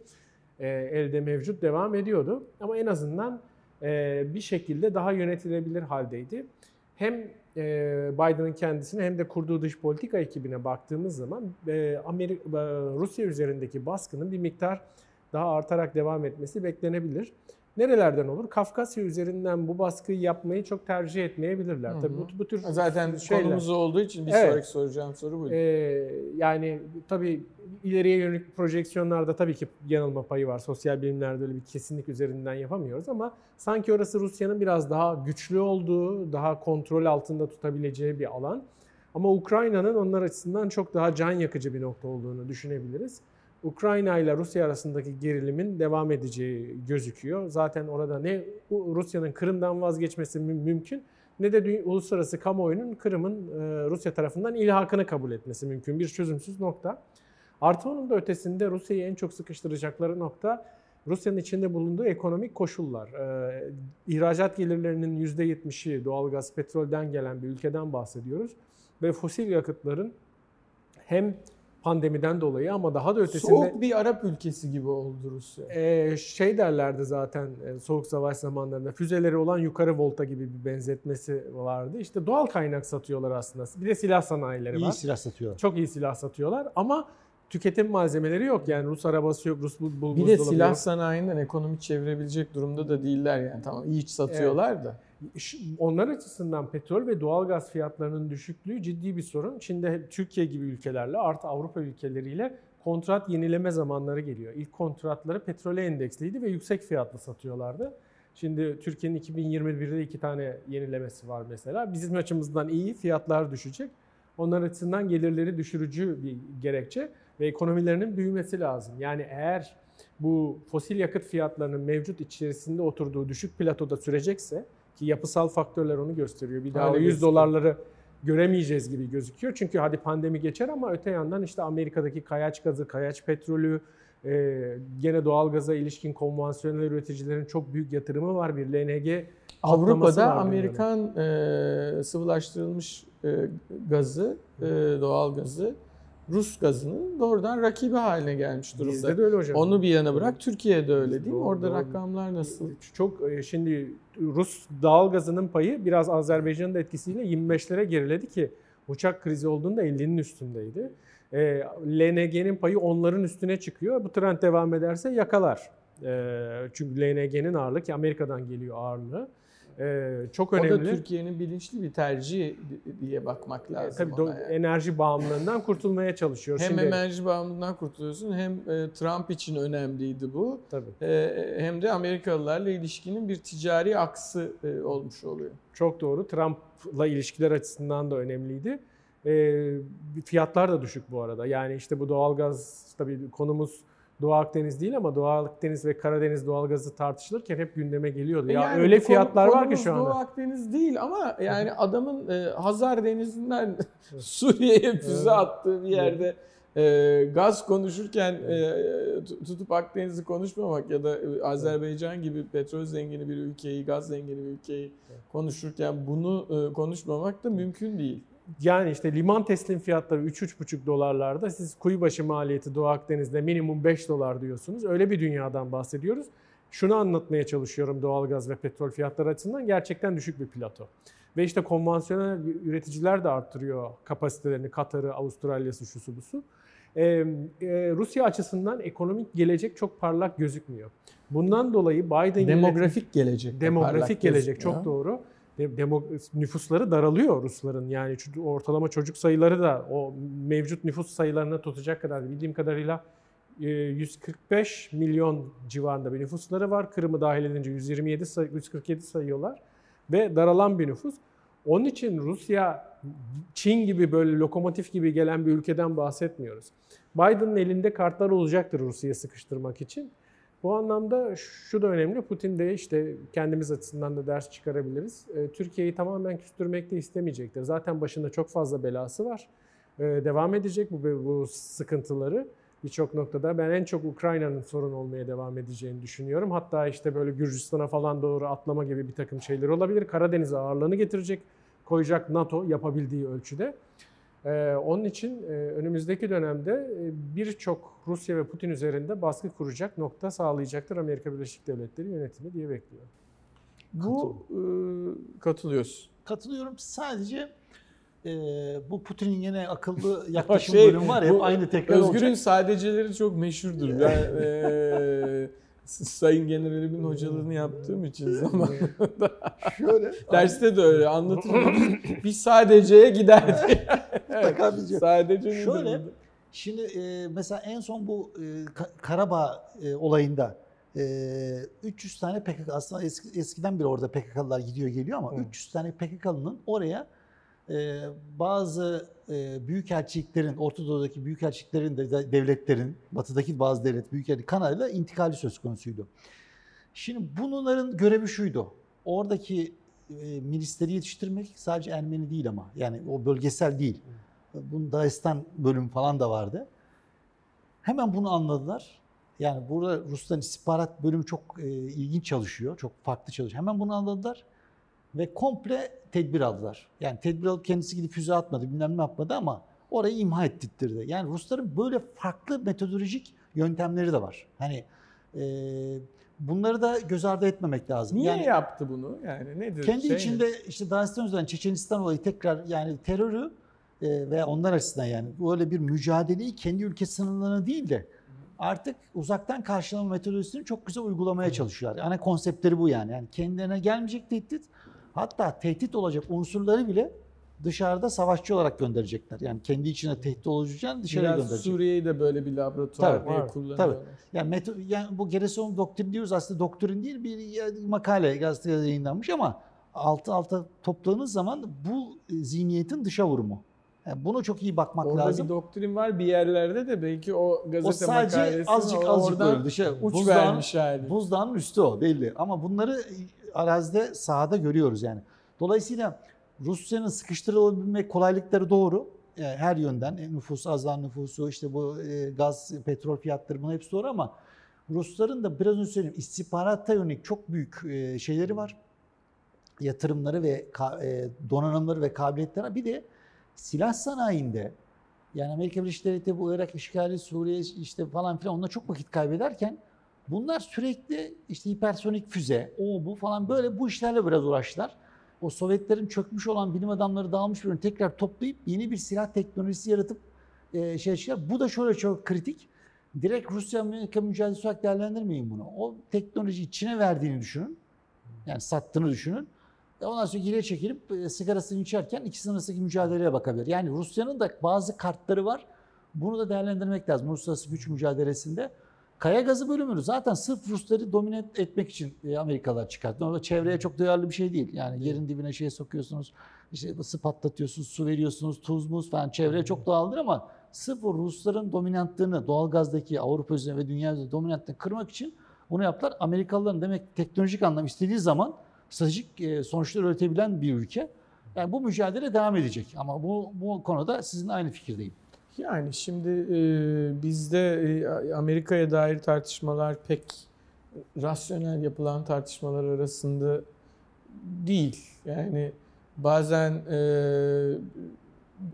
e, elde mevcut devam ediyordu. Ama en azından e, bir şekilde daha yönetilebilir haldeydi. Hem e, Biden'ın kendisine hem de kurduğu dış politika ekibine baktığımız zaman Amerika, Rusya üzerindeki baskının bir miktar daha artarak devam etmesi beklenebilir. Nerelerden olur? Kafkasya üzerinden bu baskıyı yapmayı çok tercih etmeyebilirler. Hı hı. Tabii bu, bu tür zaten şeyler. konumuz olduğu için bir evet. sonraki soracağım soru bu. Ee, yani tabii ileriye yönelik projeksiyonlarda tabii ki yanılma payı var. Sosyal bilimlerde öyle bir kesinlik üzerinden yapamıyoruz ama sanki orası Rusya'nın biraz daha güçlü olduğu, daha kontrol altında tutabileceği bir alan. Ama Ukrayna'nın onlar açısından çok daha can yakıcı bir nokta olduğunu düşünebiliriz. Ukrayna ile Rusya arasındaki gerilimin devam edeceği gözüküyor. Zaten orada ne Rusya'nın Kırım'dan vazgeçmesi mümkün ne de uluslararası kamuoyunun Kırım'ın e, Rusya tarafından ilhakını kabul etmesi mümkün. Bir çözümsüz nokta. Artı onun da ötesinde Rusya'yı en çok sıkıştıracakları nokta Rusya'nın içinde bulunduğu ekonomik koşullar. Ee, ihracat gelirlerinin %70'i doğalgaz, petrolden gelen bir ülkeden bahsediyoruz. Ve fosil yakıtların hem pandemiden dolayı ama daha da ötesinde... Soğuk bir Arap ülkesi gibi oldu Rusya. E, şey derlerdi zaten e, soğuk savaş zamanlarında füzeleri olan yukarı volta gibi bir benzetmesi vardı. İşte doğal kaynak satıyorlar aslında. Bir de silah sanayileri iyi var. İyi silah satıyorlar. Çok iyi silah satıyorlar ama tüketim malzemeleri yok. Yani Rus arabası yok, Rus bul Bir de silah yok. sanayinden ekonomi çevirebilecek durumda da değiller yani. Tamam iyi satıyorlar evet. da. Onlar açısından petrol ve doğalgaz fiyatlarının düşüklüğü ciddi bir sorun. Çin'de Türkiye gibi ülkelerle artı Avrupa ülkeleriyle kontrat yenileme zamanları geliyor. İlk kontratları petrole endeksliydi ve yüksek fiyatlı satıyorlardı. Şimdi Türkiye'nin 2021'de iki tane yenilemesi var mesela. Bizim açımızdan iyi fiyatlar düşecek. Onlar açısından gelirleri düşürücü bir gerekçe ve ekonomilerinin büyümesi lazım. Yani eğer bu fosil yakıt fiyatlarının mevcut içerisinde oturduğu düşük platoda sürecekse ki yapısal faktörler onu gösteriyor. Bir daha o 100 dolarları göremeyeceğiz gibi gözüküyor. Çünkü hadi pandemi geçer ama öte yandan işte Amerika'daki kayaç gazı, kayaç petrolü, e, gene doğalgaza ilişkin konvansiyonel üreticilerin çok büyük yatırımı var. Bir LNG Avrupa'da Amerikan e, sıvılaştırılmış e, gazı, e, doğal gazı Rus gazının doğrudan rakibi haline gelmiş durumda. Bizde de öyle hocam. Onu bir yana bırak Türkiye'de öyle değil mi? Orada doğru. rakamlar nasıl? Çok e, şimdi Rus doğal gazının payı biraz Azerbaycan'ın da etkisiyle 25'lere geriledi ki uçak krizi olduğunda 50'nin üstündeydi. E, LNG'nin payı onların üstüne çıkıyor. Bu trend devam ederse yakalar. E, çünkü LNG'nin ağırlığı ki Amerika'dan geliyor ağırlığı. Ee, çok önemli. O da Türkiye'nin bilinçli bir tercihi diye bakmak lazım. E, tabii yani. enerji bağımlılığından kurtulmaya çalışıyor. Hem Şimdi... enerji bağımlılığından kurtuluyorsun hem e, Trump için önemliydi bu. Tabii. E, hem de Amerikalılarla ilişkinin bir ticari aksı e, olmuş oluyor. Çok doğru. Trump'la ilişkiler açısından da önemliydi. E, fiyatlar da düşük bu arada. Yani işte bu doğalgaz tabii konumuz Doğu Akdeniz değil ama Doğu Akdeniz ve Karadeniz doğalgazı tartışılırken hep gündeme geliyordu. Ya yani öyle fiyatlar var ki şu anda. Doğu Akdeniz değil ama yani adamın e, Hazar Denizi'nden Suriye'ye füze attığı bir yerde e, gaz konuşurken e, tutup Akdeniz'i konuşmamak ya da e, Azerbaycan gibi petrol zengini bir ülkeyi, gaz zengini bir ülkeyi konuşurken bunu e, konuşmamak da mümkün değil. Yani işte liman teslim fiyatları 3-3,5 dolarlarda siz kuyubaşı maliyeti Doğu Akdeniz'de minimum 5 dolar diyorsunuz. Öyle bir dünyadan bahsediyoruz. Şunu anlatmaya çalışıyorum doğalgaz ve petrol fiyatları açısından gerçekten düşük bir plato. Ve işte konvansiyonel üreticiler de arttırıyor kapasitelerini. Katar'ı, Avustralya'sı, şusu busu. Ee, e, Rusya açısından ekonomik gelecek çok parlak gözükmüyor. Bundan dolayı Biden demografik gelecek. Demografik gelecek çok doğru. Demo, nüfusları daralıyor Rusların. Yani ortalama çocuk sayıları da o mevcut nüfus sayılarına tutacak kadar bildiğim kadarıyla 145 milyon civarında bir nüfusları var. Kırım'ı dahil edince 127 sayı, 147 sayıyorlar ve daralan bir nüfus. Onun için Rusya, Çin gibi böyle lokomotif gibi gelen bir ülkeden bahsetmiyoruz. Biden'ın elinde kartlar olacaktır Rusya'yı sıkıştırmak için. Bu anlamda şu da önemli. Putin de işte kendimiz açısından da ders çıkarabiliriz. Ee, Türkiye'yi tamamen küstürmek de istemeyecektir. Zaten başında çok fazla belası var. Ee, devam edecek bu, bu sıkıntıları birçok noktada. Ben en çok Ukrayna'nın sorun olmaya devam edeceğini düşünüyorum. Hatta işte böyle Gürcistan'a falan doğru atlama gibi bir takım şeyler olabilir. Karadeniz'e ağırlığını getirecek, koyacak NATO yapabildiği ölçüde. Ee, onun için e, önümüzdeki dönemde e, birçok Rusya ve Putin üzerinde baskı kuracak nokta sağlayacaktır Amerika Birleşik Devletleri yönetimi diye bekliyorum. Bu e, katılıyorsun. Katılıyorum. Sadece e, bu Putin'in yine akıllı yaklaşım şey, bölümü var ya hep aynı tekrar Özgür'ün olacak. sadeceleri çok meşhurdur. Yani, e, Sayın Generalimin hocalığını yaptığım için zamanında. Şöyle. Derste de öyle anlatılır. Biz sadece giderdi. Evet, sadece Şöyle. Şimdi e, mesela en son bu e, Karabağ e, olayında e, 300 tane PKK aslında eski, eskiden beri orada PKK'lılar gidiyor geliyor ama Hı. 300 tane PKK'lının oraya e, bazı e, büyükelçiliklerin, Orta Doğu'daki büyükelçiliklerin de devletlerin, batıdaki bazı devlet büyükelçilik kanalıyla intikali söz konusuydu. Şimdi bunların görevi şuydu. Oradaki e, milisleri yetiştirmek sadece Ermeni değil ama yani o bölgesel değil. Bunun Dağistan bölümü falan da vardı. Hemen bunu anladılar. Yani burada Rusların istihbarat bölümü çok e, ilginç çalışıyor. Çok farklı çalışıyor. Hemen bunu anladılar ve komple tedbir aldılar. Yani tedbir alıp kendisi gidip füze atmadı, bilmem ne yapmadı ama orayı imha ettirdi. Yani Rusların böyle farklı metodolojik yöntemleri de var. Hani e, bunları da göz ardı etmemek lazım. Niye yani, yaptı bunu? Yani nedir? Kendi şey içinde mi? işte Dagestan üzerinden Çeçenistan olayı tekrar yani terörü ve onlar açısından yani böyle bir mücadeleyi kendi ülke sınırlarına değil de artık uzaktan karşılama metodolojisini çok güzel uygulamaya çalışıyorlar. Yani konseptleri bu yani. Yani kendilerine gelmeyecek tehdit Hatta tehdit olacak unsurları bile dışarıda savaşçı olarak gönderecekler. Yani kendi içine tehdit olacağını dışarıya Biraz gönderecek. Suriye'yi de böyle bir laboratuvar tabii, diye kullanıyorlar. Tabii. Yani, meto, yani bu Gereson doktrin diyoruz aslında doktrin değil bir makale gazetede yayınlanmış ama altı alta topladığınız zaman bu zihniyetin dışa vurumu. Yani bunu çok iyi bakmak Orada lazım. Orada bir doktrin var bir yerlerde de belki o gazete o sadece makalesi azıcık azıcık böyle dışa uç buzdağın, vermiş hali. Buzdağın üstü o belli. Ama bunları arazide sahada görüyoruz yani. Dolayısıyla Rusya'nın sıkıştırılabilmek kolaylıkları doğru. Yani her yönden e, nüfus, azan nüfusu, işte bu e, gaz, petrol fiyatları bunlar hepsi doğru ama Rusların da biraz önce söyleyeyim istihbarata yönelik çok büyük e, şeyleri var. Yatırımları ve donanımları ve kabiliyetleri. Bir de silah sanayinde yani Amerika Birleşik Devletleri bu Irak işgali, Suriye işte falan filan onunla çok vakit kaybederken Bunlar sürekli işte hipersonik füze, o bu falan böyle bu işlerle biraz uğraştılar. O Sovyetlerin çökmüş olan bilim adamları dağılmış bir tekrar toplayıp yeni bir silah teknolojisi yaratıp e, şey çıkar. Bu da şöyle çok kritik. Direkt Rusya-Amerika mücadelesi olarak değerlendirmeyin bunu. O teknolojiyi Çin'e verdiğini düşünün. Yani sattığını düşünün. E ondan sonra geriye çekilip e, sigarasını içerken ikisinin arasındaki mücadeleye bakabilir. Yani Rusya'nın da bazı kartları var. Bunu da değerlendirmek lazım uluslararası güç mücadelesinde. Kaya gazı bölümünü zaten sırf Rusları domine etmek için e, Amerikalılar çıkarttı. Orada çevreye çok duyarlı bir şey değil. Yani yerin dibine şey sokuyorsunuz, işte ısı patlatıyorsunuz, su veriyorsunuz, tuz muz falan çevreye çok doğaldır ama sırf o Rusların dominantlığını, doğalgazdaki Avrupa üzerinde ve dünya üzerinde dominantlığını kırmak için bunu yaptılar. Amerikalıların demek teknolojik anlam istediği zaman stratejik e, sonuçlar üretebilen bir ülke. Yani bu mücadele devam edecek ama bu, bu konuda sizin aynı fikirdeyim. Yani şimdi e, bizde e, Amerika'ya dair tartışmalar pek rasyonel yapılan tartışmalar arasında değil. Yani bazen e,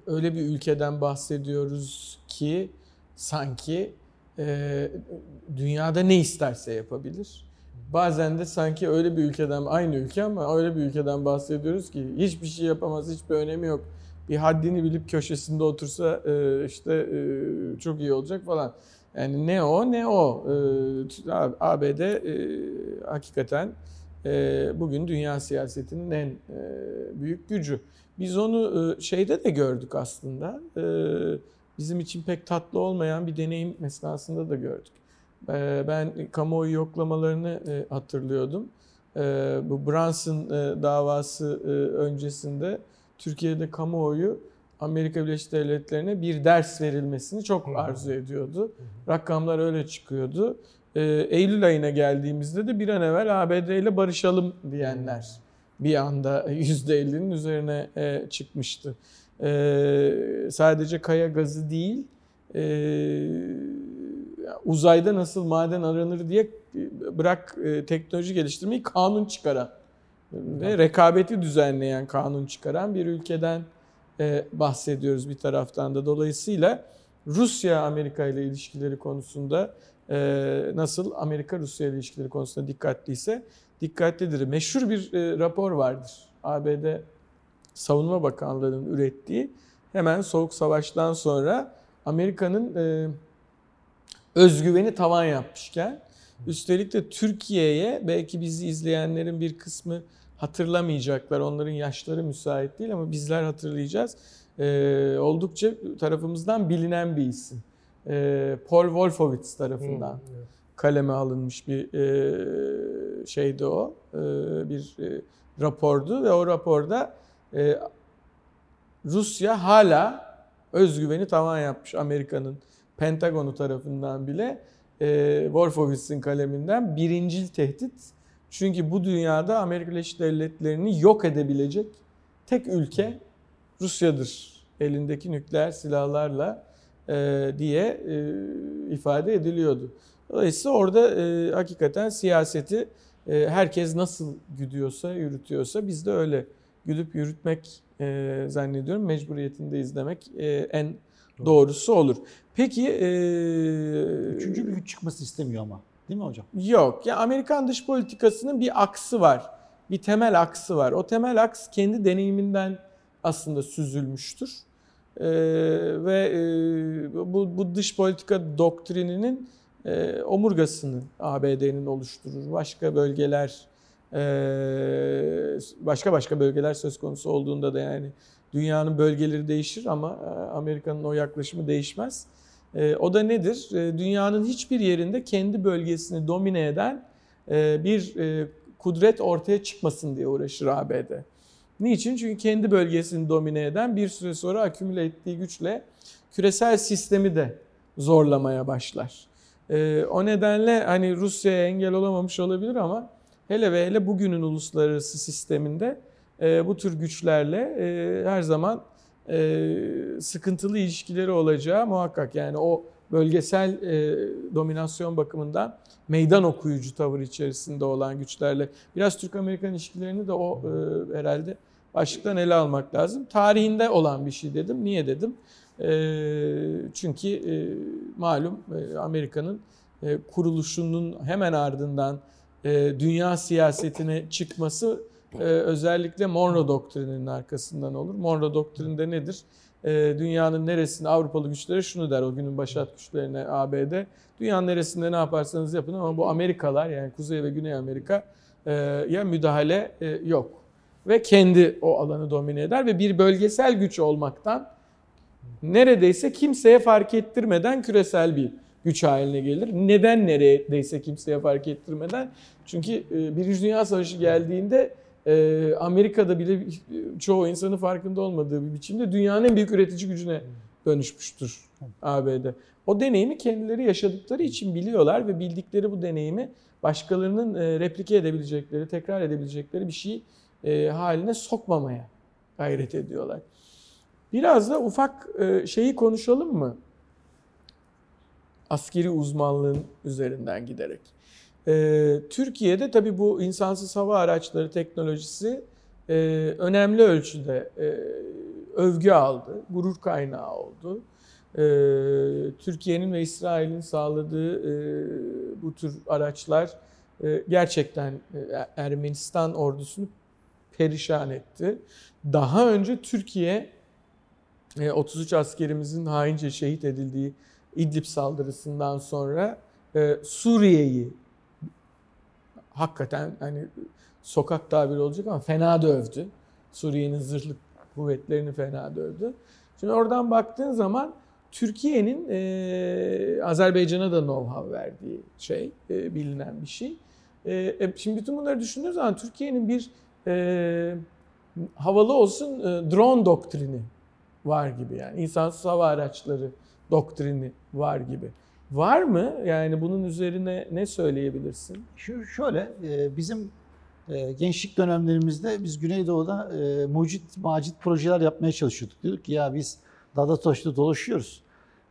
öyle bir ülkeden bahsediyoruz ki sanki e, dünyada ne isterse yapabilir Bazen de sanki öyle bir ülkeden, aynı ülke ama öyle bir ülkeden bahsediyoruz ki hiçbir şey yapamaz, hiçbir önemi yok. Bir haddini bilip köşesinde otursa e, işte e, çok iyi olacak falan. Yani ne o ne o. E, ABD hakikaten bugün dünya siyasetinin en büyük gücü. Biz onu şeyde de gördük aslında. Bizim için pek tatlı olmayan bir deneyim esnasında da gördük. Ben kamuoyu yoklamalarını hatırlıyordum. Bu Brunson davası öncesinde Türkiye'de kamuoyu Amerika Birleşik Devletleri'ne bir ders verilmesini çok arzu ediyordu. Rakamlar öyle çıkıyordu. Eylül ayına geldiğimizde de bir an evvel ABD ile barışalım diyenler bir anda %50'nin üzerine çıkmıştı. Sadece kaya gazı değil, uzayda nasıl maden aranır diye e, bırak e, teknoloji geliştirmeyi kanun çıkaran ve rekabeti düzenleyen kanun çıkaran bir ülkeden e, bahsediyoruz bir taraftan da. Dolayısıyla Rusya Amerika ile ilişkileri konusunda nasıl Amerika Rusya ile ilişkileri konusunda dikkatliyse dikkatlidir. Meşhur bir rapor vardır. ABD Savunma Bakanlığı'nın ürettiği hemen Soğuk Savaş'tan sonra Amerika'nın özgüveni tavan yapmışken üstelik de Türkiye'ye belki bizi izleyenlerin bir kısmı hatırlamayacaklar. Onların yaşları müsait değil ama bizler hatırlayacağız. Ee, oldukça tarafımızdan bilinen bir isim. Ee, Paul Wolfowitz tarafından hmm, evet. kaleme alınmış bir e, şeydi o. E, bir e, rapordu ve o raporda e, Rusya hala özgüveni tavan yapmış Amerika'nın Pentagon'u tarafından bile e, Wolfowitz'in kaleminden birincil tehdit. Çünkü bu dünyada Amerika Birleşik Devletleri'ni yok edebilecek tek ülke Rusya'dır. Elindeki nükleer silahlarla e, diye e, ifade ediliyordu. Dolayısıyla orada e, hakikaten siyaseti e, herkes nasıl güdüyorsa, yürütüyorsa biz de öyle güdüp yürütmek e, zannediyorum mecburiyetinde izlemek e, en doğrusu olur. Peki... E, Üçüncü bir güç çıkması istemiyor ama. Değil mi hocam? Yok. Ya Amerikan dış politikasının bir aksı var. Bir temel aksı var. O temel aks kendi deneyiminden aslında süzülmüştür. Ee, ve e, bu, bu dış politika doktrininin e, omurgasını ABD'nin oluşturur. Başka bölgeler e, başka başka bölgeler söz konusu olduğunda da yani Dünyanın bölgeleri değişir ama e, Amerika'nın o yaklaşımı değişmez. E, o da nedir? E, dünyanın hiçbir yerinde kendi bölgesini domine eden bir kudret ortaya çıkmasın diye uğraşır ABD. Niçin? Çünkü kendi bölgesini domine eden bir süre sonra akümüle ettiği güçle küresel sistemi de zorlamaya başlar. O nedenle hani Rusya'ya engel olamamış olabilir ama hele ve hele bugünün uluslararası sisteminde e, bu tür güçlerle e, her zaman e, sıkıntılı ilişkileri olacağı muhakkak. Yani o bölgesel e, dominasyon bakımından meydan okuyucu tavır içerisinde olan güçlerle biraz Türk-Amerikan ilişkilerini de o e, herhalde başlıktan ele almak lazım. Tarihinde olan bir şey dedim. Niye dedim? E, çünkü e, malum e, Amerika'nın e, kuruluşunun hemen ardından e, dünya siyasetine çıkması e, özellikle Monroe doktrininin arkasından olur. Monroe doktrinde nedir? E, dünyanın neresinde Avrupalı güçlere şunu der o günün başat güçlerine ABD. Dünyanın neresinde ne yaparsanız yapın ama bu Amerikalar yani Kuzey ve Güney Amerika e, ya müdahale e, yok. Ve kendi o alanı domine eder ve bir bölgesel güç olmaktan neredeyse kimseye fark ettirmeden küresel bir güç haline gelir. Neden neredeyse kimseye fark ettirmeden? Çünkü e, Birinci Dünya Savaşı geldiğinde e, Amerika'da bile çoğu insanın farkında olmadığı bir biçimde dünyanın en büyük üretici gücüne dönüşmüştür ABD. O deneyimi kendileri yaşadıkları için biliyorlar ve bildikleri bu deneyimi başkalarının e, replike edebilecekleri, tekrar edebilecekleri bir şey e, haline sokmamaya gayret ediyorlar. Biraz da ufak e, şeyi konuşalım mı? Askeri uzmanlığın üzerinden giderek. Ee, Türkiye'de tabii bu insansız hava araçları teknolojisi e, önemli ölçüde e, övgü aldı, gurur kaynağı oldu. E, Türkiye'nin ve İsrail'in sağladığı e, bu tür araçlar e, gerçekten e, Ermenistan ordusunu perişan etti. Daha önce Türkiye 33 e, askerimizin haince şehit edildiği İdlib saldırısından sonra Suriye'yi hakikaten hani sokak tabiri olacak ama fena dövdü. Suriye'nin zırhlı kuvvetlerini fena dövdü. Şimdi oradan baktığın zaman Türkiye'nin e, Azerbaycan'a da know-how verdiği şey, e, bilinen bir şey. E, şimdi bütün bunları düşündüğünüz zaman Türkiye'nin bir e, havalı olsun e, drone doktrini var gibi yani insansız hava araçları doktrini var gibi. Var mı? Yani bunun üzerine ne söyleyebilirsin? Şu şöyle e, bizim e, gençlik dönemlerimizde biz Güneydoğu'da e, mucit macit projeler yapmaya çalışıyorduk. Diyorduk ki ya biz Dada Toş'ta dolaşıyoruz.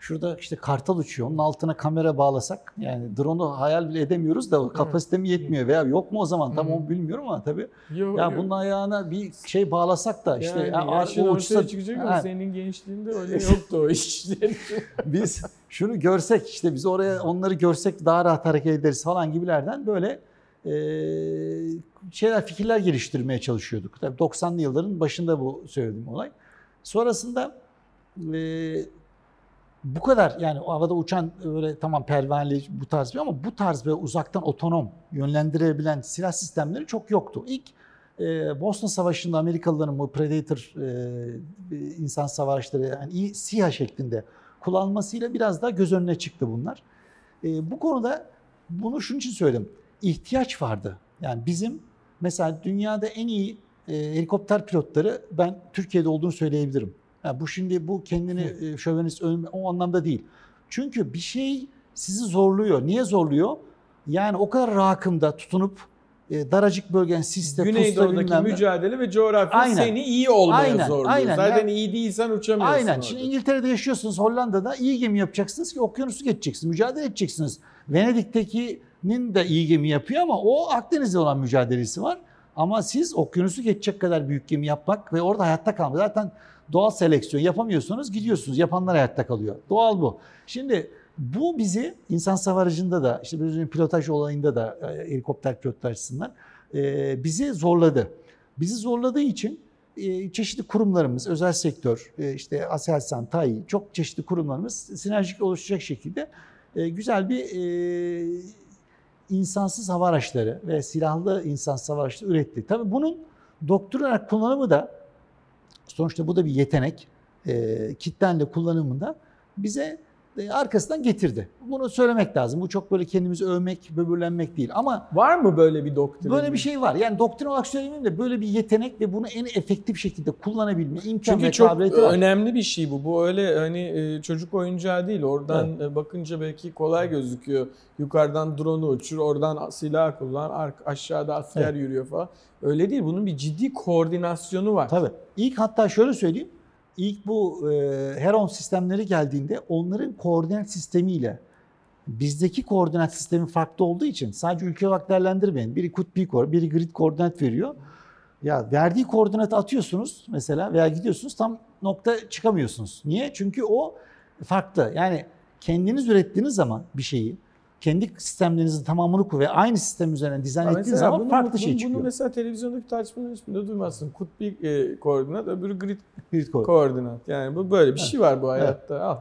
Şurada işte kartal uçuyor. Onun altına kamera bağlasak yani drone'u hayal bile edemiyoruz da kapasite mi yetmiyor veya yok mu o zaman tam onu bilmiyorum ama tabii. Yok, ya yok. bunun ayağına bir şey bağlasak da işte yani, yani o uçsa çıkacak ama senin gençliğinde öyle yoktu o işler. biz şunu görsek işte biz oraya onları görsek daha rahat hareket ederiz falan gibilerden böyle e, şeyler fikirler geliştirmeye çalışıyorduk. Tabii 90'lı yılların başında bu söylediğim olay. Sonrasında e, bu kadar yani havada uçan böyle tamam pervaneli bu tarz bir ama bu tarz ve uzaktan otonom yönlendirebilen silah sistemleri çok yoktu. İlk e, Bosna Savaşı'nda Amerikalıların bu Predator e, insan savaşları yani SİHA şeklinde kullanmasıyla biraz daha göz önüne çıktı bunlar. E, bu konuda bunu şunun için söyledim. İhtiyaç vardı. Yani bizim mesela dünyada en iyi e, helikopter pilotları ben Türkiye'de olduğunu söyleyebilirim. Yani bu şimdi bu kendini e, şövenist övme o anlamda değil. Çünkü bir şey sizi zorluyor. Niye zorluyor? Yani o kadar rakımda tutunup e, daracık bölgen siste, Güneydoğu'daki mücadele ve coğrafya aynen. seni iyi olmaya aynen, zorluyor. Aynen. Zaten ya, iyi değilsen uçamıyorsun Aynen. Orada. Şimdi İngiltere'de yaşıyorsunuz, Hollanda'da iyi gemi yapacaksınız ki okyanusu geçeceksiniz, mücadele edeceksiniz. Venedik'tekinin de iyi gemi yapıyor ama o Akdeniz'de olan mücadelesi var. Ama siz okyanusu geçecek kadar büyük gemi yapmak ve orada hayatta kalmak. Zaten Doğal seleksiyon yapamıyorsunuz gidiyorsunuz. Yapanlar hayatta kalıyor. Doğal bu. Şimdi bu bizi insan savarıcında da işte bir pilotaj olayında da e, helikopter pilotaj açısından e, bizi zorladı. Bizi zorladığı için e, çeşitli kurumlarımız, özel sektör, işte Aselsan, TAİ, çok çeşitli kurumlarımız sinerjik oluşacak şekilde güzel bir insansız hava araçları ve silahlı insansız hava araçları üretti. Tabii bunun doktor kullanımı da Sonuçta bu da bir yetenek. E, kitlenle kullanımında bize arkasından getirdi. Bunu söylemek lazım. Bu çok böyle kendimizi övmek, böbürlenmek değil. Ama var mı böyle bir doktrin? Böyle bir şey var. Yani doktrin olarak söylemeyeyim de böyle bir yetenek ve bunu en efektif şekilde kullanabilme imkan Çünkü çok var. önemli bir şey bu. Bu öyle hani e, çocuk oyuncağı değil. Oradan evet. E, bakınca belki kolay gözüküyor. Yukarıdan drone'u uçur, oradan silah kullan, aşağıda asker evet. yürüyor falan. Öyle değil. Bunun bir ciddi koordinasyonu var. Tabii. İlk hatta şöyle söyleyeyim ilk bu e, Heron sistemleri geldiğinde onların koordinat sistemiyle bizdeki koordinat sistemi farklı olduğu için sadece ülke olarak değerlendirmeyin. Biri kutbi koordinat, biri grid koordinat veriyor. Ya verdiği koordinatı atıyorsunuz mesela veya gidiyorsunuz tam nokta çıkamıyorsunuz. Niye? Çünkü o farklı. Yani kendiniz ürettiğiniz zaman bir şeyi kendi sistemlerinizin tamamını kur ve aynı sistem üzerinden dizayn ettiğiniz zaman bunu, farklı bunu, şey çıkıyor. Bunu mesela televizyondaki tartışmanın hiçbirinde duymazsın. Kutbi e, koordinat, öbürü grid, grid koordinat. koordinat. Yani bu böyle bir evet. şey var bu hayatta. Evet. Al.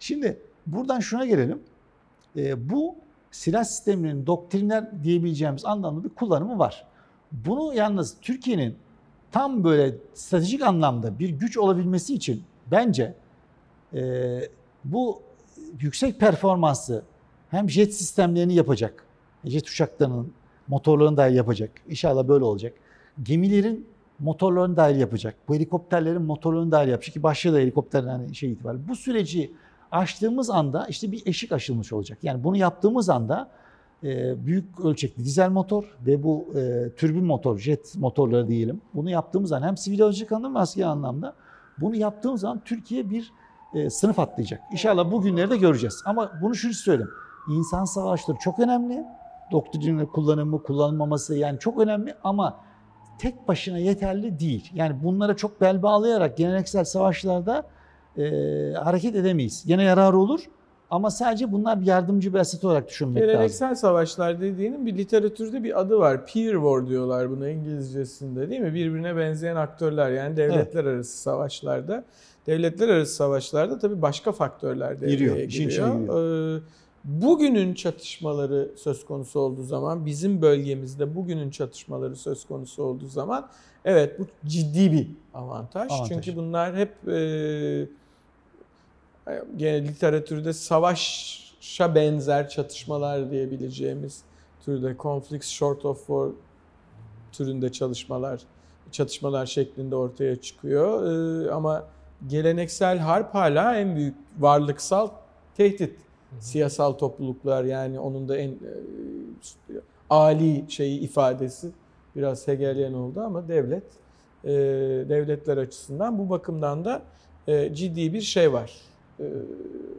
Şimdi buradan şuna gelelim. E, bu silah sistemlerinin doktriner diyebileceğimiz anlamda bir kullanımı var. Bunu yalnız Türkiye'nin tam böyle stratejik anlamda bir güç olabilmesi için bence e, bu yüksek performanslı hem jet sistemlerini yapacak. Jet uçaklarının motorlarını dahil yapacak. İnşallah böyle olacak. Gemilerin motorlarını dahil yapacak. Bu helikopterlerin motorlarını dahil yapacak ki başta da helikopterlerin hani şey itibariyle. Bu süreci açtığımız anda işte bir eşik aşılmış olacak. Yani bunu yaptığımız anda e, büyük ölçekli dizel motor ve bu e, türbin motor, jet motorları diyelim. Bunu yaptığımız zaman hem sivil havacılık anlamda hem askeri anlamda bunu yaptığımız zaman Türkiye bir e, sınıf atlayacak. İnşallah bu günleri de göreceğiz. Ama bunu şunu söyleyeyim insan savaşları çok önemli. Doktrinle kullanımı, kullanılmaması yani çok önemli ama tek başına yeterli değil. Yani bunlara çok bel bağlayarak geleneksel savaşlarda e, hareket edemeyiz. Yine yarar olur Ama sadece bunlar bir yardımcı bir aset olarak düşünmek lazım. Geleneksel savaşlar dediğinin bir literatürde bir adı var. Peer war diyorlar buna İngilizcesinde değil mi? Birbirine benzeyen aktörler yani devletler arası savaşlarda. Devletler arası savaşlarda tabii başka faktörler devreye Giriyor, giriyor. Ee, bugünün çatışmaları söz konusu olduğu zaman, bizim bölgemizde bugünün çatışmaları söz konusu olduğu zaman evet bu ciddi bir avantaj. Avantaj. Çünkü bunlar hep e, gene literatürde savaşa benzer çatışmalar diyebileceğimiz türde conflicts short of war türünde çalışmalar çatışmalar şeklinde ortaya çıkıyor. Ee, ama geleneksel harp hala en büyük varlıksal tehdit. Siyasal topluluklar yani onun da en e, ali şeyi ifadesi biraz Hegelian oldu ama devlet e, devletler açısından bu bakımdan da e, ciddi bir şey var. E,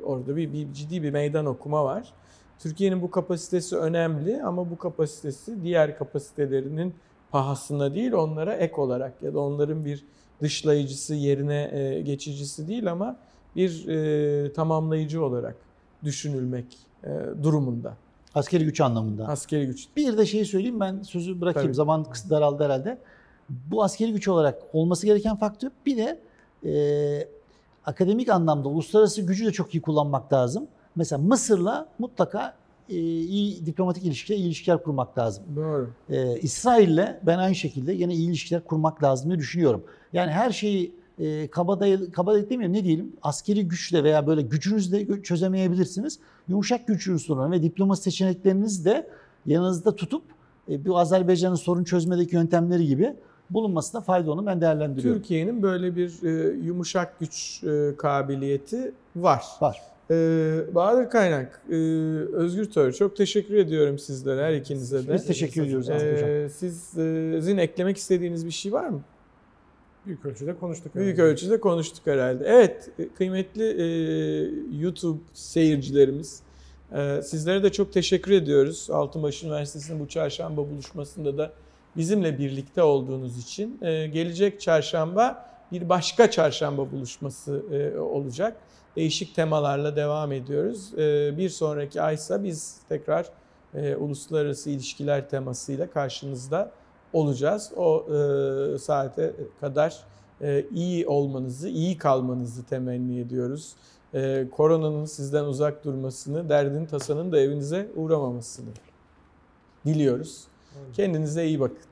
orada bir, bir ciddi bir meydan okuma var. Türkiye'nin bu kapasitesi önemli ama bu kapasitesi diğer kapasitelerinin pahasına değil onlara ek olarak ya da onların bir dışlayıcısı yerine geçicisi değil ama bir tamamlayıcı olarak düşünülmek e, durumunda. Askeri güç anlamında. Askeri güç. Bir de şey söyleyeyim ben sözü bırakayım. Tabii. Zaman kısa daraldı herhalde. Bu askeri güç olarak olması gereken faktör bir de e, akademik anlamda uluslararası gücü de çok iyi kullanmak lazım. Mesela Mısır'la mutlaka e, iyi diplomatik ilişkiler, iyi ilişkiler kurmak lazım. Doğru. Ee, İsrail'le ben aynı şekilde yine iyi ilişkiler kurmak lazım diye düşünüyorum. Yani her şeyi e, kabadayı, kabadayı demeyeyim ne diyelim askeri güçle veya böyle gücünüzle çözemeyebilirsiniz. Yumuşak güç unsurlarını ve diplomasi seçeneklerinizi de yanınızda tutup e, bu Azerbaycan'ın sorun çözmedeki yöntemleri gibi bulunmasına fayda olduğunu ben değerlendiriyorum. Türkiye'nin böyle bir e, yumuşak güç e, kabiliyeti var. Var. Ee, Bahadır Kaynak, e, Özgür Tör çok teşekkür ediyorum sizlere her ikinize de. Biz teşekkür ediyoruz. Ee, sizin eklemek istediğiniz bir şey var mı? Büyük ölçüde konuştuk. Büyük herhalde. ölçüde konuştuk herhalde. Evet, kıymetli e, YouTube seyircilerimiz, e, sizlere de çok teşekkür ediyoruz. Altınbaş Üniversitesi'nin bu çarşamba buluşmasında da bizimle birlikte olduğunuz için. E, gelecek çarşamba bir başka çarşamba buluşması e, olacak. Değişik temalarla devam ediyoruz. E, bir sonraki aysa biz tekrar e, uluslararası ilişkiler temasıyla karşınızda olacağız. O e, saate kadar e, iyi olmanızı, iyi kalmanızı temenni ediyoruz. E, koronanın sizden uzak durmasını, derdin tasanın da evinize uğramamasını diliyoruz. Kendinize iyi bakın.